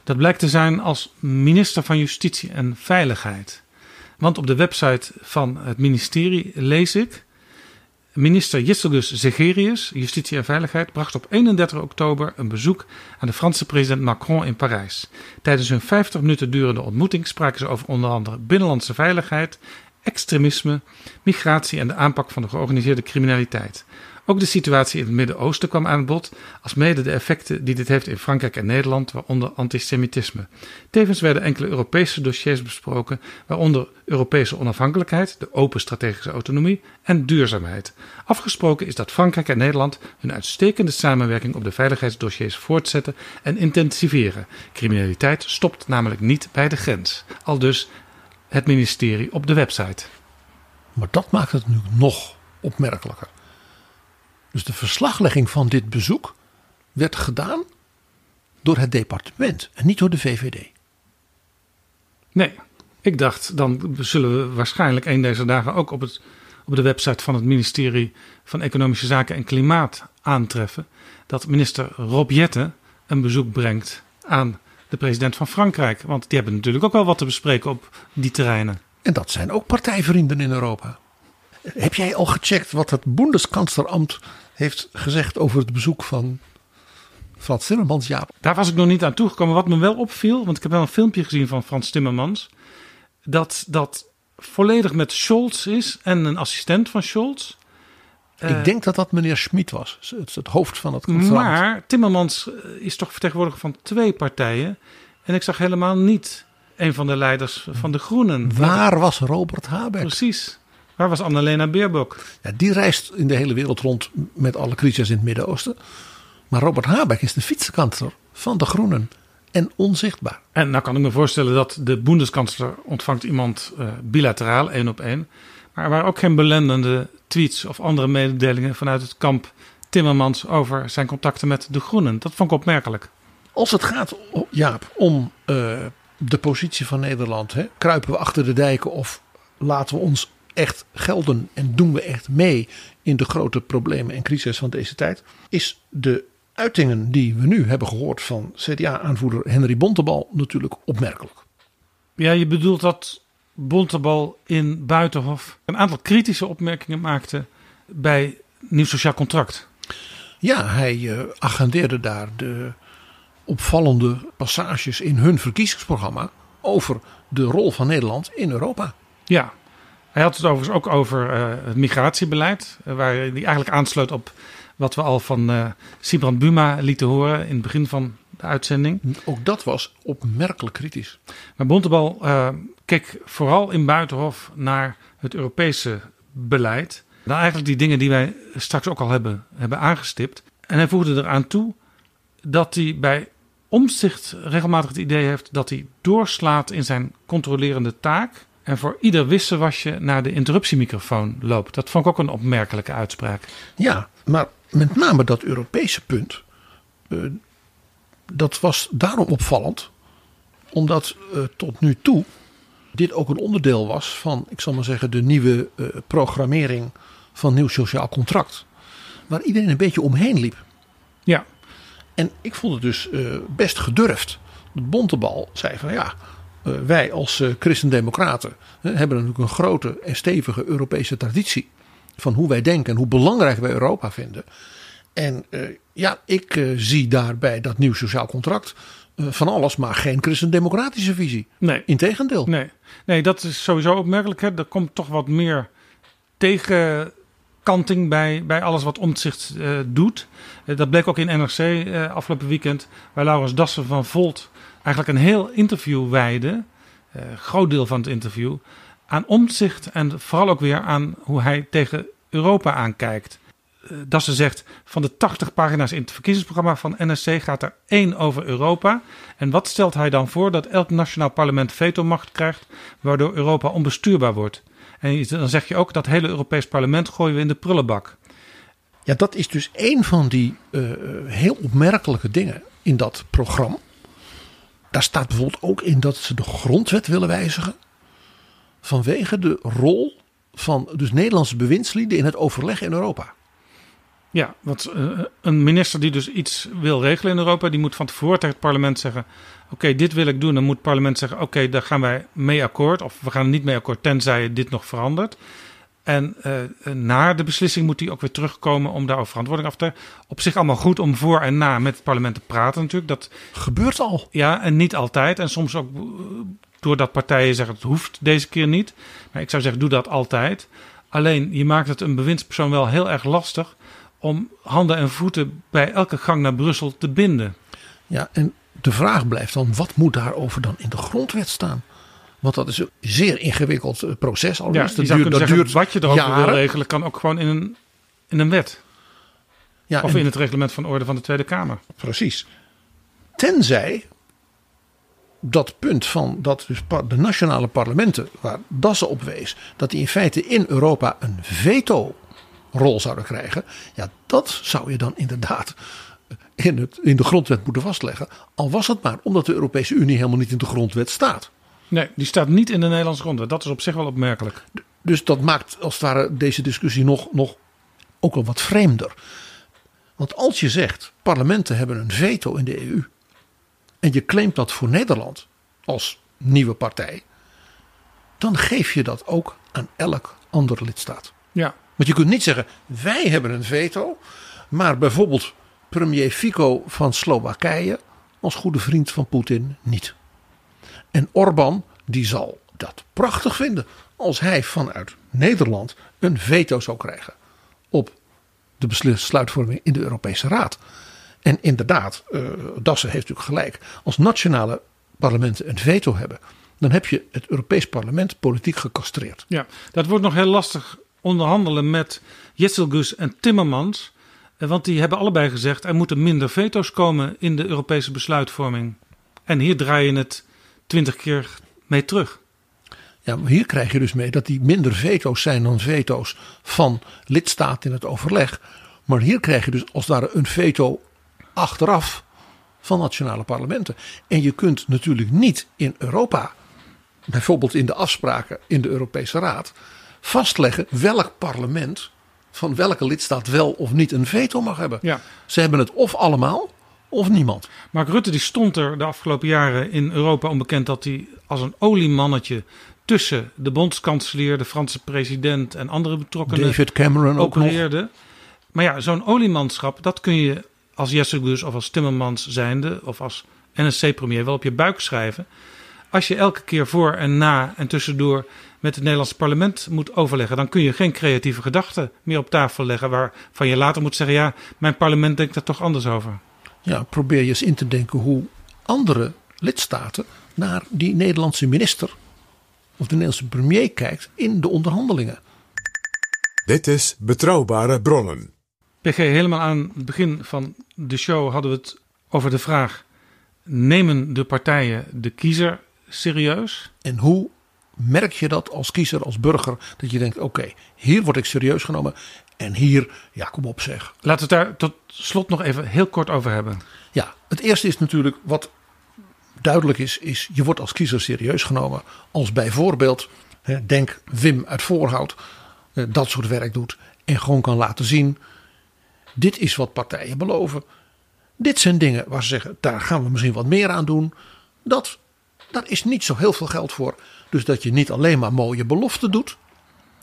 [SPEAKER 5] Dat blijkt te zijn als minister van Justitie en Veiligheid. Want op de website van het ministerie lees ik... Minister Jesselgus Zegerius, Justitie en Veiligheid, bracht op 31 oktober een bezoek aan de Franse president Macron in Parijs. Tijdens hun 50 minuten durende ontmoeting spraken ze over onder andere binnenlandse veiligheid extremisme, migratie en de aanpak van de georganiseerde criminaliteit. Ook de situatie in het Midden-Oosten kwam aan bod, als mede de effecten die dit heeft in Frankrijk en Nederland, waaronder antisemitisme. Tevens werden enkele Europese dossiers besproken, waaronder Europese onafhankelijkheid, de open strategische autonomie en duurzaamheid. Afgesproken is dat Frankrijk en Nederland hun uitstekende samenwerking op de veiligheidsdossiers voortzetten en intensiveren. Criminaliteit stopt namelijk niet bij de grens. Al dus het ministerie op de website.
[SPEAKER 6] Maar dat maakt het nu nog opmerkelijker. Dus de verslaglegging van dit bezoek werd gedaan door het departement en niet door de VVD.
[SPEAKER 5] Nee, ik dacht dan zullen we waarschijnlijk een deze dagen ook op, het, op de website van het ministerie van Economische Zaken en Klimaat aantreffen dat minister Rob een bezoek brengt aan de president van Frankrijk. Want die hebben natuurlijk ook wel wat te bespreken op die terreinen.
[SPEAKER 6] En dat zijn ook partijvrienden in Europa. Heb jij al gecheckt wat het Bundeskanzleramt heeft gezegd over het bezoek van Frans Timmermans? Ja.
[SPEAKER 5] Daar was ik nog niet aan toegekomen. Wat me wel opviel, want ik heb wel een filmpje gezien van Frans Timmermans. Dat dat volledig met Scholz is en een assistent van Scholz.
[SPEAKER 6] Ik denk dat dat meneer Schmid was, het, het hoofd van het kantoor.
[SPEAKER 5] Maar Timmermans eh, is toch vertegenwoordiger van twee partijen. En ik zag helemaal niet een van de leiders van de Groenen.
[SPEAKER 6] Waar was Robert Habeck?
[SPEAKER 5] Precies. Waar was Annalena Baerbock?
[SPEAKER 6] Ja, die reist in de hele wereld rond met alle crisis in het Midden-Oosten. Maar Robert Habeck is de fietsenkanter van de Groenen. En onzichtbaar.
[SPEAKER 5] En nou kan ik me voorstellen dat de Bundeskanzler ontvangt iemand uh, bilateraal, één op één. Maar er waren ook geen belendende tweets of andere mededelingen vanuit het kamp Timmermans over zijn contacten met de Groenen. Dat vond ik opmerkelijk.
[SPEAKER 6] Als het gaat, Jaap, om uh, de positie van Nederland, hè, kruipen we achter de dijken of laten we ons echt gelden en doen we echt mee in de grote problemen en crisis van deze tijd, is de uitingen die we nu hebben gehoord van CDA-aanvoerder Henry Bontebal natuurlijk opmerkelijk.
[SPEAKER 5] Ja, je bedoelt dat Bontebal in Buitenhof een aantal kritische opmerkingen maakte bij Nieuw Sociaal Contract.
[SPEAKER 6] Ja, hij uh, agendeerde daar de opvallende passages in hun verkiezingsprogramma over de rol van Nederland in Europa.
[SPEAKER 5] Ja, hij had het overigens ook over uh, het migratiebeleid, uh, waar hij eigenlijk aansloot op wat we al van uh, Sibrand Buma lieten horen in het begin van de uitzending.
[SPEAKER 6] Ook dat was opmerkelijk kritisch.
[SPEAKER 5] Maar Bontebal keek vooral in Buitenhof naar het Europese beleid. Dan eigenlijk die dingen die wij straks ook al hebben, hebben aangestipt. En hij voegde eraan toe dat hij bij omzicht regelmatig het idee heeft dat hij doorslaat in zijn controlerende taak. En voor ieder wisselwasje naar de interruptiemicrofoon loopt. Dat vond ik ook een opmerkelijke uitspraak.
[SPEAKER 6] Ja, maar met name dat Europese punt. Uh, dat was daarom opvallend. Omdat uh, tot nu toe dit ook een onderdeel was van, ik zal maar zeggen, de nieuwe uh, programmering van nieuw sociaal contract. Waar iedereen een beetje omheen liep.
[SPEAKER 5] Ja.
[SPEAKER 6] En ik vond het dus best gedurfd. De Bontebal zei van ja, wij als uh, christendemocraten hebben natuurlijk een grote en stevige Europese traditie. Van hoe wij denken en hoe belangrijk wij Europa vinden. En ja, ik zie daarbij dat nieuw sociaal contract van alles, maar geen christendemocratische visie.
[SPEAKER 5] Nee.
[SPEAKER 6] Integendeel.
[SPEAKER 5] Nee. nee, dat is sowieso opmerkelijk. Hè. Er komt toch wat meer tegenkanting bij, bij alles wat Omtzigt uh, doet. Uh, dat bleek ook in NRC uh, afgelopen weekend, waar Laurens Dassen van Volt eigenlijk een heel interview wijde, een groot deel van het interview, aan Omtzigt en vooral ook weer aan hoe hij tegen Europa aankijkt. Dassen zegt, van de 80 pagina's in het verkiezingsprogramma van NSC gaat er één over Europa. En wat stelt hij dan voor? Dat elk nationaal parlement vetomacht krijgt, waardoor Europa onbestuurbaar wordt. En dan zeg je ook dat hele Europees parlement gooien we in de prullenbak.
[SPEAKER 6] Ja, dat is dus een van die uh, heel opmerkelijke dingen in dat programma. Daar staat bijvoorbeeld ook in dat ze de grondwet willen wijzigen. Vanwege de rol van dus Nederlandse bewindslieden in het overleg in Europa.
[SPEAKER 5] Ja, want uh, een minister die dus iets wil regelen in Europa, die moet van tevoren tegen het parlement zeggen: Oké, dit wil ik doen. Dan moet het parlement zeggen: Oké, daar gaan wij mee akkoord. Of we gaan er niet mee akkoord, tenzij dit nog verandert. En uh, na de beslissing moet hij ook weer terugkomen om daarover verantwoording af te. Op zich allemaal goed om voor en na met het parlement te praten, natuurlijk. Dat
[SPEAKER 6] gebeurt al.
[SPEAKER 5] Ja, en niet altijd. En soms ook doordat partijen zeggen het hoeft deze keer niet. Maar ik zou zeggen, doe dat altijd. Alleen je maakt het een bewindspersoon wel heel erg lastig om handen en voeten bij elke gang naar Brussel te binden.
[SPEAKER 6] Ja, en de vraag blijft dan: wat moet daarover dan in de grondwet staan? Want dat is een zeer ingewikkeld eh, proces al.
[SPEAKER 5] Ja,
[SPEAKER 6] dat
[SPEAKER 5] duurt,
[SPEAKER 6] duurt, dat duurt
[SPEAKER 5] wat je erover wil regelen kan ook gewoon in een, in een wet.
[SPEAKER 6] Ja,
[SPEAKER 5] of in het reglement van orde van de Tweede Kamer.
[SPEAKER 6] Precies. Tenzij dat punt van dat dus de nationale parlementen, waar Dassen op wees, dat die in feite in Europa een veto-rol zouden krijgen. Ja, dat zou je dan inderdaad in, het, in de grondwet moeten vastleggen. Al was het maar omdat de Europese Unie helemaal niet in de grondwet staat.
[SPEAKER 5] Nee, die staat niet in de Nederlandse grondwet. Dat is op zich wel opmerkelijk.
[SPEAKER 6] Dus dat maakt als het ware deze discussie nog, nog ook wel wat vreemder. Want als je zegt, parlementen hebben een veto in de EU. En je claimt dat voor Nederland als nieuwe partij. Dan geef je dat ook aan elk andere lidstaat.
[SPEAKER 5] Ja.
[SPEAKER 6] Want je kunt niet zeggen, wij hebben een veto. Maar bijvoorbeeld premier Fico van Slowakije als goede vriend van Poetin niet. En Orbán die zal dat prachtig vinden als hij vanuit Nederland een veto zou krijgen op de besluitvorming in de Europese Raad. En inderdaad, eh Dassen heeft natuurlijk gelijk. Als nationale parlementen een veto hebben, dan heb je het Europees Parlement politiek gecastreerd.
[SPEAKER 5] Ja, dat wordt nog heel lastig onderhandelen met Jetselgus en Timmermans. Eh, Want die hebben allebei gezegd er moeten minder veto's komen in de Europese besluitvorming. En hier draai je het twintig keer mee terug.
[SPEAKER 6] Ja, maar hier krijg je dus mee dat die minder veto's zijn dan veto's van lidstaten in het overleg. Maar hier krijg je dus als ware een veto achteraf van nationale parlementen. En je kunt natuurlijk niet in Europa, bijvoorbeeld in de afspraken in de Europese Raad, vastleggen welk parlement van welke lidstaat wel of niet een veto mag hebben.
[SPEAKER 5] Ja.
[SPEAKER 6] Ze hebben het of allemaal of niemand.
[SPEAKER 5] Mark Rutte die stond er de afgelopen jaren in Europa onbekend dat hij als een oliemannetje tussen de bondskanselier, de Franse president en andere betrokkenen
[SPEAKER 6] David Cameron ook nog.
[SPEAKER 5] opereerde. Maar ja, zo'n oliemanschap, dat kun je als Jesselgus of als Timmermans zijnde of als NSC-premier wel op je buik schrijven. Als je elke keer voor en na en tussendoor met het Nederlandse parlement moet overleggen, dan kun je geen creatieve gedachten meer op tafel leggen waarvan je later moet zeggen, ja, mijn parlement denkt er toch anders over.
[SPEAKER 6] Ja, probeer je eens in te denken hoe andere lidstaten naar die Nederlandse minister of de Nederlandse premier kijkt in de onderhandelingen.
[SPEAKER 4] Dit is Betrouwbare Bronnen.
[SPEAKER 5] PG, helemaal aan het begin van de show hadden we het over de vraag: nemen de partijen de kiezer serieus?
[SPEAKER 6] En hoe merk je dat als kiezer, als burger, dat je denkt: oké, hier word ik serieus genomen en hier, ja, kom op zeg.
[SPEAKER 5] Laten we het daar tot slot nog even heel kort over hebben.
[SPEAKER 6] Ja, het eerste is natuurlijk wat duidelijk is, is je wordt als kiezer serieus genomen als bijvoorbeeld, hè, denk Wim uit Voorhout, eh, dat soort werk doet en gewoon kan laten zien, dit is wat partijen beloven. Dit zijn dingen waar ze zeggen, daar gaan we misschien wat meer aan doen. Dat, daar is niet zo heel veel geld voor. Dus dat je niet alleen maar mooie beloften doet.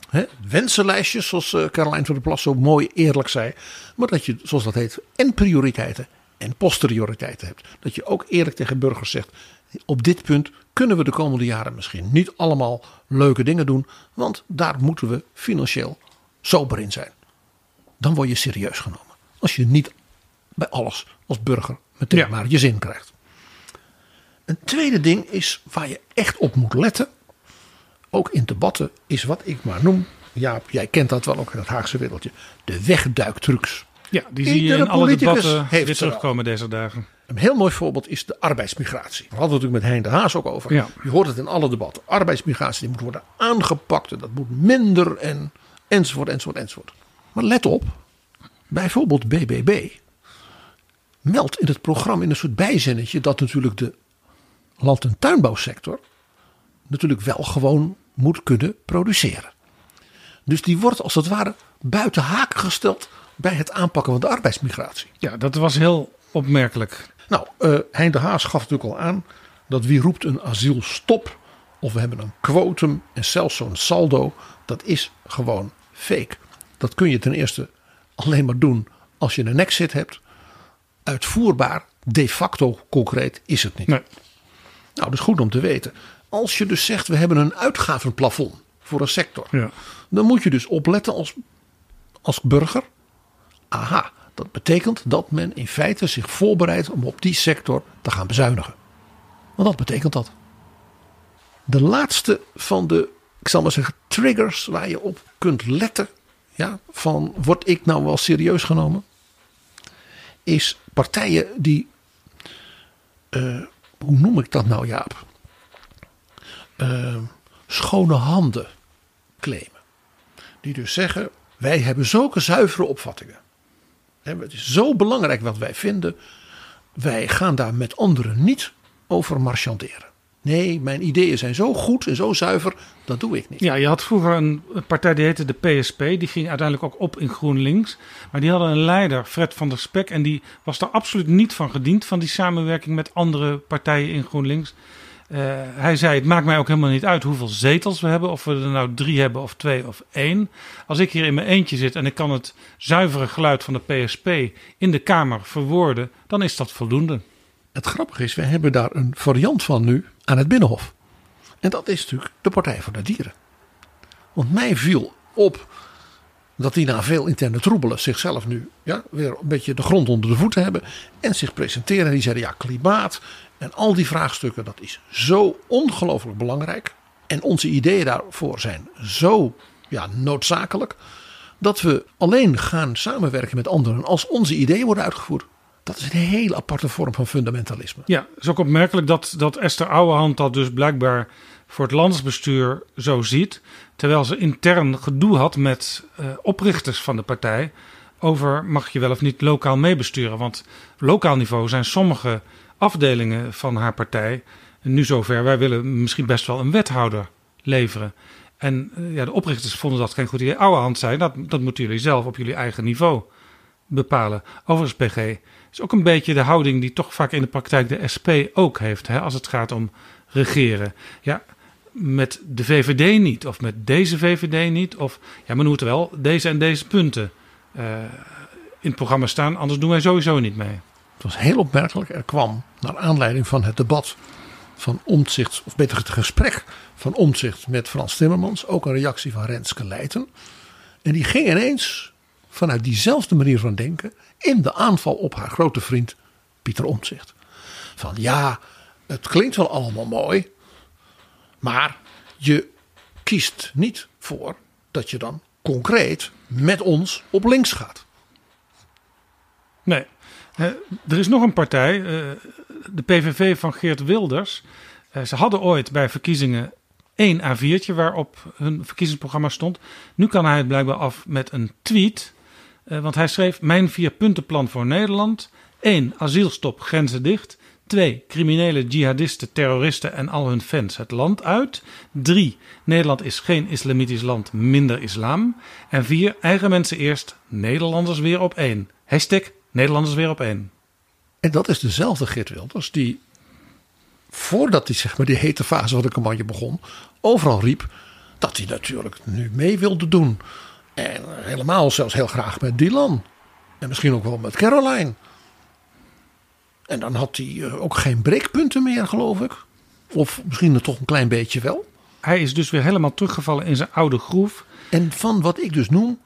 [SPEAKER 6] Hè, wensenlijstjes, zoals eh, Caroline van der Plas zo mooi eerlijk zei. Maar dat je, zoals dat heet, en prioriteiten en posterioriteiten hebt. Dat je ook eerlijk tegen burgers zegt: op dit punt kunnen we de komende jaren misschien niet allemaal leuke dingen doen, want daar moeten we financieel sober in zijn. Dan word je serieus genomen. Als je niet bij alles als burger meteen
[SPEAKER 5] Ja.
[SPEAKER 6] maar je zin krijgt. Een tweede ding is waar je echt op moet letten. Ook in debatten is wat ik maar noem. Jaap, jij kent dat wel ook in het Haagse wereldje. De wegduiktrucs.
[SPEAKER 5] Ja, die zie je in alle debatten
[SPEAKER 6] heeft
[SPEAKER 5] weer terugkomen deze dagen.
[SPEAKER 6] Een heel mooi voorbeeld is de arbeidsmigratie. Daar hadden we het natuurlijk met Hein de Haas ook over.
[SPEAKER 5] Ja.
[SPEAKER 6] Je hoort het in alle debatten. Arbeidsmigratie die moet worden aangepakt. En dat moet minder en enzovoort, enzovoort, enzovoort. Maar let op. Bijvoorbeeld BBB meldt in het programma in een soort bijzinnetje dat natuurlijk de land- en tuinbouwsector natuurlijk wel gewoon moet kunnen produceren. Dus die wordt als het ware buiten haken gesteld bij het aanpakken van de arbeidsmigratie.
[SPEAKER 5] Ja, dat was heel opmerkelijk.
[SPEAKER 6] Nou, eh Hein de Haas gaf natuurlijk al aan dat wie roept een asielstop of we hebben een quotum en zelfs zo'n saldo, dat is gewoon fake. Dat kun je ten eerste alleen maar doen als je een exit hebt. Uitvoerbaar, de facto concreet is het niet. Nou, dat is goed om te weten. Als je dus zegt we hebben een uitgavenplafond voor een sector,
[SPEAKER 5] Ja.
[SPEAKER 6] dan moet je dus opletten als, als burger. Aha, dat betekent dat men in feite zich voorbereidt om op die sector te gaan bezuinigen. Want dat betekent dat. De laatste van de, ik zal maar zeggen, triggers waar je op kunt letten. Ja, van word ik nou wel serieus genomen? Is partijen die, eh, hoe noem ik dat nou Jaap? Eh, schone handen claimen. Die dus zeggen, wij hebben zulke zuivere opvattingen. Het is zo belangrijk wat wij vinden. Wij gaan daar met anderen niet over marchanderen. Nee, mijn ideeën zijn zo goed en zo zuiver, dat doe ik niet.
[SPEAKER 5] Ja, je had vroeger een partij die heette de PSP. Die ging uiteindelijk ook op in GroenLinks. Maar die hadden een leider, Fred van der Spek. En die was daar absoluut niet van gediend, van die samenwerking met andere partijen in GroenLinks. Eh, hij zei: Het maakt mij ook helemaal niet uit hoeveel zetels we hebben. Of we er nou drie hebben, of twee of één. Als ik hier in mijn eentje zit en ik kan het zuivere geluid van de PSP in de Kamer verwoorden, dan is dat voldoende.
[SPEAKER 6] Het grappige is, we hebben daar een variant van nu aan het Binnenhof. En dat is natuurlijk de Partij voor de Dieren. Want mij viel op dat die na veel interne troebelen zichzelf nu ja, weer een beetje de grond onder de voeten hebben. En zich presenteren. En die zeiden ja, klimaat en al die vraagstukken, dat is zo ongelooflijk belangrijk. En onze ideeën daarvoor zijn zo ja, noodzakelijk. Dat we alleen gaan samenwerken met anderen als onze ideeën worden uitgevoerd. Dat is een hele aparte vorm van fundamentalisme.
[SPEAKER 5] Ja, het is ook opmerkelijk dat, dat Esther Ouwehand dat dus blijkbaar voor het landsbestuur zo ziet. Terwijl ze intern gedoe had met eh, oprichters van de partij. Over mag je wel of niet lokaal meebesturen. Want lokaal niveau zijn sommige afdelingen van haar partij nu zover. Wij willen misschien best wel een wethouder leveren. En eh, ja, de oprichters vonden dat geen goed idee. Ouwehand zei, dat, dat moeten jullie zelf op jullie eigen niveau bepalen. Overigens, PG, is ook een beetje de houding die toch vaak in de praktijk de SP ook heeft. Hè, als het gaat om regeren. Ja, met de VVD niet. Of met deze VVD niet. Of, ja, maar moeten wel deze en deze punten eh, in het programma staan. Anders doen wij sowieso niet mee.
[SPEAKER 6] Het was heel opmerkelijk. Er kwam naar aanleiding van het debat van Omtzigt, of beter het gesprek van Omtzigt met Frans Timmermans, ook een reactie van Renske Leijten. En die ging ineens vanuit diezelfde manier van denken in de aanval op haar grote vriend Pieter Omtzigt. Van ja, het klinkt wel allemaal mooi, maar je kiest niet voor dat je dan concreet met ons op links gaat.
[SPEAKER 5] Nee. Eh, er is nog een partij, eh, de PVV van Geert Wilders. Eh, ze hadden ooit bij verkiezingen één A4'tje waarop hun verkiezingsprogramma stond. Nu kan hij het blijkbaar af met een tweet. Eh, want hij schreef: Mijn vier puntenplan voor Nederland. 1. Asielstop, grenzen dicht. 2. Criminele jihadisten, terroristen en al hun fans het land uit. 3. Nederland is geen islamitisch land, minder islam. En 4. Eigen mensen eerst, Nederlanders weer op één. Hashtag Nederlanders weer op één.
[SPEAKER 6] En dat is dezelfde Geert Wilders die, voordat hij zeg maar die hete fase van de campagne begon, overal riep dat hij natuurlijk nu mee wilde doen. En helemaal zelfs heel graag met Dylan. En misschien ook wel met Caroline. En dan had hij eh, ook geen breekpunten meer, geloof ik. Of misschien er toch een klein beetje wel.
[SPEAKER 5] Hij is dus weer helemaal teruggevallen in zijn oude groef.
[SPEAKER 6] En van wat ik dus noem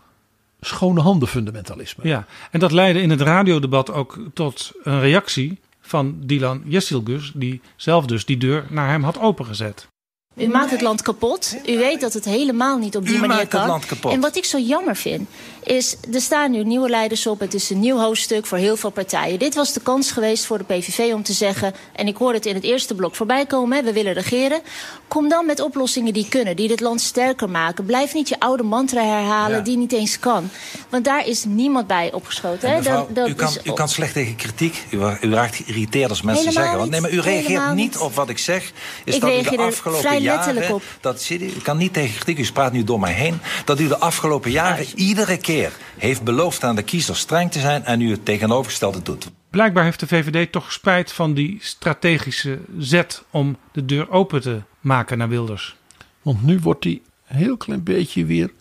[SPEAKER 6] schone handen fundamentalisme.
[SPEAKER 5] Ja, en dat leidde in het radiodebat ook tot een reactie van Dylan Jessilgus, die zelf dus die deur naar hem had opengezet.
[SPEAKER 3] U maakt het land kapot. U weet dat het helemaal niet op die
[SPEAKER 2] U
[SPEAKER 3] manier
[SPEAKER 2] maakt het
[SPEAKER 3] kan.
[SPEAKER 2] land kapot.
[SPEAKER 3] En wat ik zo jammer vind, is er staan nu nieuwe leiders op. Het is een nieuw hoofdstuk voor heel veel partijen. Dit was de kans geweest voor de PVV om te zeggen... en ik hoor het in het eerste blok voorbij komen, hè, we willen regeren. Kom dan met oplossingen die kunnen, die dit land sterker maken. Blijf niet je oude mantra herhalen
[SPEAKER 2] Ja.
[SPEAKER 3] die niet eens kan. Want daar is niemand bij opgeschoten. Hè?
[SPEAKER 2] Mevrouw,
[SPEAKER 3] Dat- dat
[SPEAKER 2] u, kan,
[SPEAKER 3] is-
[SPEAKER 2] u kan slecht tegen kritiek. U, u raakt geïrriteerd als mensen
[SPEAKER 3] Helemaal
[SPEAKER 2] zeggen. Want, nee, maar u reageert niet op wat ik zeg. Is
[SPEAKER 3] Ik
[SPEAKER 2] dat u de afgelopen jaren.
[SPEAKER 3] op.
[SPEAKER 2] Dat, u kan niet tegen kritiek, u praat nu door mij heen. Dat u de afgelopen jaren iedere keer heeft beloofd aan de kiezers streng te zijn. en u het tegenovergestelde doet.
[SPEAKER 5] Blijkbaar heeft de VVD toch spijt van die strategische zet om de deur open te maken naar Wilders.
[SPEAKER 6] Want nu wordt een heel klein beetje weer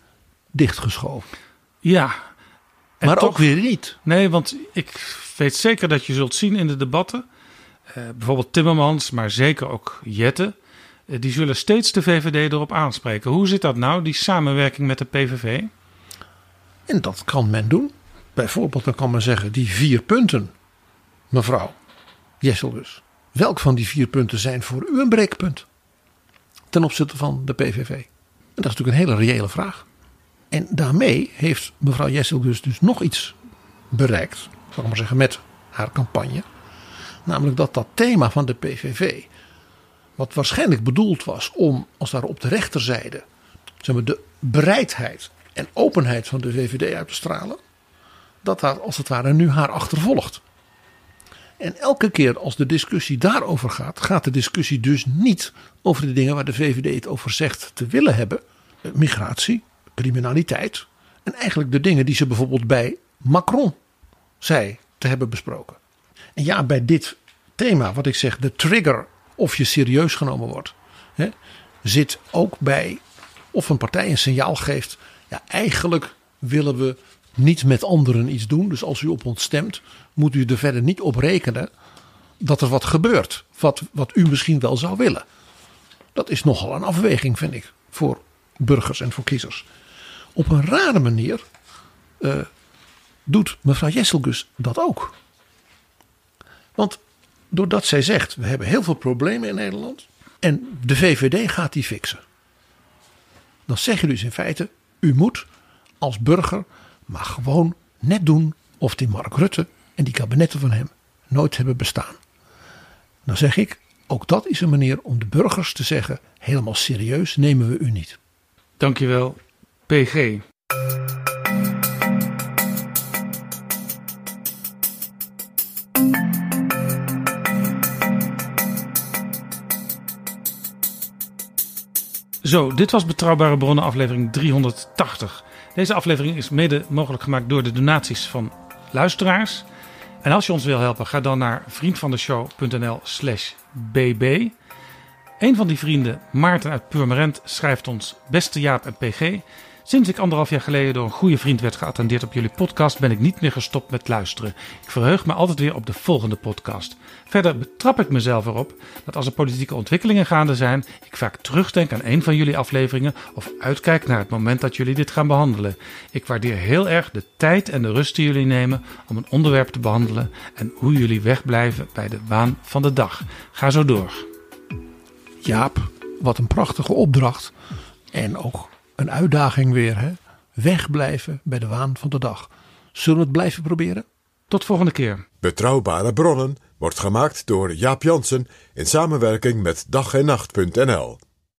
[SPEAKER 6] dichtgeschoven.
[SPEAKER 5] Ja. En
[SPEAKER 6] Maar
[SPEAKER 5] toch-
[SPEAKER 6] ook weer niet.
[SPEAKER 5] Nee, want ik weet zeker dat je zult zien in de debatten. eh, bijvoorbeeld Timmermans, maar zeker ook Jette. eh, die zullen steeds de VVD erop aanspreken. Hoe zit dat nou, die samenwerking met de PVV?
[SPEAKER 6] En dat kan men doen. Bijvoorbeeld, dan kan men zeggen, die vier punten, mevrouw Jesselgus. Welk van die vier punten zijn voor u een breekpunt? Ten opzichte van de PVV. En dat is natuurlijk een hele reële vraag. En daarmee heeft mevrouw Jesselgus dus nog iets bereikt, zal ik maar zeggen, met haar campagne. Namelijk dat dat thema van de PVV, wat waarschijnlijk bedoeld was om, als daar op de rechterzijde, zeg maar, de bereidheid en openheid van de VVD uit te stralen, dat daar als het ware nu haar achtervolgt. En elke keer als de discussie daarover gaat, gaat de discussie dus niet over de dingen waar de VVD het over zegt te willen hebben. Eh, Migratie, criminaliteit. En eigenlijk de dingen die ze bijvoorbeeld bij Macron zei te hebben besproken. En ja, bij dit thema, wat ik zeg, de trigger of je serieus genomen wordt, hè, zit ook bij of een partij een signaal geeft. Eigenlijk willen we niet met anderen iets doen. Dus als u op ons stemt, moet u er verder niet op rekenen dat er wat gebeurt. Wat, wat u misschien wel zou willen. Dat is nogal een afweging, vind ik, voor burgers en voor kiezers. Op een rare manier eh, doet mevrouw Jesselgus dat ook. Want doordat zij zegt, we hebben heel veel problemen in Nederland en de VVD gaat die fixen. Dan zeg je dus in feite, u moet als burger maar gewoon net doen of die Mark Rutte en die kabinetten van hem nooit hebben bestaan. Dan zeg ik, ook dat is een manier om de burgers te zeggen, helemaal serieus nemen we u niet.
[SPEAKER 5] Dankjewel, PG. Zo, dit was Betrouwbare Bronnen aflevering 380. Deze aflevering is mede mogelijk gemaakt door de donaties van luisteraars. En als je ons wil helpen, ga dan naar vriendvandeshow.nl slash bb. Een van die vrienden, Maarten uit Purmerend, schrijft ons... Beste Jaap en PG, sinds ik anderhalf jaar geleden door een goede vriend werd geattendeerd op jullie podcast... ben ik niet meer gestopt met luisteren. Ik verheug me altijd weer op de volgende podcast. Verder betrap ik mezelf erop dat als er politieke ontwikkelingen gaande zijn... ik vaak terugdenk aan een van jullie afleveringen... of uitkijk naar het moment dat jullie dit gaan behandelen. Ik waardeer heel erg de tijd en de rust die jullie nemen om een onderwerp te behandelen... en hoe jullie wegblijven bij de waan van de dag. Ga zo door.
[SPEAKER 6] Jaap, wat een prachtige opdracht. En ook een uitdaging weer. Hè? Wegblijven bij de waan van de dag. Zullen we het blijven proberen?
[SPEAKER 5] Tot volgende keer.
[SPEAKER 4] Betrouwbare bronnen wordt gemaakt door Jaap Jansen in samenwerking met dag en nacht.nl.